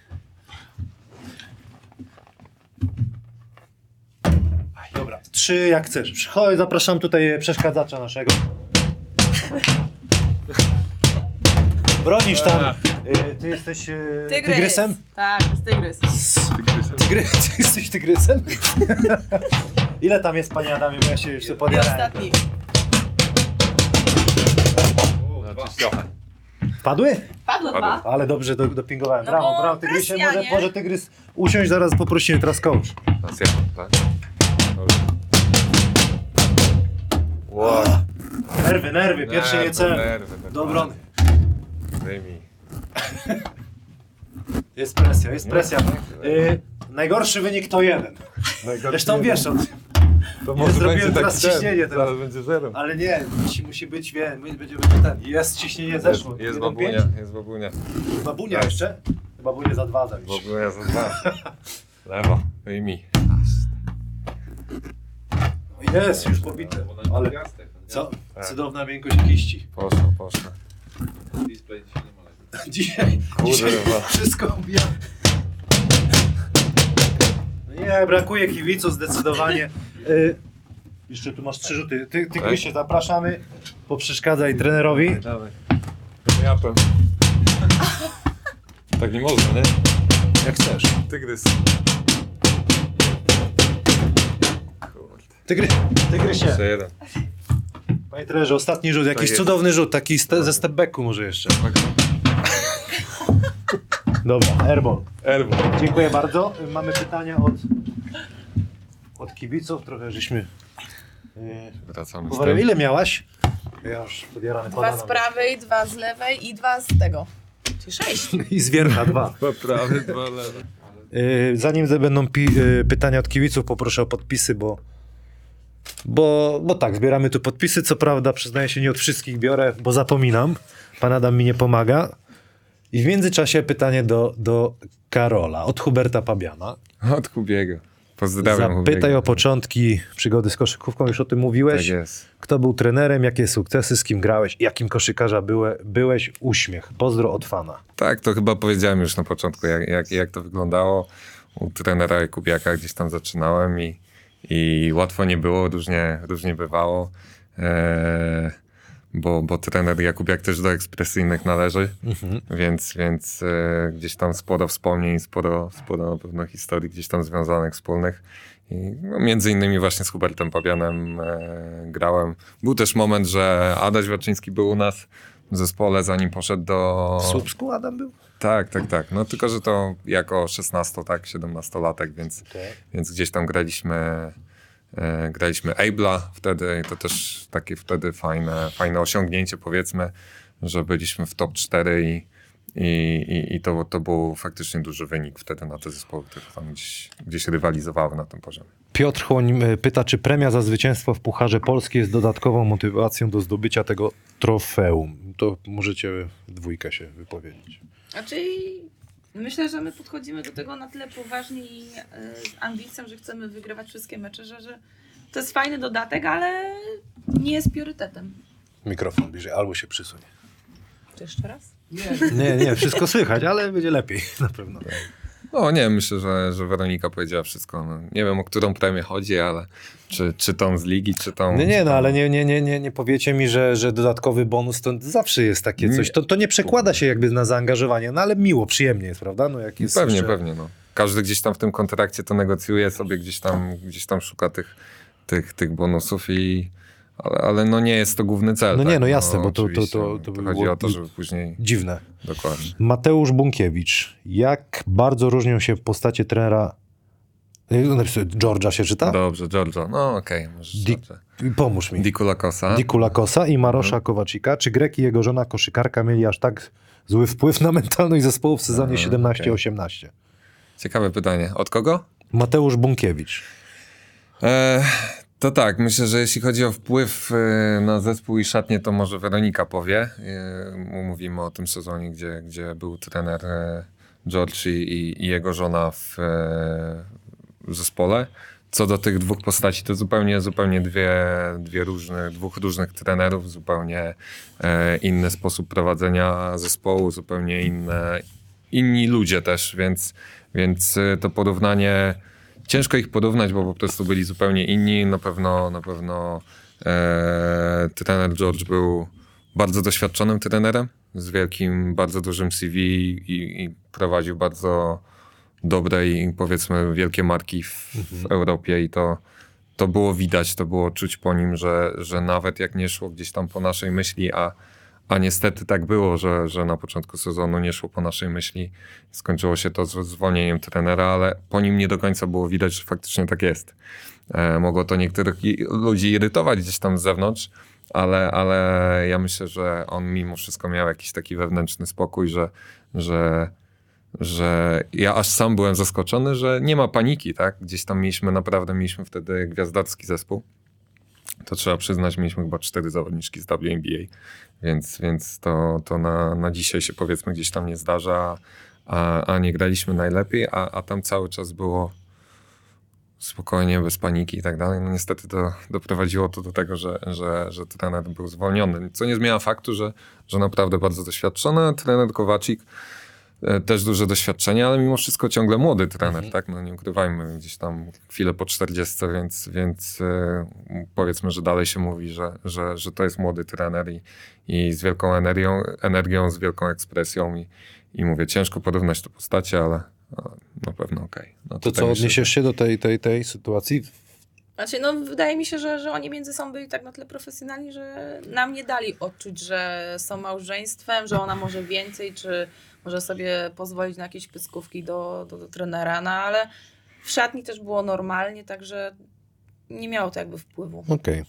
Aj, Dobra, trzy jak chcesz. Chodź, zapraszam tutaj przeszkadzacza naszego. <laughs> Bronisz tam. Y, Ty jesteś y, Tygrys. tygrysem? Tak, to jest tygrys. Tygry, <laughs> ty jesteś tygrysem? <laughs> Ile tam jest, panie Adamie, bo ja się jeszcze I podjarałem. ostatni. Padły? Padło dwa. Ale dobrze do, dopingowałem. No Brawo, bo brawo, tygrysie. presja, Może, nie? może tygrys usiąść, zaraz poprosimy teraz coach. Raz ja, tak? Dobrze. Wow. Nerwy, nerwy, pierwsze nie Nerwy, cel. nerwy. Do obrony. Wyjmij. Jest presja, jest Nie, presja. nie. Y, najgorszy wynik to jeden. Zresztą wiesz o tym. To może zrobiłem będzie teraz ten, ciśnienie teraz. Zaraz będzie zero. Ale nie, musi, musi być, wie, my będziemy ten. Jest ciśnienie zeszło. Jest, jest Jeden babunia, pięć. jest babunia. Babunia Tak. jeszcze? Babunia za dwa zawisz. Babunia za dwa. Lewo, wyjmij. Jest, już pobite. Ale co? Tak. Cudowna miękkość kiści. Poszło, poszło. <laughs> Dzisiaj, dzisiaj Kurwa. <laughs> wszystko obija. No Nie, brakuje kibiców zdecydowanie. Y, Jeszcze tu masz trzy rzuty. Ty, ty Tak. Krysie, zapraszamy. Poprzeszkadzaj trenerowi. Dawaj. Ja to. Tak nie można, nie? Jak chcesz. Tygrys. Tygry, Tygrysie. Jeszcze jeden. Panie trenerze, ostatni rzut. Jakiś jest. cudowny rzut. Taki ste, ze stepbacku może jeszcze. Dobra, airball. Erwo. Dziękuję bardzo. Mamy pytania od, od kibiców. Trochę żeśmy... Yy, Wracamy z Uwaga, tym. ile miałaś? Ja już podjarany Dwa z prawej, dwa z lewej i dwa z tego. Czyli sześć. <laughs> I z wiercha dwa. <laughs> Dwa prawy, dwa lewe. Yy, zanim ze- będą pi- yy, pytania od kibiców, poproszę o podpisy, bo, bo, bo tak, zbieramy tu podpisy. Co prawda, przyznaję się, nie od wszystkich biorę, bo zapominam. Pan Adam mi nie pomaga. I w międzyczasie pytanie do, do Karola od Huberta Pabiana. Od Hubiego. Pozdrawiam Zapytaj Hubiego. o początki przygody z koszykówką, już o tym mówiłeś. Tak jest. Kto był trenerem, jakie sukcesy, z kim grałeś, jakim koszykarza byłe, byłeś, uśmiech. Pozdro od fana. Tak, to chyba powiedziałem już na początku, jak, jak, jak to wyglądało. U trenera Jakubiaka gdzieś tam zaczynałem i, i łatwo nie było, różnie, różnie bywało. Eee, bo, bo trener Jakubiak też do ekspresyjnych należy, więc, więc e, gdzieś tam sporo wspomnień, sporo, sporo na pewno historii gdzieś tam związanych, wspólnych. I no, między innymi właśnie z Hubertem Pabianem e, grałem. Był też moment, że Adaś Waczyński był u nas w zespole, zanim poszedł do... W Słupsku Adam był? Tak, tak, tak. No tylko, że to jako 16, tak, 17-latek, więc, więc gdzieś tam graliśmy, graliśmy Able'a wtedy i to też takie wtedy fajne, fajne osiągnięcie powiedzmy, że byliśmy w top 4 i, i, i, i to, to był faktycznie duży wynik wtedy na te zespoły, które tam gdzieś, gdzieś rywalizowały na tym poziomie. Piotr Chłoń pyta, czy premia za zwycięstwo w Pucharze Polski jest dodatkową motywacją do zdobycia tego trofeum. To możecie w dwójkę się wypowiedzieć. Znaczy, myślę, że my podchodzimy do tego na tyle poważnie i e, z ambicją, że chcemy wygrywać wszystkie mecze, że, że to jest fajny dodatek, ale nie jest priorytetem. Mikrofon bliżej, albo się przysunie. To jeszcze raz? Nie, nie, wszystko słychać, ale będzie lepiej <laughs> na pewno. No nie, myślę, że, że Weronika powiedziała wszystko. No, nie wiem, o którą premię chodzi, ale czy, czy tą z ligi, czy tą... Nie, nie, czy no ale nie, nie, nie, nie, nie powiecie mi, że, że dodatkowy bonus to zawsze jest takie coś. Nie. To, to nie przekłada się jakby na zaangażowanie, no ale miło, przyjemnie jest, prawda? No jak jest Pewnie, pewnie. No. Każdy gdzieś tam w tym kontrakcie to negocjuje sobie, gdzieś tam, gdzieś tam szuka tych, tych, tych bonusów i... Ale, ale no nie jest to główny cel. No tak? nie, no jasne, bo to- to- to- to by chodzi było- o to, żeby później... Dziwne. Dokładnie. Mateusz Bunkiewicz. Jak bardzo różnią się postacie trenera... y, napisał, George'a się czyta? Dobrze, Giorgio. No okej, możesz Di-. Pomóż mi. Diku Lakosa. Diku Lakosa i Marosza Kowacika. Czy Grek i jego żona koszykarka mieli aż tak zły wpływ na mentalność zespołu w sezonie Aha, 17-18? Ciekawe pytanie. Od kogo? Mateusz Bunkiewicz. E, to tak, myślę, że jeśli chodzi o wpływ e, na zespół i szatnię, to może Weronika powie. E, Mówimy o tym sezonie, gdzie, gdzie był trener e, George i, i jego żona w, w zespole. Co do tych dwóch postaci, to zupełnie, zupełnie dwie, dwie różne, dwóch różnych trenerów, zupełnie inny sposób prowadzenia zespołu, zupełnie inne, inni ludzie też, więc, więc to porównanie ciężko ich porównać, bo po prostu byli zupełnie inni. Na pewno, na pewno e, trener George był bardzo doświadczonym trenerem z wielkim, bardzo dużym CV i, i prowadził bardzo dobre i powiedzmy wielkie marki w, w Europie i to, to było widać, to było czuć po nim, że, że nawet jak nie szło gdzieś tam po naszej myśli, a, a niestety tak było, że, że na początku sezonu nie szło po naszej myśli, skończyło się to z zwolnieniem trenera, ale po nim nie do końca było widać, że faktycznie tak jest. E, mogło to niektórych ludzi irytować gdzieś tam z zewnątrz, ale, ale ja myślę, że on mimo wszystko miał jakiś taki wewnętrzny spokój, że, że, że ja aż sam byłem zaskoczony, że nie ma paniki, tak? Gdzieś tam mieliśmy, naprawdę mieliśmy wtedy gwiazdarski zespół. To trzeba przyznać, mieliśmy chyba cztery zawodniczki z WNBA, więc, więc to, to na, na dzisiaj się powiedzmy gdzieś tam nie zdarza, a, a nie graliśmy najlepiej, a, a tam cały czas było spokojnie, bez paniki i tak dalej. No niestety to doprowadziło to do tego, że, że, że trener był zwolniony, co nie zmienia faktu, że, że naprawdę bardzo doświadczony. Trener Kowacik e, też duże doświadczenie, ale mimo wszystko ciągle młody trener, tak? No nie ukrywajmy, gdzieś tam chwilę po 40, więc, więc e, powiedzmy, że dalej się mówi, że, że, że to jest młody trener i, i z wielką energią, energią, z wielką ekspresją i, i mówię, ciężko porównać te postacie, ale, na pewno okej. No To co, odniesiesz się do tej, tej, tej sytuacji? Znaczy, no wydaje mi się, że, że oni między sobą byli tak na tyle profesjonalni, że nam nie dali odczuć, że są małżeństwem, że ona może więcej, czy może sobie pozwolić na jakieś pyskówki do, do, do trenera, no ale w szatni też było normalnie, także nie miało to jakby wpływu. Okej.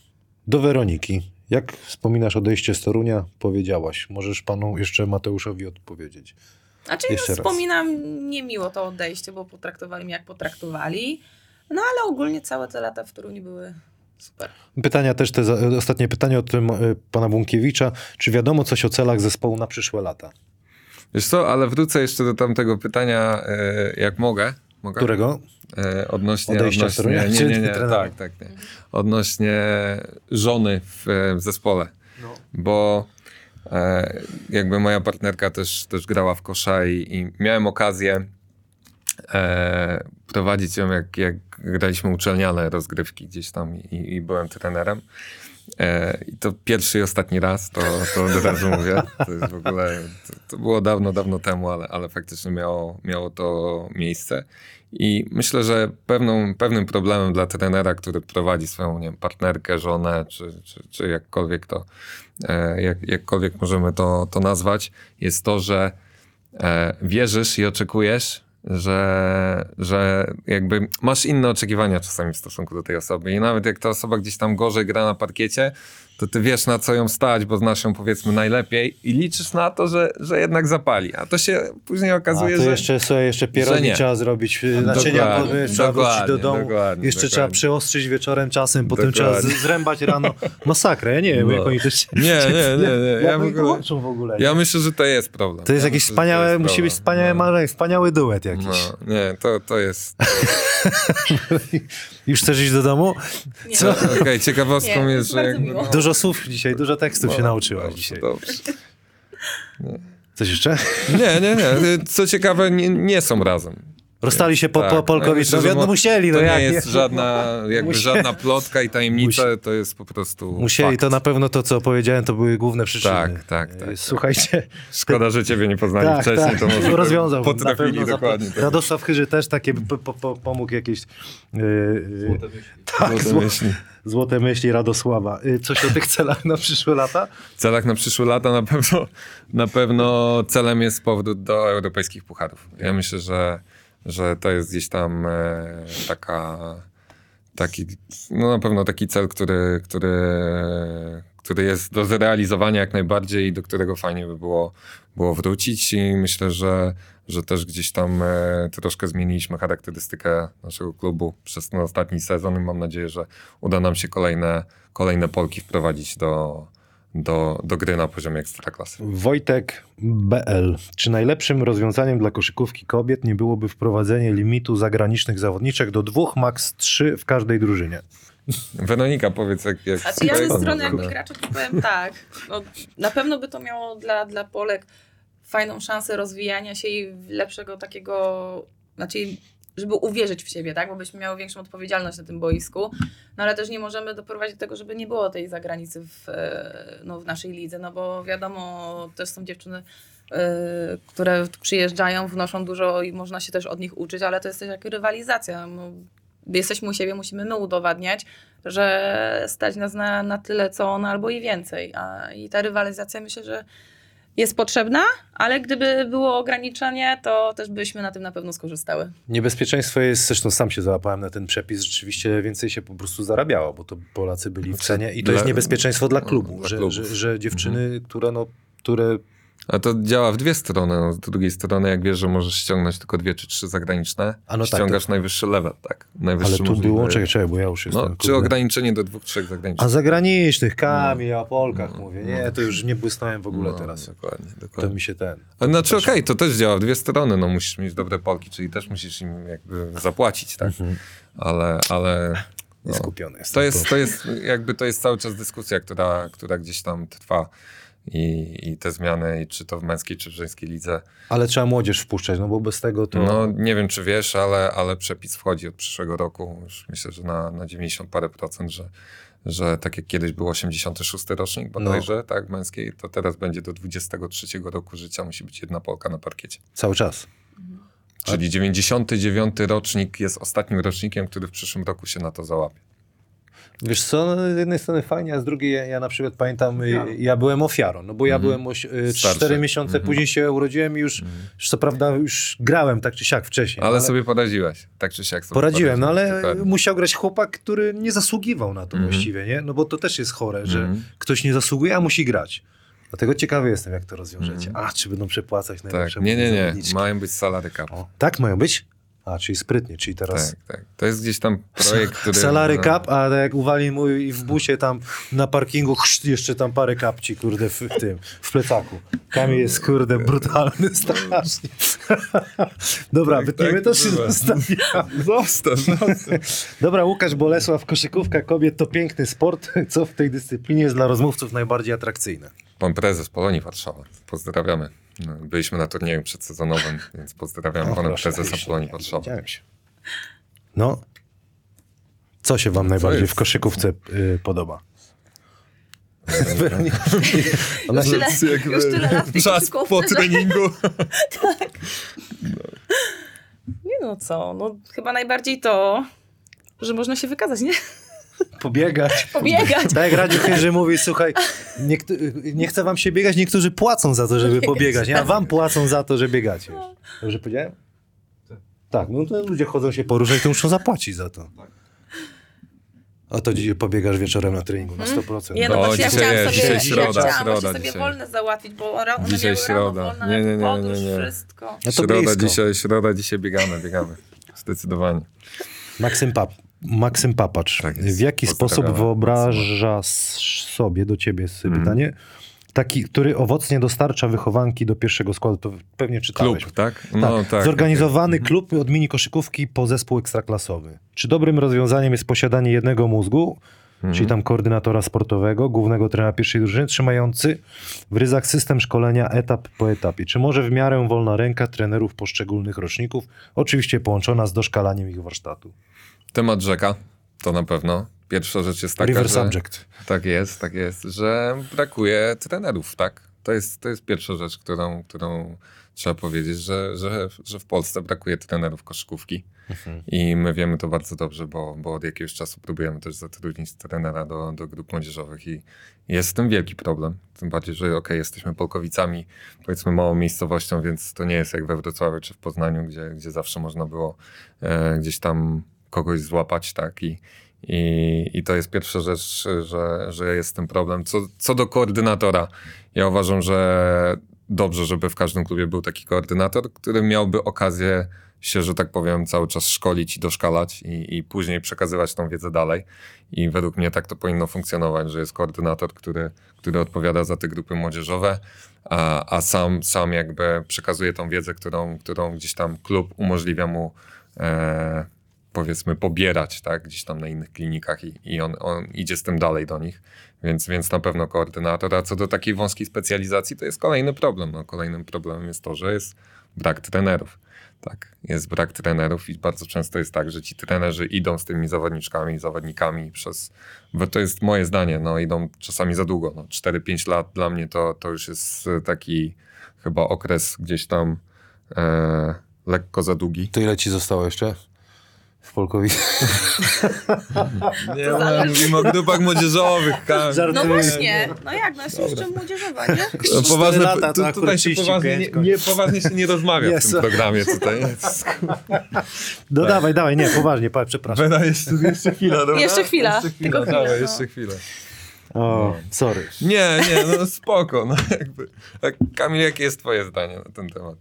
Do Weroniki. Jak wspominasz odejście z Torunia? Powiedziałaś. Możesz panu jeszcze Mateuszowi odpowiedzieć. Znaczy, Jeszcze no, raz. wspominam niemiło to odejście, bo potraktowali mnie jak potraktowali, no ale ogólnie całe te lata w Toruniu były super. Pytania też, te ostatnie pytanie od e, pana Błąkiewicza. Czy wiadomo coś o celach zespołu na przyszłe lata? Wiesz co, ale wrócę jeszcze do tamtego pytania, e, jak mogę. mogę? Którego? E, odnośnie, Odejścia odnośnie nie, nie, nie, trenera? tak, tak, nie. Odnośnie żony w, w zespole. No. Bo e, jakby moja partnerka też, też grała w kosza i, i miałem okazję e, prowadzić ją, jak, jak graliśmy uczelniane rozgrywki gdzieś tam i, i byłem trenerem. E, I to pierwszy i ostatni raz, to, to od razu mówię. To jest w ogóle, to, to było dawno, dawno temu, ale, ale faktycznie miało, miało to miejsce. I myślę, że pewną, pewnym problemem dla trenera, który prowadzi swoją nie wiem, partnerkę, żonę, czy, czy, czy jakkolwiek to, e, jak, jakkolwiek możemy to, to nazwać, jest to, że e, wierzysz i oczekujesz, że, że jakby masz inne oczekiwania czasami w stosunku do tej osoby. I nawet jak ta osoba gdzieś tam gorzej gra na parkiecie, to ty wiesz na co ją stać, bo znasz ją powiedzmy najlepiej i liczysz na to, że, że jednak zapali. A to się później okazuje, A to że... jeszcze, słuchaj, jeszcze pierogi trzeba zrobić, y, naczynia po- trzeba wrócić do domu. dokładnie, jeszcze dokładnie. trzeba przyostrzyć wieczorem czasem, potem trzeba Dokładnie. z- zrębać rano. Masakra, ja nie wiem, No. jak oni też... Nie, nie, nie, nie. Ja, Ja w ogóle, w ogóle. ja myślę, że to jest problem. To jest ja jakiś myślę, że wspaniałe, jest musi być wspaniałe No. marzenie, wspaniały duet jakiś. No, nie, to, to jest... <laughs> Już chcesz iść do domu? Nie. Co? Okej, ciekawostką Nie, jest, że... jakby-. Dużo słów dzisiaj, dużo tekstów się No, nauczyłaś dobrze, dzisiaj. Dobrze. Coś jeszcze? Nie, nie, nie. Co ciekawe, nie, nie są razem. Rozstali się po, Tak. po Polkowicz, no, myślę, no musieli, To no nie jak jest żadna, <laughs> jakby Musi- żadna plotka i tajemnica, to jest po prostu Musieli, fakt. to na pewno to, co powiedziałem, to były główne przyczyny. Tak, tak, tak, E, tak. Słuchajcie, Szkoda, że ciebie nie poznali tak, wcześniej, tak, to może <laughs> rozwiązał. potrafili dokładnie. tak. Radosław Chyży też takie po, po, po, pomógł jakieś yy, yy, tak, Złote zło, myśli. złote myśli Radosława. Yy, coś o tych celach na przyszłe lata? Celach na przyszłe lata na pewno, na pewno celem jest powrót do europejskich pucharów. Ja myślę, że, że to jest gdzieś tam e, taka, taki, no na pewno taki cel, który, który, który jest do zrealizowania jak najbardziej i do którego fajnie by było, było wrócić. I myślę, że, że też gdzieś tam e, troszkę zmieniliśmy charakterystykę naszego klubu przez ten ostatni sezon i mam nadzieję, że uda nam się kolejne, kolejne Polki wprowadzić do, do, do gry na poziomie ekstraklasy. Wojtek BL. Czy najlepszym rozwiązaniem dla koszykówki kobiet nie byłoby wprowadzenie limitu zagranicznych zawodniczek do dwóch, maks trzy w każdej drużynie? Weronika, powiedz jak... jak Znaczy ja ze strony jakby no. gracza to powiem tak. No, na pewno by to miało dla, dla Polek fajną szansę rozwijania się i lepszego takiego, znaczy żeby uwierzyć w siebie, tak? Bo byśmy miały większą odpowiedzialność na tym boisku. No ale też nie możemy doprowadzić do tego, żeby nie było tej zagranicy w, e, no, w naszej lidze, no bo wiadomo, też są dziewczyny, e, które przyjeżdżają, wnoszą dużo i można się też od nich uczyć, ale to jest też jak rywalizacja. No, jesteśmy u siebie, musimy my udowadniać, że stać nas na, na tyle, co ona, albo i więcej. A, I ta rywalizacja myślę, że jest potrzebna, ale gdyby było ograniczenie, to też byśmy na tym na pewno skorzystały. Niebezpieczeństwo jest, zresztą sam się załapałem na ten przepis, rzeczywiście więcej się po prostu zarabiało, bo to Polacy byli w cenie i to Dla- jest niebezpieczeństwo dla klubu, dla że, że, że dziewczyny, które no, które A to działa w dwie strony. No, z drugiej strony, jak wiesz, że możesz ściągnąć tylko dwie czy trzy zagraniczne, no tak, ściągasz najwyższy level, tak? Najwyższy ale tu możliwy. było, czekaj, czekaj, bo ja już jestem... No, czy ograniczenie do dwóch, trzech zagranicznych. A zagranicznych, Kamil, o Polkach No, mówię, no. nie, to już nie błysnąłem w ogóle no, teraz. Dokładnie, To dokładnie. mi się ten... A Znaczy okej, to też działa w dwie strony. No, musisz mieć dobre Polki, czyli też musisz im jakby zapłacić, tak? Mhm. Ale, ale no, Nieskupiony jestem. to jest, to jest jakby to jest cały czas dyskusja, która, która gdzieś tam trwa. I, i te zmiany, i czy to w męskiej, czy w żeńskiej lidze. Ale trzeba młodzież wpuszczać, no bo bez tego to... No nie wiem, czy wiesz, ale, ale przepis wchodzi od przyszłego roku, już myślę, że na, na 90 parę procent, że, że tak jak kiedyś był 86 rocznik bodajże, tak, męskiej, to teraz będzie do 23 roku życia musi być jedna Polka na parkiecie. Cały czas. Czyli 99 rocznik jest ostatnim rocznikiem, który w przyszłym roku się na to załapie. Wiesz co, no, z jednej strony fajnie, a z drugiej ja, ja na przykład pamiętam, y, ja byłem ofiarą, no bo ja byłem oś, y, cztery miesiące Mhm. później się urodziłem i już, już co prawda już grałem tak czy siak wcześniej. Ale, sobie poradziłeś, tak czy siak sobie Poradziłem, no ale Dokładnie. musiał grać chłopak, który nie zasługiwał na to Mhm. właściwie, nie? No bo to też jest chore, że Mhm. ktoś nie zasługuje, a musi grać. Dlatego ciekawy jestem, jak to rozwiążecie. Mhm. A, czy będą przepłacać Tak, najlepsze nie, nie, nie, zawodniczki? mają być salary cap. O, tak mają być? A, czyli sprytnie, czyli teraz... Tak, tak. To jest gdzieś tam <laughs> projekt, który... Salary no, cap, a jak uwali mój i w busie tam na parkingu chrzt, jeszcze tam parę kapci, kurde, w, w tym, w plecaku. Kamil jest, kurde, brutalny <laughs> strasznie. <laughs> Dobra, Tak, wytniemy tak, to, czy bywa. zostawiamy? Zostaw, zostaw. Dobra, Łukasz Bolesław, koszykówka kobiet to piękny sport. Co w tej dyscyplinie jest dla rozmówców najbardziej atrakcyjne? Pan prezes Polonii Warszawa. Pozdrawiamy. No, Byliśmy na turnieju przedsezonowym, <laughs> więc pozdrawiam pana prezesa Polonii Warszawa. No, co się wam najbardziej jest? w koszykówce y, podoba? <laughs> Weronika, <laughs> ona się, Tyle, już tyle lat Czas po koszykówce, że- treningu. Nie no co, no chyba najbardziej to, że można się wykazać, nie? Pobiegać. Pobiegać. Tak jak Radio Chyży mówi, słuchaj, niektó- nie chce wam się biegać, niektórzy płacą za to, żeby Biegać, pobiegać, nie? a tak. wam płacą za to, że biegacie. Dobrze powiedziałem? Tak, no to ludzie chodzą się poruszać, to muszą zapłacić za to. A to dzisiaj pobiegasz wieczorem na treningu na 100%. Nie no, No, właśnie ja chciałam jest, sobie, dzisiaj ja środa, chciałam środa sobie dzisiaj. wolne załatwić, bo ra- one Dzisiaj środa. Rano wolne, Nie, nie, nie, podróż, nie, nie. wszystko. No to Środa blisko. dzisiaj, środa dzisiaj biegamy, biegamy. Zdecydowanie. Maksym, Pap Maksym Papacz, Tak w jaki sposób wyobraża sobie, do ciebie jest Mhm. pytanie, taki, który owocnie dostarcza wychowanki do pierwszego składu, to pewnie czytałeś. Klub, tak? No tak, tak. zorganizowany klub od mini koszykówki po zespół ekstraklasowy. Czy dobrym rozwiązaniem jest posiadanie jednego mózgu, Mhm. czyli tam koordynatora sportowego, głównego trenera pierwszej drużyny, trzymający w ryzach system szkolenia etap po etapie? Czy może w miarę wolna ręka trenerów poszczególnych roczników, oczywiście połączona z doszkalaniem ich warsztatu? Temat rzeka, to na pewno. Pierwsza rzecz jest taka, River że... subject. Tak jest, tak jest, że brakuje trenerów, tak? To jest, to jest pierwsza rzecz, którą, którą trzeba powiedzieć, że, że, że w Polsce brakuje trenerów koszykówki. I my wiemy to bardzo dobrze, bo, bo od jakiegoś czasu próbujemy też zatrudnić trenera do, do grup młodzieżowych i jest z tym wielki problem. Tym bardziej, że okej, jesteśmy Polkowicami, powiedzmy małą miejscowością, więc to nie jest jak we Wrocławiu czy w Poznaniu, gdzie, gdzie zawsze można było e, gdzieś tam kogoś złapać, tak? I, i, I to jest pierwsza rzecz, że, że jest ten problem. Co, co do koordynatora, ja uważam, że dobrze, żeby w każdym klubie był taki koordynator, który miałby okazję się, że tak powiem, cały czas szkolić i doszkalać i, i później przekazywać tą wiedzę dalej. I według mnie tak to powinno funkcjonować, że jest koordynator, który, który odpowiada za te grupy młodzieżowe, a, a sam, sam jakby przekazuje tą wiedzę, którą, którą gdzieś tam klub umożliwia mu e, powiedzmy pobierać, tak, gdzieś tam na innych klinikach i, i on, on idzie z tym dalej do nich, więc, więc na pewno koordynator, a co do takiej wąskiej specjalizacji, to jest kolejny problem, no, kolejnym problemem jest to, że jest brak trenerów, tak, jest brak trenerów i bardzo często jest tak, że ci trenerzy idą z tymi zawodniczkami, zawodnikami przez, bo to jest moje zdanie, no idą czasami za długo, no 4-5 lat dla mnie to, to już jest taki chyba okres gdzieś tam e, lekko za długi. To ile ci zostało jeszcze? W Polkowi. Nie, no, mówimy o grupach młodzieżowych. Kam. No właśnie, no jak, no jest jeszcze młodzieżowa, nie? No, poważne, lata, tu, tutaj się 35 poważnie, nie, nie, poważnie się nie rozmawia w Jest. tym programie tutaj. No dawaj, dawaj, nie, poważnie, pa, przepraszam. Bena, jeszcze, jeszcze chwila, dobra? Jeszcze chwila, Jeszcze chwila, tylko chwilę, dawaj, no. jeszcze chwilę. O, sorry. Nie, nie, no spoko, no jakby. Tak, Kamil, jakie jest twoje zdanie na ten temat?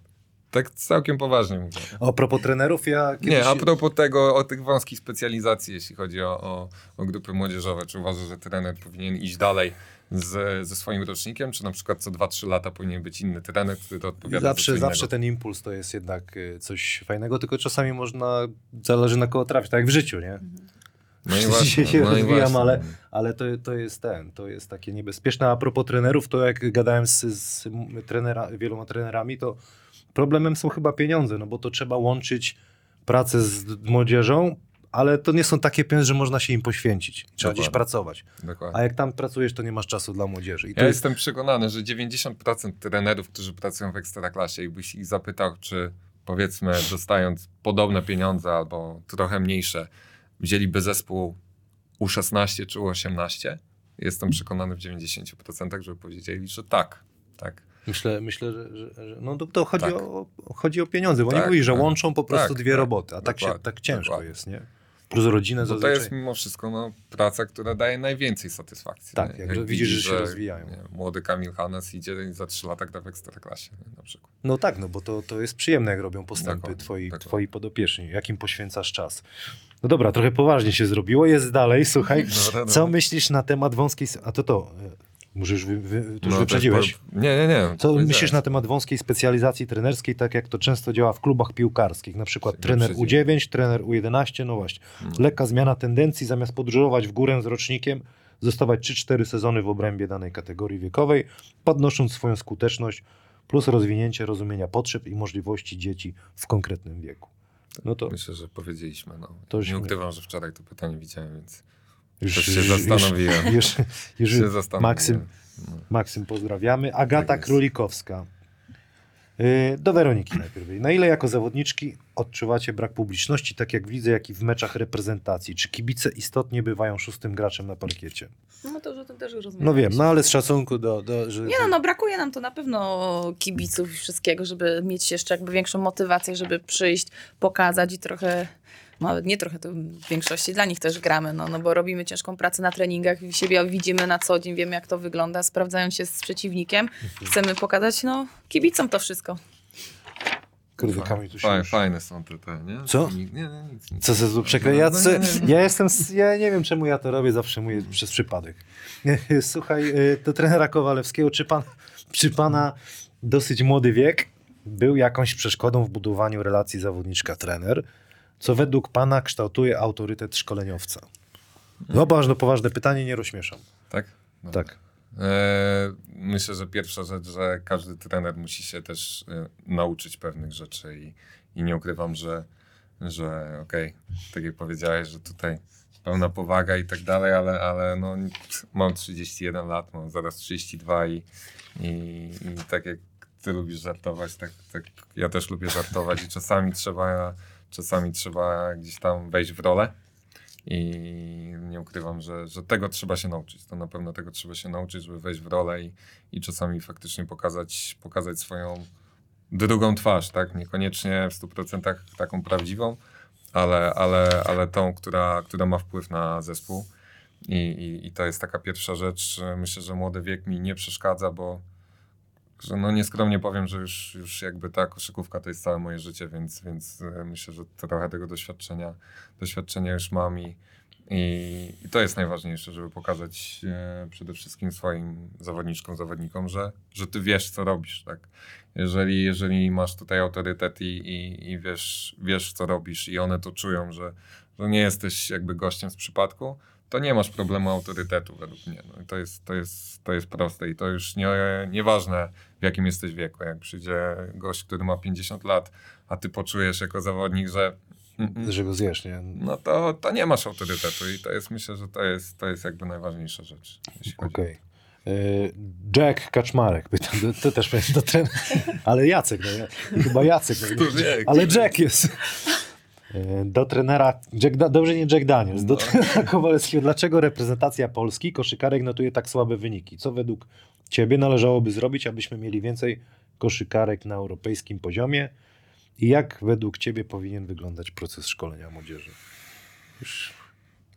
Tak całkiem poważnie mówię. A propos trenerów, ja kiedyś... Nie, a propos tego, o tych wąskich specjalizacji, jeśli chodzi o, o, o grupy młodzieżowe, czy uważasz, że trener powinien iść dalej z, ze swoim rocznikiem, czy na przykład co 2-3 lata powinien być inny trener, który to odpowiada za Zawsze, innego? zawsze ten impuls to jest jednak y, coś fajnego, tylko czasami można, zależy na kogo trafić, tak jak w życiu, nie? No i <laughs> się, właśnie, się no i rozwijam, właśnie. ale, ale to, to jest ten, to jest takie niebezpieczne. A propos trenerów, to jak gadałem z, z trenera, wieloma trenerami, to problemem są chyba pieniądze, no bo to trzeba łączyć pracę z młodzieżą, ale to nie są takie pieniądze, że można się im poświęcić. Trzeba gdzieś Dokładnie. pracować. Dokładnie. A jak tam pracujesz, to nie masz czasu dla młodzieży. I Ja jest, jestem przekonany, że 90% trenerów, którzy pracują w Ekstraklasie, jakbyś ich zapytał, czy powiedzmy dostając podobne pieniądze albo trochę mniejsze, wzięliby zespół U16 czy U18, jestem przekonany w 90%, żeby powiedzieli, że tak. Tak. Myślę, myślę że, że, że no to, to chodzi, Tak. o, chodzi o pieniądze, bo Tak, mówi, że tak. łączą po prostu Tak, dwie tak. roboty, a tak, się, tak ciężko jest, nie? Plus rodzinę Bo to zazwyczaj. jest mimo wszystko no, praca, która daje najwięcej satysfakcji. Tak, nie? jak widzisz, że się rozwijają. nie, młody Kamil Hanes idzie i za 3 lata gra w Ekstraklasie na przykład. No tak, no bo to, to jest przyjemne, jak robią postępy twoi, twoi podopieczni, jakim poświęcasz czas. No dobra, trochę poważnie się zrobiło, jest dalej, słuchaj. Dobra, <laughs> Co dobra. myślisz na temat wąskiej... A to to, e, może już, wy, wy, to już No, wyprzedziłeś. Nie, nie, nie. Co myślisz na temat wąskiej specjalizacji trenerskiej, tak jak to często działa w klubach piłkarskich? Na przykład Się trener wyprzedziłem. U9, trener U11, no właśnie. Mm. Lekka zmiana tendencji, zamiast podróżować w górę z rocznikiem, zostawać 3-4 sezony w obrębie danej kategorii wiekowej, podnosząc swoją skuteczność, plus rozwinięcie rozumienia potrzeb i możliwości dzieci w konkretnym wieku. No to Myślę, że powiedzieliśmy. No. To nie nie- ukrywam, że wczoraj to pytanie widziałem, więc już, też się zastanowiłem. Już, już, się już zastanowiłem. Maksym. Maksym pozdrawiamy. Agata Tak. Królikowska. Yy, Do Weroniki najpierw. Na ile jako zawodniczki odczuwacie brak publiczności, tak jak widzę, jak i w meczach reprezentacji? Czy kibice istotnie bywają szóstym graczem na parkiecie? No to już o tym też już No wiem, no ale z szacunku do... do że, Nie no, no, brakuje nam to na pewno kibiców i wszystkiego, żeby mieć jeszcze jakby większą motywację, żeby przyjść, pokazać i trochę, no nie trochę, to w większości dla nich też gramy, no, no bo robimy ciężką pracę na treningach i siebie widzimy na co dzień, wiemy jak to wygląda, sprawdzając się z przeciwnikiem. Chcemy pokazać, no, kibicom to wszystko. Kurde, Kamil, tu się Fajne, już... fajne są te, te nie? Co? Nie, nie, nic, nic. Co ze złu przekle... ja, No, co, ja <laughs> jestem, ja nie wiem czemu ja to robię, zawsze mówię przez przypadek. <laughs> Słuchaj, y, do trenera Kowalewskiego, czy pan, czy pana dosyć młody wiek był jakąś przeszkodą w budowaniu relacji zawodniczka-trener, co według pana kształtuje autorytet szkoleniowca? No poważne, poważne pytanie, nie rozśmieszam. Tak? Dobra. Tak. E, myślę, że pierwsza rzecz, że każdy trener musi się też e, nauczyć pewnych rzeczy i, i nie ukrywam, że, że okej, tak jak powiedziałeś, że tutaj pełna powaga i tak dalej, ale, ale no, mam 31 lat, mam zaraz 32 i, i, i tak jak ty lubisz żartować, tak, tak ja też lubię żartować i czasami trzeba, czasami trzeba gdzieś tam wejść w rolę. I nie ukrywam, że, że tego trzeba się nauczyć. To na pewno tego trzeba się nauczyć, żeby wejść w rolę i, i czasami faktycznie pokazać, pokazać swoją drugą twarz, tak? Niekoniecznie w 100% taką prawdziwą, ale, ale, ale tą, która, która ma wpływ na zespół. I, i, I to jest taka pierwsza rzecz. Myślę, że młody wiek mi nie przeszkadza, bo że no nieskromnie powiem, że już, już jakby ta koszykówka to jest całe moje życie, więc, więc e, myślę, że trochę tego doświadczenia, doświadczenia już mam i, i, i to jest najważniejsze, żeby pokazać e, przede wszystkim swoim zawodniczkom, zawodnikom, że, że ty wiesz, co robisz, tak? Jeżeli, jeżeli masz tutaj autorytet i, i, i wiesz, wiesz, co robisz i one to czują, że, że nie jesteś jakby gościem z przypadku, to nie masz problemu autorytetu według mnie. No, to, jest, to, jest, to jest proste i to już nie, nieważne w jakim jesteś wieku. Jak przyjdzie gość, który ma 50 lat, a ty poczujesz jako zawodnik, że Że go zjesz, nie? no to, to nie masz autorytetu i to jest, myślę, że to jest, to jest jakby najważniejsza rzecz. Okej. Y, Jack Kaczmarek, pytam, to, to też powiem do trenera, ale Jacek, no, ja- chyba Jacek, no, ale. Jack jest. Y, Do trenera, Jack dobrze nie Jack Daniels, do No. trenera <laughs> Kowalewskiego, dlaczego reprezentacja Polski koszykarek notuje tak słabe wyniki? Co według ciebie należałoby zrobić, abyśmy mieli więcej koszykarek na europejskim poziomie? I jak według ciebie powinien wyglądać proces szkolenia młodzieży? Już,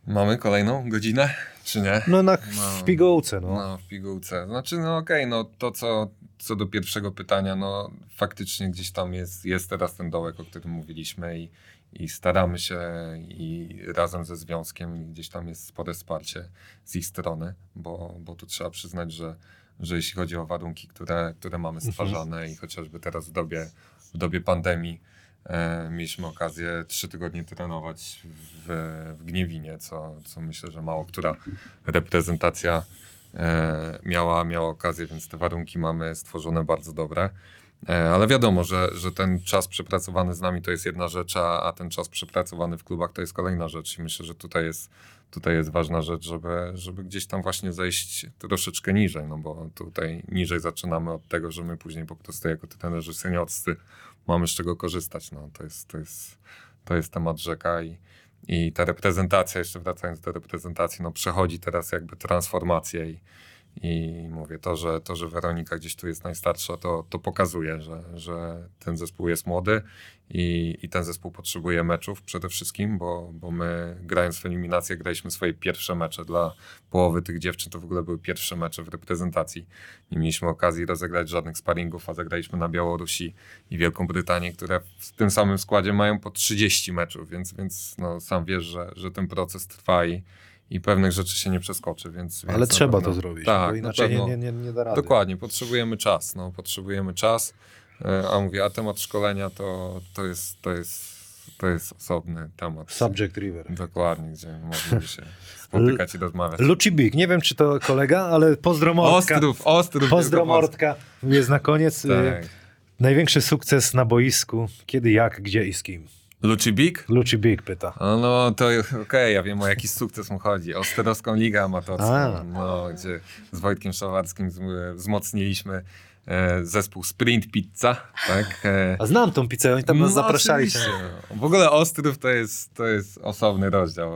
Mamy kolejną godzinę, czy nie? no na, No. w pigułce, no. No, w pigułce. Znaczy, no okej, no to co, co do pierwszego pytania, no faktycznie gdzieś tam jest, jest teraz ten dołek, o którym mówiliśmy i, i staramy się i razem ze związkiem gdzieś tam jest spore wsparcie z ich strony, bo, bo tu trzeba przyznać, że, że jeśli chodzi o warunki, które, które mamy stwarzane i chociażby teraz w dobie, w dobie pandemii, E, mieliśmy okazję trzy tygodnie trenować w, w Gniewinie, co, co myślę, że mało która reprezentacja e, miała, miała okazję, więc te warunki mamy stworzone bardzo dobre. E, Ale wiadomo, że, że ten czas przepracowany z nami to jest jedna rzecz, a, ten czas przepracowany w klubach to jest kolejna rzecz. I myślę, że tutaj jest, tutaj jest ważna rzecz, żeby, żeby gdzieś tam właśnie zejść troszeczkę niżej, no bo tutaj niżej zaczynamy od tego, że my później po prostu jako trenerzy seniorscy mamy z czego korzystać. No, to, jest, to, jest, to jest temat rzeka i, i ta reprezentacja, jeszcze wracając do reprezentacji, no przechodzi teraz jakby transformację i, i mówię, to że, to, że Weronika gdzieś tu jest najstarsza, to, to pokazuje, że, że ten zespół jest młody i, i ten zespół potrzebuje meczów przede wszystkim, bo, bo my grając w eliminację graliśmy swoje pierwsze mecze dla połowy tych dziewczyn, to w ogóle były pierwsze mecze w reprezentacji. Nie mieliśmy okazji rozegrać żadnych sparingów, a zagraliśmy na Białorusi i Wielką Brytanię, które w tym samym składzie mają po 30 meczów, więc, więc no, sam wiesz, że, że ten proces trwa i, i pewnych rzeczy się nie przeskoczy, więc... Ale więc trzeba pewno- to zrobić, Tak, bo na inaczej nie, pewno. nie, nie, nie da rady. Dokładnie, potrzebujemy czas, no, potrzebujemy czas, E, a mówię, a temat szkolenia to, to, jest, to, jest, to jest osobny temat. Subject River. Dokładnie, gdzie mogliby się <laughs> spotykać i rozmawiać. Luci Big, nie wiem czy to kolega, ale pozdro Mordka. Ostrów, Ostrów. Pozdro Wielkopolska. Mordka. Jest na koniec. Tak. Y, Największy sukces na boisku. Kiedy, jak, gdzie i z kim? Luci Big? Luci Big pyta. A No to okej, ja wiem o jaki sukces mu chodzi. O Sterowską Ligę Amatorską, no, gdzie z Wojtkiem Szawarskim wzm- wzmocniliśmy e, zespół Sprint Pizza, tak? E, A znam tą pizzę, oni tam nas No, zapraszali. oczywiście. W ogóle Ostrów to jest, to jest osobny rozdział,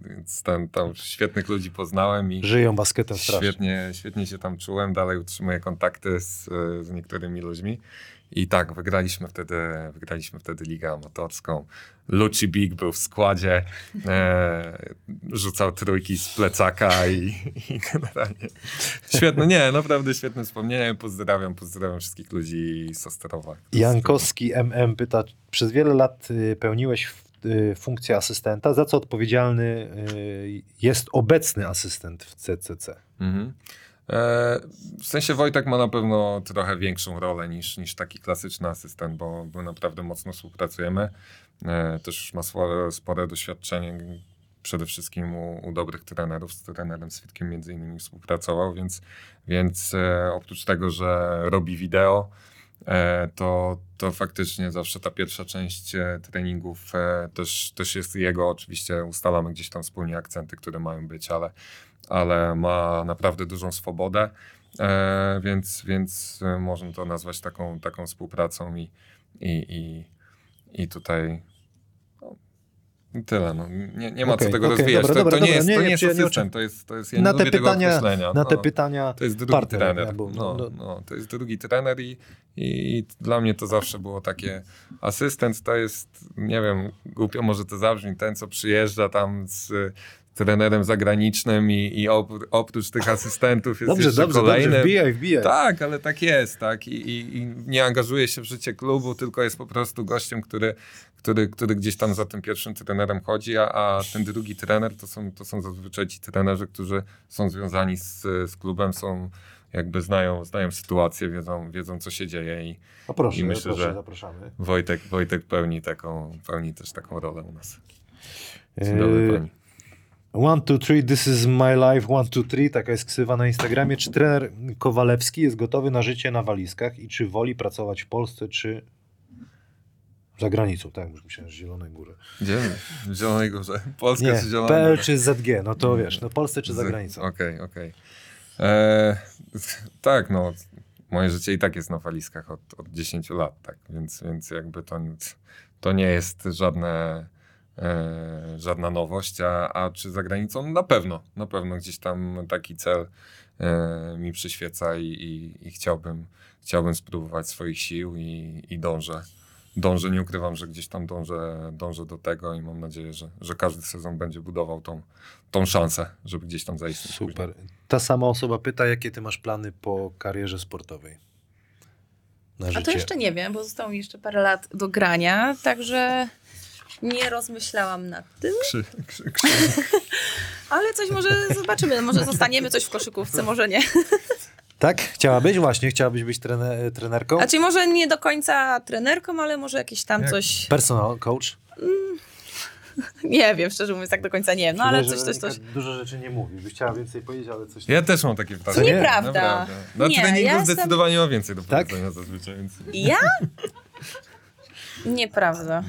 więc tam, tam świetnych ludzi poznałem i Żyją basketem strasznie. świetnie, świetnie się tam czułem. Dalej utrzymuję kontakty z, e, z niektórymi ludźmi. I tak, wygraliśmy wtedy, wygraliśmy wtedy ligę amatorską. Luci Big był w składzie, e, rzucał trójki z plecaka i, i generalnie świetne, nie, naprawdę świetne wspomnienia. Pozdrawiam, pozdrawiam wszystkich ludzi z Osterowa. Jankowski MM pyta, przez wiele lat y, pełniłeś y, funkcję asystenta, za co odpowiedzialny y, jest obecny asystent w CCC? Mhm. E, w sensie Wojtek ma na pewno trochę większą rolę niż, niż taki klasyczny asystent, bo, bo naprawdę mocno współpracujemy. E, też już ma spore, spore doświadczenie, przede wszystkim u, u dobrych trenerów. Z trenerem Switkiem między innymi współpracował, więc, więc e, oprócz tego, że robi wideo, to, to faktycznie zawsze ta pierwsza część treningów też, też jest jego. Oczywiście ustalamy gdzieś tam wspólnie akcenty, które mają być, ale, ale ma naprawdę dużą swobodę, e, więc, więc e, można to nazwać taką, taką współpracą i, i, i, i tutaj no, tyle. No. Nie, nie ma Okej, co tego okej, rozwijać. dobra, to, dobra, to nie dobra. jest, to nie, nie jest asystent, to jest, to jest ja na te pytania, określenia. na te no. pytania To jest drugi partner, trener. Bo- no, no, no, to jest drugi trener i, i dla mnie to zawsze było takie asystent to jest, nie wiem, głupio może to zabrzmi, ten co przyjeżdża tam z trenerem zagranicznym i, i op- oprócz tych asystentów jest Dobrze, jeszcze dobrze, kolejny. dobrze, wbijaj, wbijaj. Tak, ale tak jest, tak. I, i, I nie angażuje się w życie klubu, tylko jest po prostu gościem, który, który, który gdzieś tam za tym pierwszym trenerem chodzi, a, a ten drugi trener to są, to są zazwyczaj ci trenerzy, którzy są związani z, z klubem, są jakby znają, znają sytuację, wiedzą, wiedzą co się dzieje i O proszę, I myślę, proszę, że- zapraszamy. Wojtek, Wojtek pełni, taką, pełni też taką rolę u nas. Dzień dobry Yy, pani. One, two, three, this is my life, one, two, three, taka jest ksywa na Instagramie. Czy trener Kowalewski jest gotowy na życie na walizkach i czy woli pracować w Polsce, czy za granicą? Tak, już myślałem, że Zielonej Góry. Gdzie? W Zielonej Górze. Polska Nie, czy Zielona PL czy ZG, no to wiesz, no Polsce czy za granicą? Okej, okej. E, Tak, no. Moje życie i tak jest na walizkach od, od 10 lat, tak. Więc, więc jakby to, nic- to nie jest żadne, e, żadna nowość. A, a czy za granicą? Na pewno. Na pewno gdzieś tam taki cel e, mi przyświeca i, i, i chciałbym, chciałbym spróbować swoich sił i, i dążę. Dążę, nie ukrywam, że gdzieś tam dążę, dążę do tego i mam nadzieję, że, że każdy sezon będzie budował tą, tą szansę, żeby gdzieś tam później. Super. Ta sama osoba pyta, jakie ty masz plany po karierze sportowej? Na A życie. to jeszcze nie wiem, bo zostało mi jeszcze parę lat do grania, także nie rozmyślałam nad tym, Krzy, krzy, krzy. <laughs> ale coś może zobaczymy. Może zostaniemy coś w koszykówce, może nie. Tak? Chciałabyś? Właśnie, chciałabyś być trene, trenerką? A czyli może nie do końca trenerką, ale może jakieś tam Jak? coś. Personal coach? <laughs> Nie wiem, szczerze mówiąc, tak do końca nie wiem. No ale coś, coś, coś. Dużo rzeczy nie mówi. Byś chciała więcej powiedzieć, ale coś... Ja też mam takie pytanie. Nie? Nieprawda. Naprawdę. Na Nie, treningu ja jestem- zdecydowanie ma więcej do Tak? powiedzenia zazwyczaj, więc... Ja? <laughs> Nieprawda.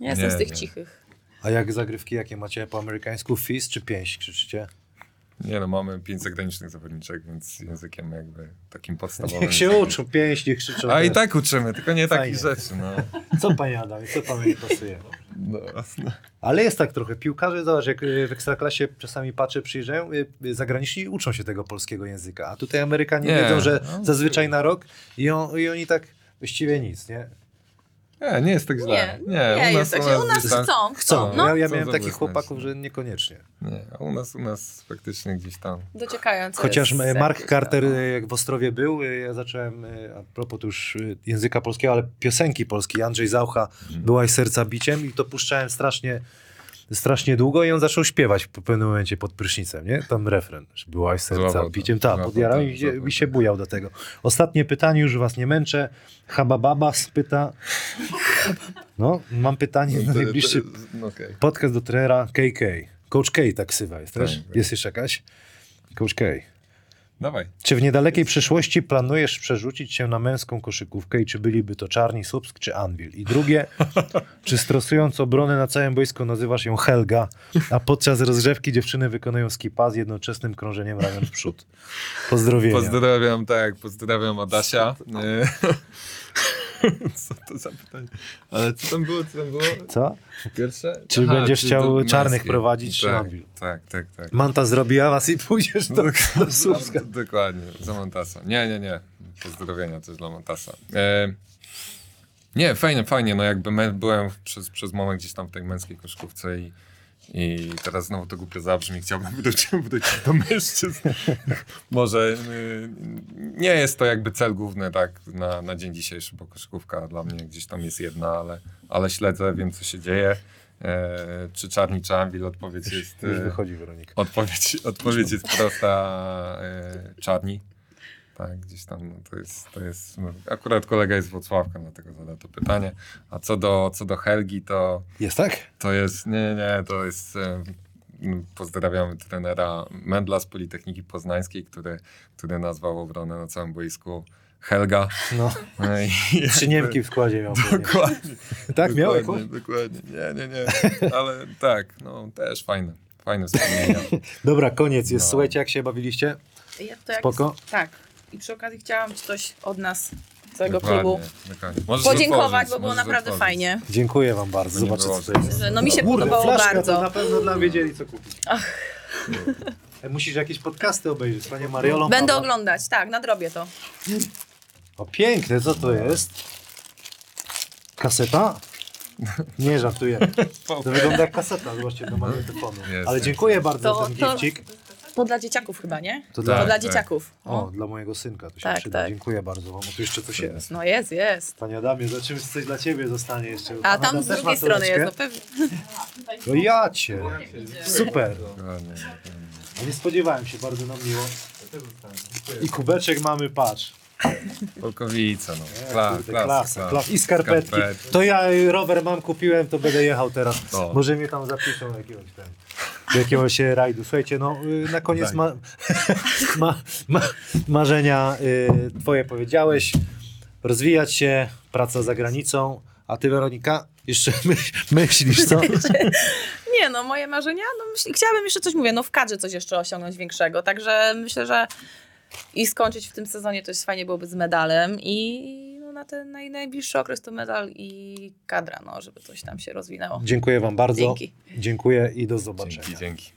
Ja jestem Nie, z tych nie. cichych. A jak zagrywki, jakie macie po amerykańsku? Fist czy pięść krzyczycie? Nie no, mamy pięć zagranicznych zawodniczek, więc językiem jakby takim podstawowym. Niech się uczą, pięści krzyczą. A i tak uczymy, tylko nie Fajnie. takich rzeczy, no. Co panie Adamie, co panu nie pasuje? no jasne. Ale jest tak trochę. Piłkarze, zobacz, jak y, w Ekstraklasie czasami patrzę, przyjrzają, y, y, zagraniczni uczą się tego polskiego języka, a tutaj Amerykanie Nie, wiedzą, że no. zazwyczaj na rok i, on, i oni tak właściwie nic, nie? Nie, nie jest tak źle. Nie, nie, jest tak. U nas chcą, Chcą. chcą. No, ja ja Chcą miałem takich chłopaków, że niekoniecznie. Nie, a u nas, u nas faktycznie gdzieś tam. dociekające. Chociaż jest e, Mark Carter, tam, e, jak w Ostrowie był, e, ja zacząłem, a propos już języka polskiego, ale piosenki polskiej, Andrzej Zaucha, Byłaś serca biciem i to puszczałem strasznie, strasznie długo i on zaczął śpiewać w pewnym momencie pod prysznicem, nie? Tam refren, że Byłaś serca Złapał biciem. Tak, złapał podjarał to, i się, się bujał do tego. Ostatnie pytanie, już was nie męczę. Habababas pyta, no, mam pytanie na najbliższy No, podcast do trenera KK. Coach K tak ksywa jest też? Tak, tak. Jest jeszcze jakaś? Coach K. Dawaj. Czy w niedalekiej przyszłości planujesz przerzucić się na męską koszykówkę i czy byliby to Czarni, Słupsk czy Anvil? I drugie, <laughs> czy stresując obronę na całym boisku nazywasz ją Helga, a podczas rozgrzewki dziewczyny wykonują skipa z jednoczesnym krążeniem ramion w przód? <laughs> Pozdrowienia. Pozdrawiam, tak, pozdrawiam Adasia. <laughs> <laughs> Co to za pytanie? Ale co tam było, co tam było? Co? Pierwsze? Czy będziesz chciał do czarnych prowadzić, czy tak, Anvil? tak, tak, tak. Manta zrobiła was i pójdziesz do, do Słupska. <laughs> Dokładnie, za Montasa. Nie, nie, nie. Pozdrowienia też dla Montasa. E, nie, fajnie, fajnie. No jakby byłem przez, przez moment gdzieś tam w tej męskiej koszkówce i, i teraz znowu to głupio zabrzmi. Chciałbym <laughs> wrócić, wrócić do mężczyzn. Może y, nie jest to jakby cel główny tak na, na dzień dzisiejszy, bo koszykówka dla mnie gdzieś tam jest jedna, ale, ale śledzę, wiem co się dzieje. E, czy Czarni, czy Anvil, odpowiedź jest... Już e, wychodzi Weronika. Odpowiedź, odpowiedź jest prosta. E, czarni. Tak, gdzieś tam no, to jest, to jest. No, akurat kolega jest z Wrocławka, dlatego zada to pytanie. A co do, co do Helgi, to, Jest tak? to jest. Nie, nie, nie, to jest. Pozdrawiamy trenera Mendla z Politechniki Poznańskiej, który, który nazwał obronę na całym boisku Helga. No. No i <laughs> Trzy Niemki w składzie miał. Dokładnie. Tak, miał dokładnie, dokładnie. Nie, nie, nie. Ale tak, no też fajne. Fajne wspomnienia. <laughs> Dobra, koniec jest. No. Słuchajcie, jak się bawiliście? Ja to jak Spoko? Tak. I przy okazji chciałam ci coś od nas, całego Dokładnie, klubu, dokładnie. Możesz podziękować, otworzyć, bo było możesz naprawdę otworzyć. fajnie. Dziękuję wam bardzo. Nie Zobaczę, było co to jest. No mi się Kurde, podobało flaszka, bardzo. To na pewno dla wiedzieli, co kupić. E, Musisz jakieś podcasty obejrzeć, panie Mariolo. Będę Paweł. oglądać, tak, nadrobię to. O, piękne, co to jest? Kaseta? Nie, żartuję. <laughs> To wygląda jak kaseta, zobaczcie, do magnetofonu. Jest, Ale jest. dziękuję bardzo To- za ten to- gifcik. To dla dzieciaków chyba, nie? To To dla... tak. dzieciaków. O, O. dla mojego synka to się Tak, przyda. tak. Dziękuję bardzo wam. Tu jeszcze coś jest. No jest, jest. Panie Adamie, zobaczymy, czy coś dla ciebie zostanie jeszcze. A Pan tam Adam z drugiej strony jest, no pewnie. No ja cię. Super. No Nie spodziewałem się, bardzo nam miło. I kubeczek mamy, patrz. Polkowice, no. Kla, kurde, klasa, klasa, klasa. klasa. I skarpetki. Skarpetki. To ja rower mam, kupiłem, to będę jechał teraz. O. Może mnie tam zapiszą jakiegoś ten, do jakiegoś rajdu. Słuchajcie, no y, na koniec ma, ma, ma, marzenia y, twoje powiedziałeś. Rozwijać się, praca za granicą. A ty, Weronika, jeszcze myśl, myślisz, co? <laughs> Nie no, moje marzenia, no myśl, chciałabym jeszcze coś, mówię, no w kadrze coś jeszcze osiągnąć większego, także myślę, że i skończyć w tym sezonie to jest fajnie byłoby z medalem i na ten naj, najbliższy okres to medal i kadra, no, żeby coś tam się rozwinęło. Dziękuję wam bardzo. Dzięki. Dziękuję i do zobaczenia. Dzięki, dzięki.